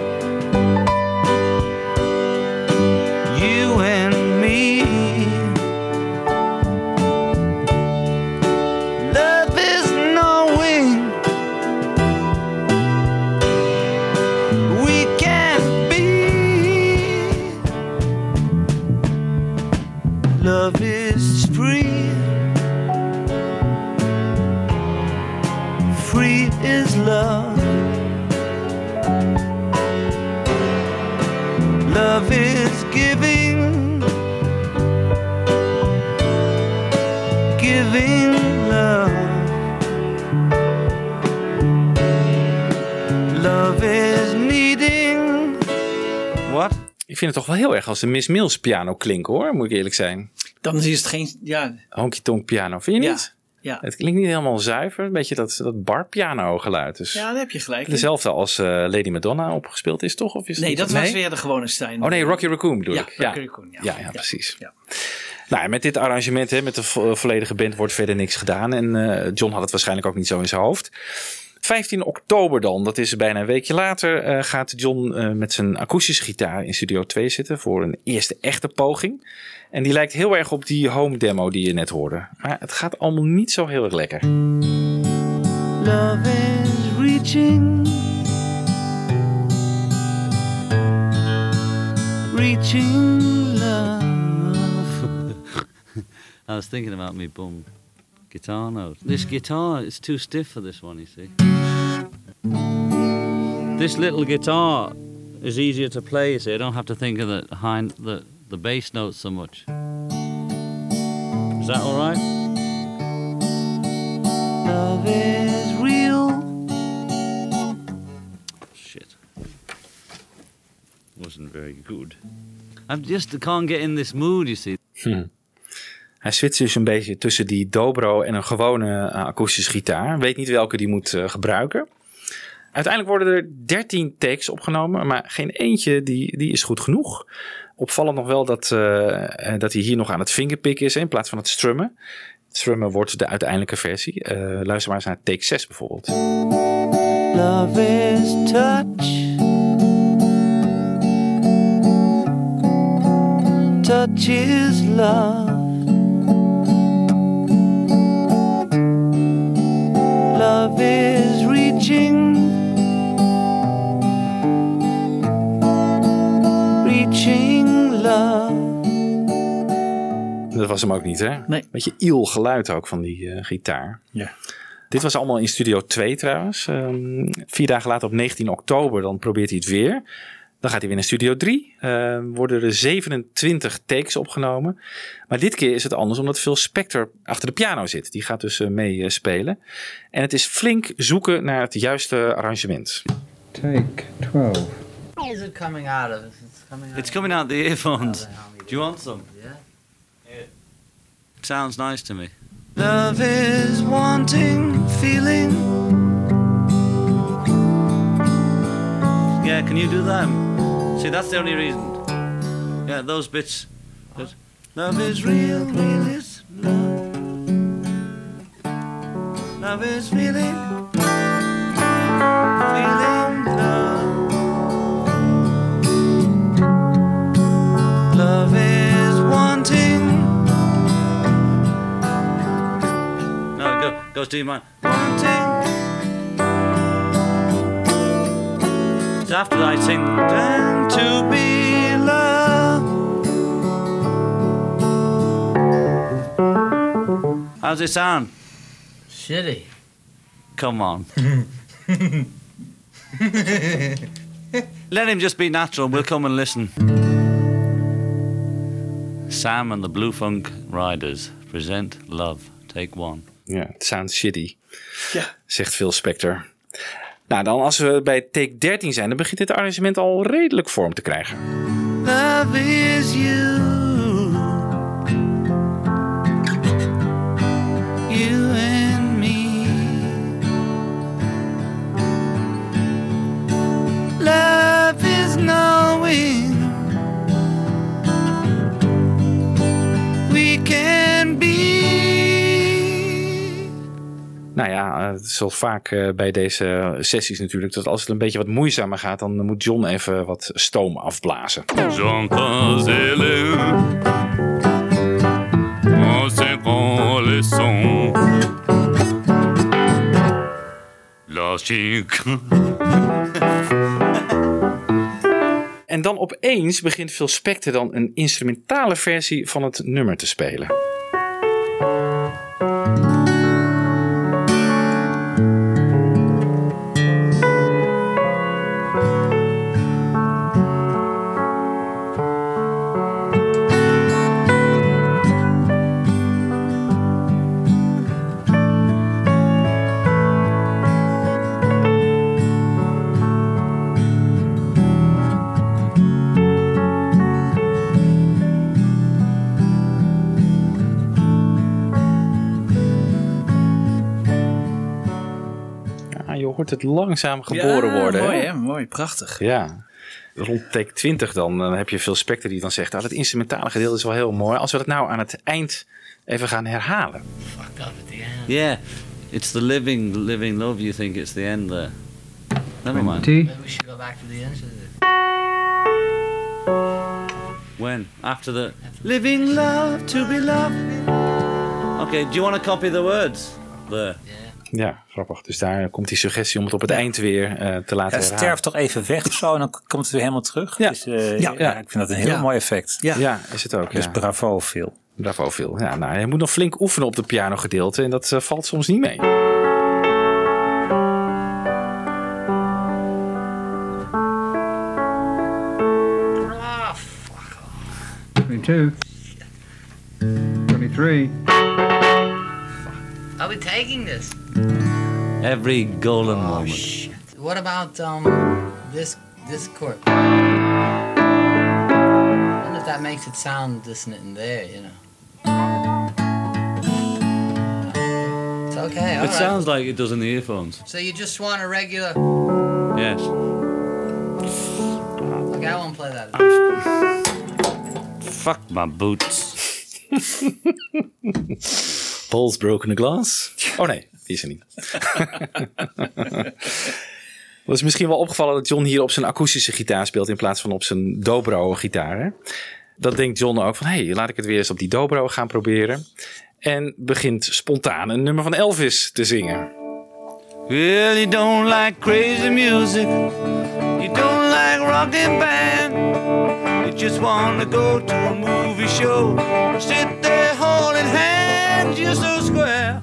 Ik vind het toch wel heel erg als een Miss Mills piano klinken hoor, moet ik eerlijk zijn. Dan is het geen... Ja, Honky tonk piano, vind je Ja, niet? ja. Het klinkt niet helemaal zuiver, een beetje dat, dat bar piano geluid. Dus ja daar heb je gelijk. Dezelfde als eh, Lady Madonna opgespeeld is, toch? Of is Nee, dat was weer de gewone Stein. Oh nee, Rocky Raccoon bedoel Ja, ik. Rocky Raccoon, ja. ja, ja, precies. Nou, met dit arrangement, hè, met de vo- volledige band, wordt verder niks gedaan. En eh, John had het waarschijnlijk ook niet zo in zijn hoofd. 15 oktober dan, dat is bijna een weekje later, eh, gaat John eh, met zijn akoestische gitaar in Studio 2 zitten voor een eerste echte poging. En die lijkt heel erg op die home demo die je net hoorde. Maar het gaat allemaal niet zo heel erg lekker. Love is reaching, reaching love. [laughs] I was thinking about me bum guitar note. This guitar is too stiff for this one, you see. This little guitar is easier to play, you see. I don't have to think of the high, the, the bass notes so much. Is that all right? Love is real. Shit. Wasn't very good. I just can't get in this mood, you see. Hm. Hij switcht dus een beetje tussen die dobro en een gewone eh, akoestische gitaar. Weet niet welke die moet eh, gebruiken. Uiteindelijk worden er 13 takes opgenomen, maar geen eentje die, die is goed genoeg. Opvallend nog wel dat, eh, eh, dat hij hier nog aan het fingerpicken is in plaats van het strummen. Het strummen wordt de uiteindelijke versie. Eh, luister maar eens naar take 6 bijvoorbeeld. Love is touch. Touch is love. Love is reaching. Reaching love. Dat was hem ook niet, hè? Nee. Beetje iel geluid ook van die eh, gitaar. Ja. Dit was allemaal in Studio 2 trouwens. Ehm, vier dagen later op 19 oktober dan probeert hij het weer. Dan gaat hij weer naar Studio 3. Ehm, worden er 27 takes opgenomen. Maar dit keer is het anders omdat Phil Spector achter de piano zit. Die gaat dus eh, mee eh, spelen. En het is flink zoeken naar het juiste arrangement. Take 12. Is it coming out of? It's coming out. It's coming out the earphones. Do you want some? Yeah. It sounds nice to me. Love is wanting, feeling. Yeah, can you do that? See, that's the only reason. Yeah, those bits. That- Love is real, real is love. Love is feeling, feeling goes to your mind. wanting. So after I sing, And to be loved. how's it sound? Shitty. Come on. [laughs] Let him just be natural. We'll come and listen. Sam and the Blue Funk Riders present Love. Take one. Ja, het sounds shitty. Ja. Zegt Phil Spector. Nou, dan als we bij take 13 zijn, dan begint dit arrangement al redelijk vorm te krijgen. Love is you. You and me. Love is knowing Nou ja, eh, het is wel vaak eh, bij deze sessies natuurlijk dat als het een beetje wat moeizamer gaat, dan moet John even wat stoom afblazen. [laughs] En dan opeens begint Phil Spector dan een instrumentale versie van het nummer te spelen. Het langzaam geboren Ja, worden. Mooi, hè? hè? Mooi, prachtig. Ja. Rond take 20 dan, dan heb je Phil Spector die dan zegt... Ah, het instrumentale gedeelte is wel heel mooi. Als we dat nou aan het eind even gaan herhalen. Yeah, it's the living, living love. You think it's the end there? Never mind. Maybe we should go back to the end. When? After the living love to be loved. Okay, do you want to copy the words there? Ja, grappig. Dus daar komt die suggestie om het op het eind weer eh, te laten Ja, herhalen. sterft toch even weg of zo en dan komt het weer helemaal terug. Ja. Dus, eh, Ja. ja. ik vind dat een heel Ja. mooi effect. Ja. is het ook. Dus ja. bravo Phil. Bravo Phil. Ja, nou, je moet nog flink oefenen op de piano gedeelte en dat eh, valt soms niet mee. Twenty-two. Twenty-three. Are we taking this? Every golden moment. What about um this this chord? I wonder if that makes it sound dissonant in there, you know. It's okay, it alright. sounds like it does in the earphones. So you just want a regular Yes. Okay, I won't play that. Fuck my boots. [laughs] Paul's Broken a Glass. Oh nee, die is er niet. [laughs] Het is misschien wel opgevallen dat John hier op zijn akoestische gitaar speelt in plaats van op zijn dobro gitaar. Hè? Dat denkt John ook van, hé, hey, laat ik het weer eens op die dobro gaan proberen. En begint spontaan een nummer van Elvis te zingen. Well, you don't like crazy music. You don't like rockin' band. You just wanna go to a movie show. Sit there holding hands, you're so square.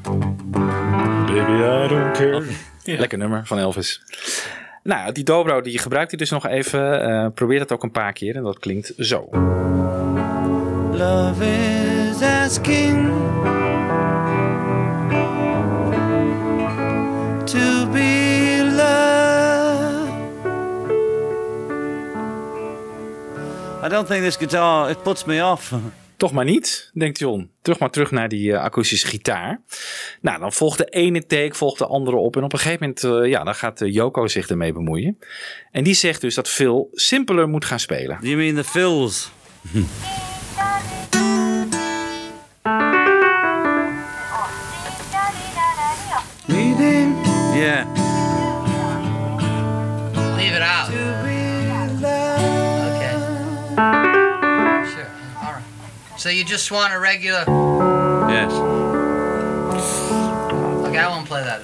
Baby, I don't care. Lekker nummer van Elvis. Nou, die dobro die gebruikt hij dus nog even. eh probeer dat ook een paar keer en dat klinkt zo. Love is asking to be loved. I don't think this guitar, it puts me off. Toch maar niet, denkt John. Terug maar terug naar die eh, akoestische gitaar. Nou, dan volgt de ene take, volgt de andere op. En op een gegeven moment, eh, ja, dan gaat eh, Yoko zich ermee bemoeien. En die zegt dus dat Phil simpeler moet gaan spelen. You mean the fills? Yeah. So you just want a regular. Yes. Okay, I won't play that.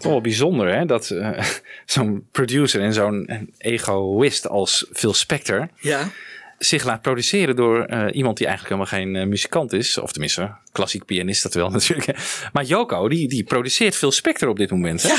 Toch wel bijzonder, hè? Dat eh, [laughs] zo'n producer en zo'n egoïst als Phil Spector... Ja. zich laat produceren door eh, iemand die eigenlijk helemaal geen eh, muzikant is. Of tenminste, klassiek pianist dat wel [laughs] natuurlijk. hè. Maar Yoko, die, die produceert Phil Spector op dit moment. Hè?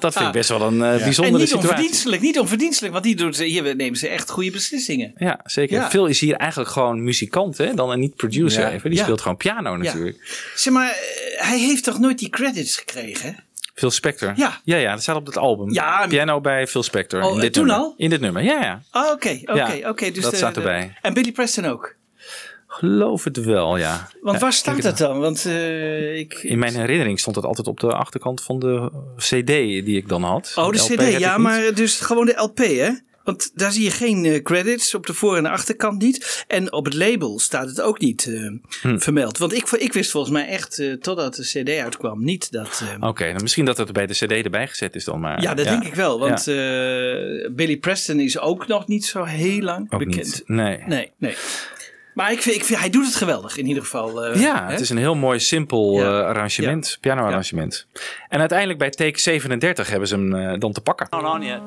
Dat vind ik best wel een eh, en bijzondere niet situatie. onverdienstelijk, niet onverdienstelijk, want die doet, hier nemen ze echt goede beslissingen. Ja, zeker. Ja. Phil is hier eigenlijk gewoon muzikant, hè? dan en niet producer Ja. even. Die Ja. speelt gewoon piano natuurlijk. Zeg maar, eh, hij heeft toch nooit die credits gekregen? hè? Phil Spector. Ja. ja, ja, dat staat op het album. Ja. Piano bij Phil Spector. Oh, in eh, dit toen nummer. al? In dit nummer, ja, ja. Ah, oké, oké, oké. Dus dat de- staat de- erbij. En Billy Preston ook. Geloof het wel, ja. Want waar staat dat dan? Want eh, ik... In mijn herinnering stond het altijd op de achterkant van de CD die ik dan had. Oh, de CD, ja, maar dus gewoon de LP, hè? Want daar zie je geen eh, credits op de voor- en de achterkant niet. En op het label staat het ook niet eh, Hm. vermeld. Want ik, ik wist volgens mij echt, totdat de CD uitkwam, niet dat. Oké, dan misschien dat het bij de CD erbij gezet is dan maar. ja, dat denk ik wel. Want Ja. Billy Preston is ook nog niet zo heel lang Ook bekend. niet. Nee. Nee, nee. Maar ik vind, ik vind, hij doet het geweldig in ieder geval. eh, Ja, hè? het is een heel mooi simpel eh, arrangement, pianoarrangement. En uiteindelijk bij take 37 hebben ze hem eh, dan te pakken. Not on yet.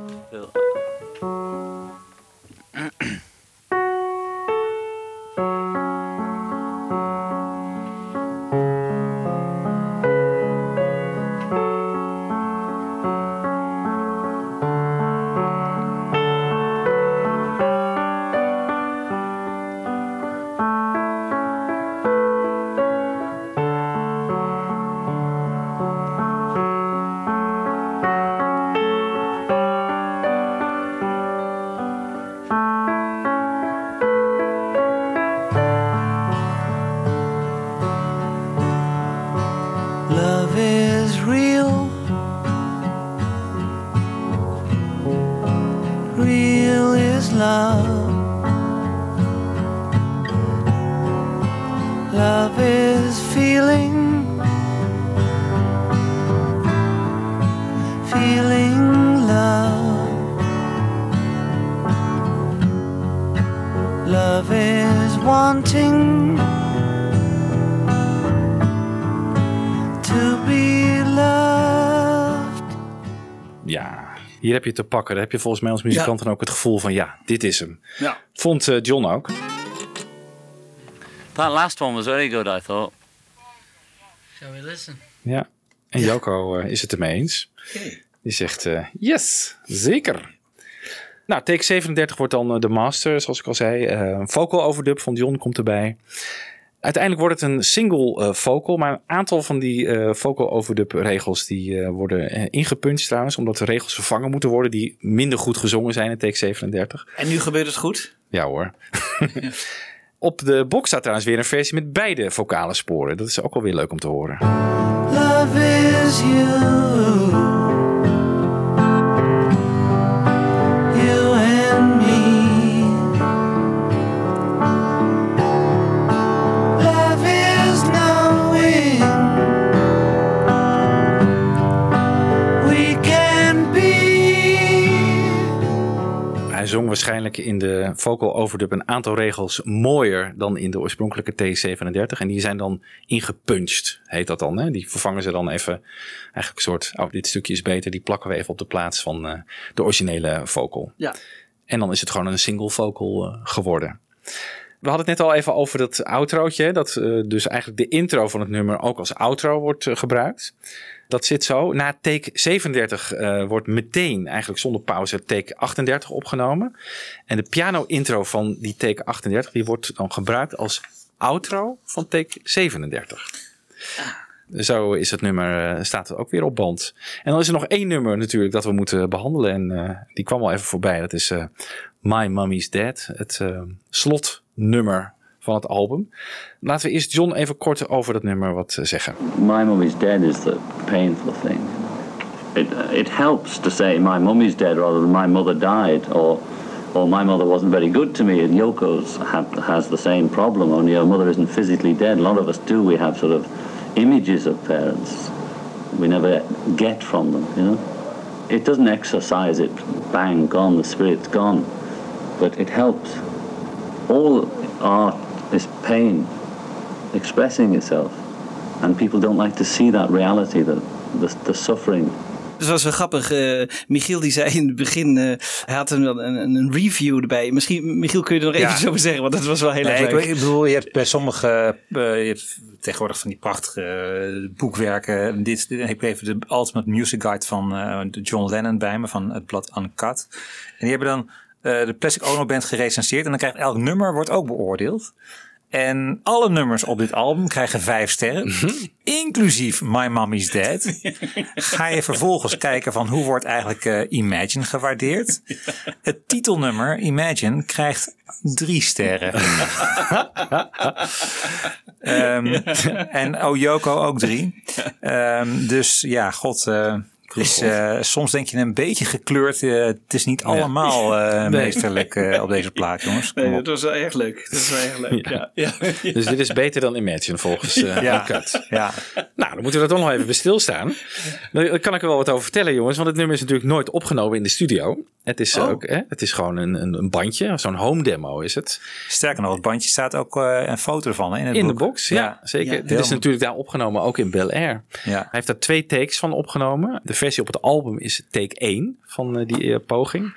Heb je te pakken. Daar heb je volgens mij als muzikant dan ook het gevoel van ja, dit is hem. Ja. Vond eh, John ook. That last one was very good, I thought. Shall we listen? Ja. En Joko eh, is het ermee eens. Die zegt eh, yes, zeker. Nou, take 37 wordt dan de master, zoals ik al zei. Eh vocal overdub van John komt erbij. Uiteindelijk wordt het een single eh, vocal, maar een aantal van die eh, vocal overdub regels die eh, worden eh, ingepuncht trouwens, omdat de regels vervangen moeten worden die minder goed gezongen zijn in take 37. En nu gebeurt het goed? Ja hoor. [laughs] Op de box staat trouwens weer een versie met beide vocale sporen. Dat is ook wel weer leuk om te horen. Love is. You zong waarschijnlijk in de vocal overdub een aantal regels mooier dan in de oorspronkelijke T37. En die zijn dan ingepunched, heet dat dan. Hè? Die vervangen ze dan even, eigenlijk een soort, oh dit stukje is beter, die plakken we even op de plaats van eh, de originele vocal. Ja. En dan is het gewoon een single vocal eh, geworden. We hadden het net al even over dat outrootje. Dat eh, dus eigenlijk de intro van het nummer ook als outro wordt gebruikt. Dat zit zo. Na take 37 eh, wordt meteen, eigenlijk zonder pauze, take 38 opgenomen. En de piano intro van die take 38 die wordt dan gebruikt als outro van take 37. Zo is het nummer, eh, staat er ook weer op band. En dan is er nog één nummer natuurlijk dat we moeten behandelen. En eh, die kwam al even voorbij. Dat is My Mummy's Dead. Het slotnummer van het album. Laten we eerst John even kort over dat nummer wat eh, zeggen. My mum is dead is the painful thing. It, it helps to say my mum is dead rather than my mother died or or my mother wasn't very good to me and Yoko's ha has the same problem only her mother isn't physically dead. A lot of us do. We have sort of images of parents we never get from them, you know. It doesn't exercise it, bang, gone, the spirit's gone. But it helps. All art is pain expressing itself. And people don't like to see that reality, the, the, the suffering. Dus dat was wel grappig. eh, Michiel die zei in het begin, eh, hij had een, een, een review erbij. Misschien, Michiel, kun je er nog even Ja. iets over zeggen? Want dat was wel heel erg leuk. ik, ik bedoel, je hebt bij sommige, eh, je hebt tegenwoordig van die prachtige boekwerken. Dit, dit- ik heb even de Ultimate Music Guide van eh, de John Lennon bij me, van het blad Uncut. En die hebben dan de Plastic Ono Band gerecenseerd. En dan krijgt elk nummer wordt ook beoordeeld. En alle nummers op dit album krijgen vijf sterren, inclusief My Mommy's Dead. Ga je vervolgens kijken van hoe wordt eigenlijk eh, Imagine gewaardeerd. Het titelnummer Imagine krijgt drie sterren. Ehm, en Oyoko ook drie. Ehm, dus ja, god, eh, Dus eh, soms denk je een beetje gekleurd. eh, het is niet allemaal eh, [laughs] Nee. meesterlijk eh, op deze plaat, jongens. Kom Nee, dat was wel erg leuk. Dat was wel erg leuk, [laughs] ja. ja. [laughs] Dus dit is beter dan Imagine volgens eh Ja. Cut. Ja. Nou, dan moeten we er toch nog even bij stilstaan. Daar kan ik er wel wat over vertellen, jongens. Want het nummer is natuurlijk nooit opgenomen in de studio. Het is, Oh. ook, hè, het is gewoon een, een, een bandje. Zo'n home demo is het. Sterker nog, het bandje staat ook eh, een foto van hè, in het In de box, ja, zeker. Ja. Dit is natuurlijk daar opgenomen, ook in Bel Air. Ja. Hij heeft daar twee takes van opgenomen. De versie op het album is take 1 van eh, die eh, poging.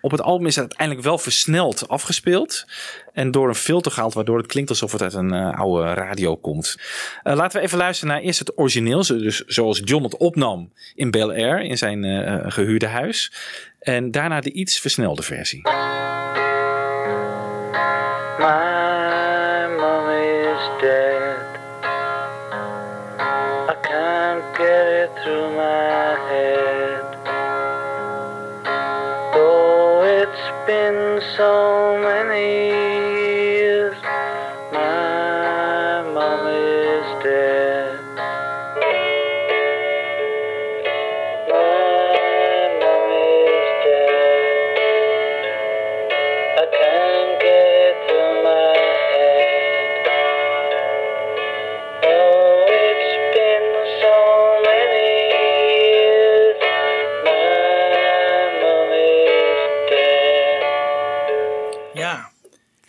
Op het album is het uiteindelijk wel versneld afgespeeld. En door een filter gehaald, waardoor het klinkt alsof het uit een eh, oude radio komt. Laten we even luisteren naar eerst het origineel. Dus zoals John het opnam in Bel Air, in zijn eh, eh, gehuurde huis. En daarna de iets versnelde versie. So many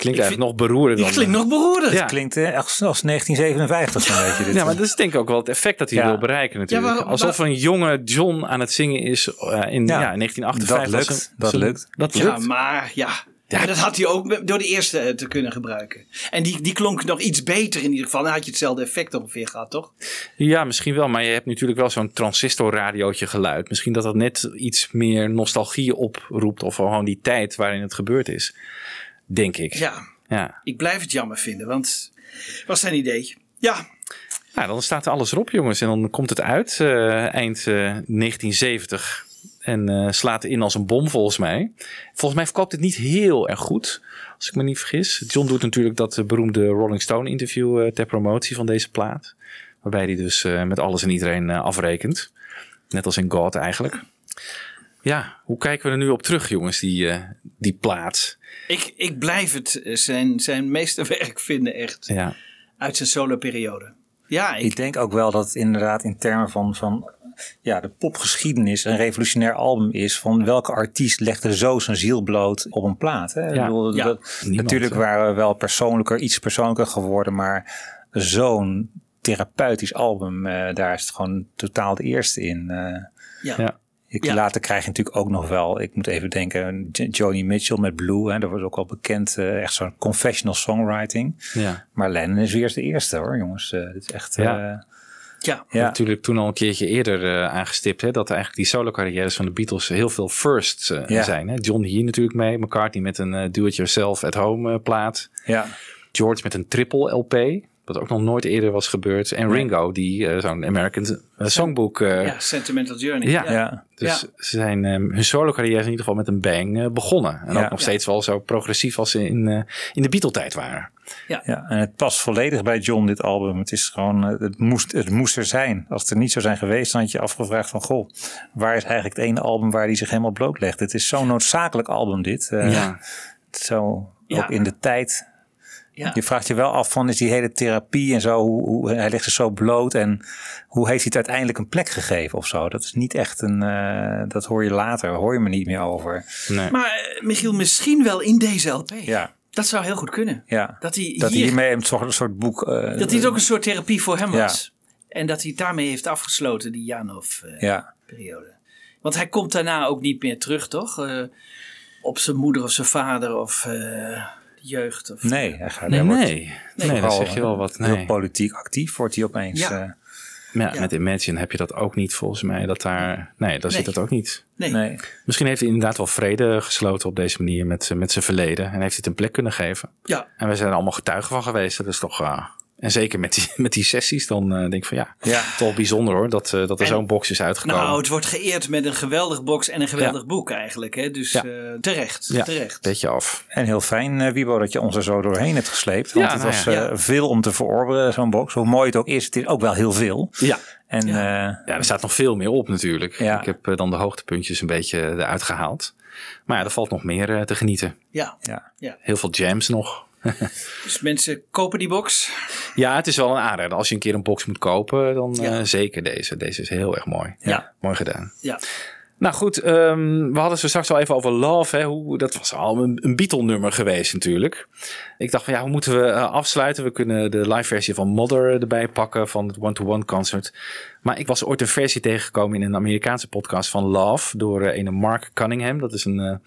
Klinkt eigenlijk nog beroerder dan... Die klinkt nog beroerder. Ja. Klinkt eh, echt als 1957 zo'n [laughs] beetje. Dit. Ja, maar dat is denk ik ook wel het effect dat hij Ja. wil bereiken natuurlijk. Ja, waarom- Alsof een jonge John aan het zingen is eh, in ja, Ja, 1958. dat lukt, dat lukt. Dat Ja, lukt. maar ja. Ja, dat had hij ook door de eerste eh, te kunnen gebruiken. En die, die klonk nog iets beter in ieder geval. Dan had je hetzelfde effect ongeveer gehad, toch? Ja, misschien wel. Maar je hebt natuurlijk wel zo'n transistorradiootje geluid. Misschien dat dat net iets meer nostalgie oproept. Of gewoon die tijd waarin het gebeurd is. Denk ik. Ja, Ja. ik blijf het jammer vinden, want was zijn idee. Ja, Nou, dan staat er alles erop, jongens. En dan komt het uit eh, eind eh, 1970. En eh, slaat in als een bom, volgens mij. Volgens mij verkoopt het niet heel erg goed. Als ik me niet vergis. John doet natuurlijk dat eh, beroemde Rolling Stone interview eh, ter promotie van deze plaat. Waarbij hij dus eh, met alles en iedereen eh, afrekent. Net als in God eigenlijk. Ja, hoe kijken we er nu op terug, jongens, die, eh, die plaat? ik, ik blijf het eh, zijn, zijn meesterwerk [laughs] vinden echt. Ja. Uit zijn solo-periode. Ja, ik, Ik denk ook wel dat het inderdaad in termen van, van ja, de popgeschiedenis een revolutionair album is. Van welke artiest legde zo zijn ziel bloot op een plaat. Hè? Ik Ja, bedoel, ja. dat- Niemand, natuurlijk hè? waren we wel persoonlijker, iets persoonlijker geworden. Maar zo'n therapeutisch album, eh, daar is het gewoon totaal de eerste in. eh. ja. Ja. Ik, Ja. Later krijg je natuurlijk ook nog wel, ik moet even denken, Joni Mitchell met Blue. Hè, dat was ook al bekend, eh, echt zo'n confessional songwriting. Ja. Maar Lennon is weer de eerste hoor, jongens. Eh, dit is echt... Ja. eh, ja. ja. Natuurlijk toen al een keertje eerder eh, aangestipt. Hè, dat eigenlijk die solo carrières van de Beatles heel veel firsts eh, Ja. zijn. Hè. John hier natuurlijk mee. McCartney met een eh, do-it-yourself at home eh, plaat. ja. George met een triple LP. Wat ook nog nooit eerder was gebeurd. En Ringo die eh, zo'n American Songbook... eh, ja, Sentimental Journey. ja. Ja. Dus Ja. ze zijn eh, hun solo carrière in ieder geval met een bang eh, begonnen. En Ja. ook nog steeds wel zo progressief als ze in, eh, in de Beatle-tijd waren. Ja, en het past volledig bij John, dit album. Het is gewoon, het moest, het moest er zijn. Als het er niet zou zijn geweest, dan had je afgevraagd van, goh, waar is eigenlijk het ene album waar hij zich helemaal blootlegt? Het is zo'n noodzakelijk album, dit. Eh, Ja. Zo, Ja. ook in de tijd. Ja. Je vraagt je wel af van, is die hele therapie en zo, hoe, hoe- hij ligt er zo bloot en hoe heeft hij het uiteindelijk een plek gegeven of zo? Dat is niet echt een, eh, dat hoor je later, hoor je me niet meer over. Nee. Maar eh, Michiel, misschien wel in deze LP. Ja, Dat zou heel goed kunnen. ja. Dat hij, Dat hij hier, hiermee een soort, een soort boek... eh, dat dit ook een soort therapie voor hem Ja. was. En dat hij het daarmee heeft afgesloten, die Janov-periode. Ja, Want hij komt daarna ook niet meer terug, toch? Eh, op zijn moeder of zijn vader of eh, jeugd. Of, nee, hij gaat Nee, hij wordt- nee. nee, dat Vooral, zeg je wel wat. Heel Nee. politiek actief wordt hij opeens. Ja. eh, Maar ja, Ja. met Imagine heb je dat ook niet volgens mij. Dat daar, nee, daar zit het ook niet. nee. nee. Misschien heeft hij inderdaad wel vrede gesloten op deze manier met, met zijn verleden. En heeft hij het een plek kunnen geven. Ja, En we zijn er allemaal getuigen van geweest. Dat is toch... ah, en zeker met die, met die sessies, dan eh, denk ik van ja, Ja. toch bijzonder hoor. Dat, eh, dat er En- zo'n box is uitgekomen. nou, het wordt geëerd met een geweldig box en een geweldig boek eigenlijk. Hè? Dus Ja. eh, terecht, ja, terecht. beetje af. En heel fijn, eh, Wiebo, dat je ons er zo doorheen hebt gesleept. Want Ja, het nou was ja. eh, veel om te verorberen, zo'n box. Hoe mooi het ook is, het is ook wel heel veel. Ja, En, ja. ja, er staat nog veel meer op natuurlijk. Ik heb uh, dan de hoogtepuntjes een beetje eruit gehaald. Maar ja, er valt nog meer uh, te genieten. Ja. ja. ja. Heel veel jams nog. [laughs] dus mensen kopen die box? Ja, het is wel een aanrader. Als je een keer een box moet kopen, dan ja. uh, zeker deze. Deze is heel erg mooi. Ja. Mooi gedaan. Ja. Nou goed, um, we hadden het straks al even over Love. Hè, hoe, dat was al een, een Beatle-nummer geweest natuurlijk. Ik dacht van ja, hoe moeten we uh, afsluiten? We kunnen de live versie van Mother erbij pakken van het one-to-one concert. Maar ik was ooit een versie tegengekomen in een Amerikaanse podcast van Love door uh, een Mark Cunningham. Dat is een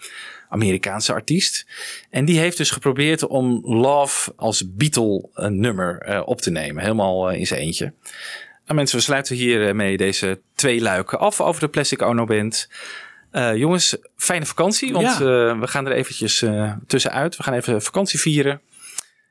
Amerikaanse artiest. En die heeft dus geprobeerd om Love als Beatle-nummer op te nemen. Helemaal in zijn eentje. Nou mensen, we sluiten hiermee deze twee luiken af over de Plastic Ono Band. Uh, jongens, fijne vakantie, want ja. uh, we gaan er eventjes uh, tussenuit. We gaan even vakantie vieren.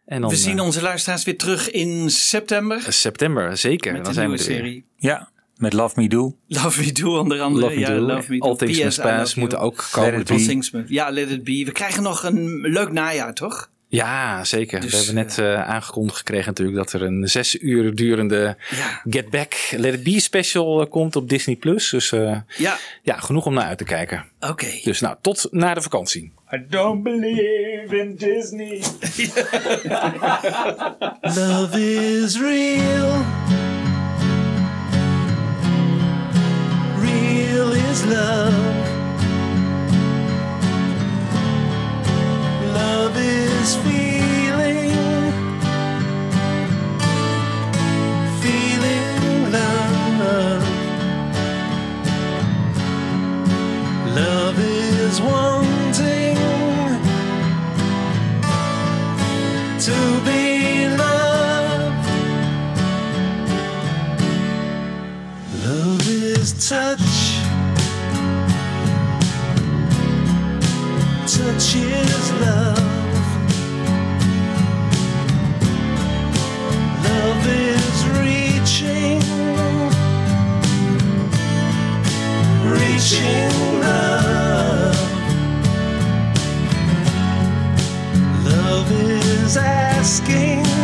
En dan, we zien onze luisteraars weer terug in september. September, zeker. Met dan de zijn nieuwe we er serie. Ja, met Love Me Do. Love Me Do onder andere. Love Me ja, Do. Love Me Do. All Things Must Pass moeten ook komen. Let it be. Ja, Let It Be. We krijgen nog een leuk najaar, toch? Ja, zeker. Dus, we hebben net uh, aangekondigd gekregen natuurlijk dat er een zes uur durende ja. Get Back Let It Be special uh, komt op Disney+. Plus. Dus uh, ja. ja, genoeg om naar uit te kijken. Oké. Okay. Dus nou, tot na de vakantie. I don't believe in Disney. [laughs] Love is real. Is love. Love is feeling, feeling love. Love is wanting to be loved. Love is touch. Touch is love. Love is reaching, reaching love. Love is asking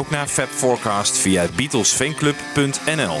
ook naar Fab Forecast via beatlesfanclub.nl.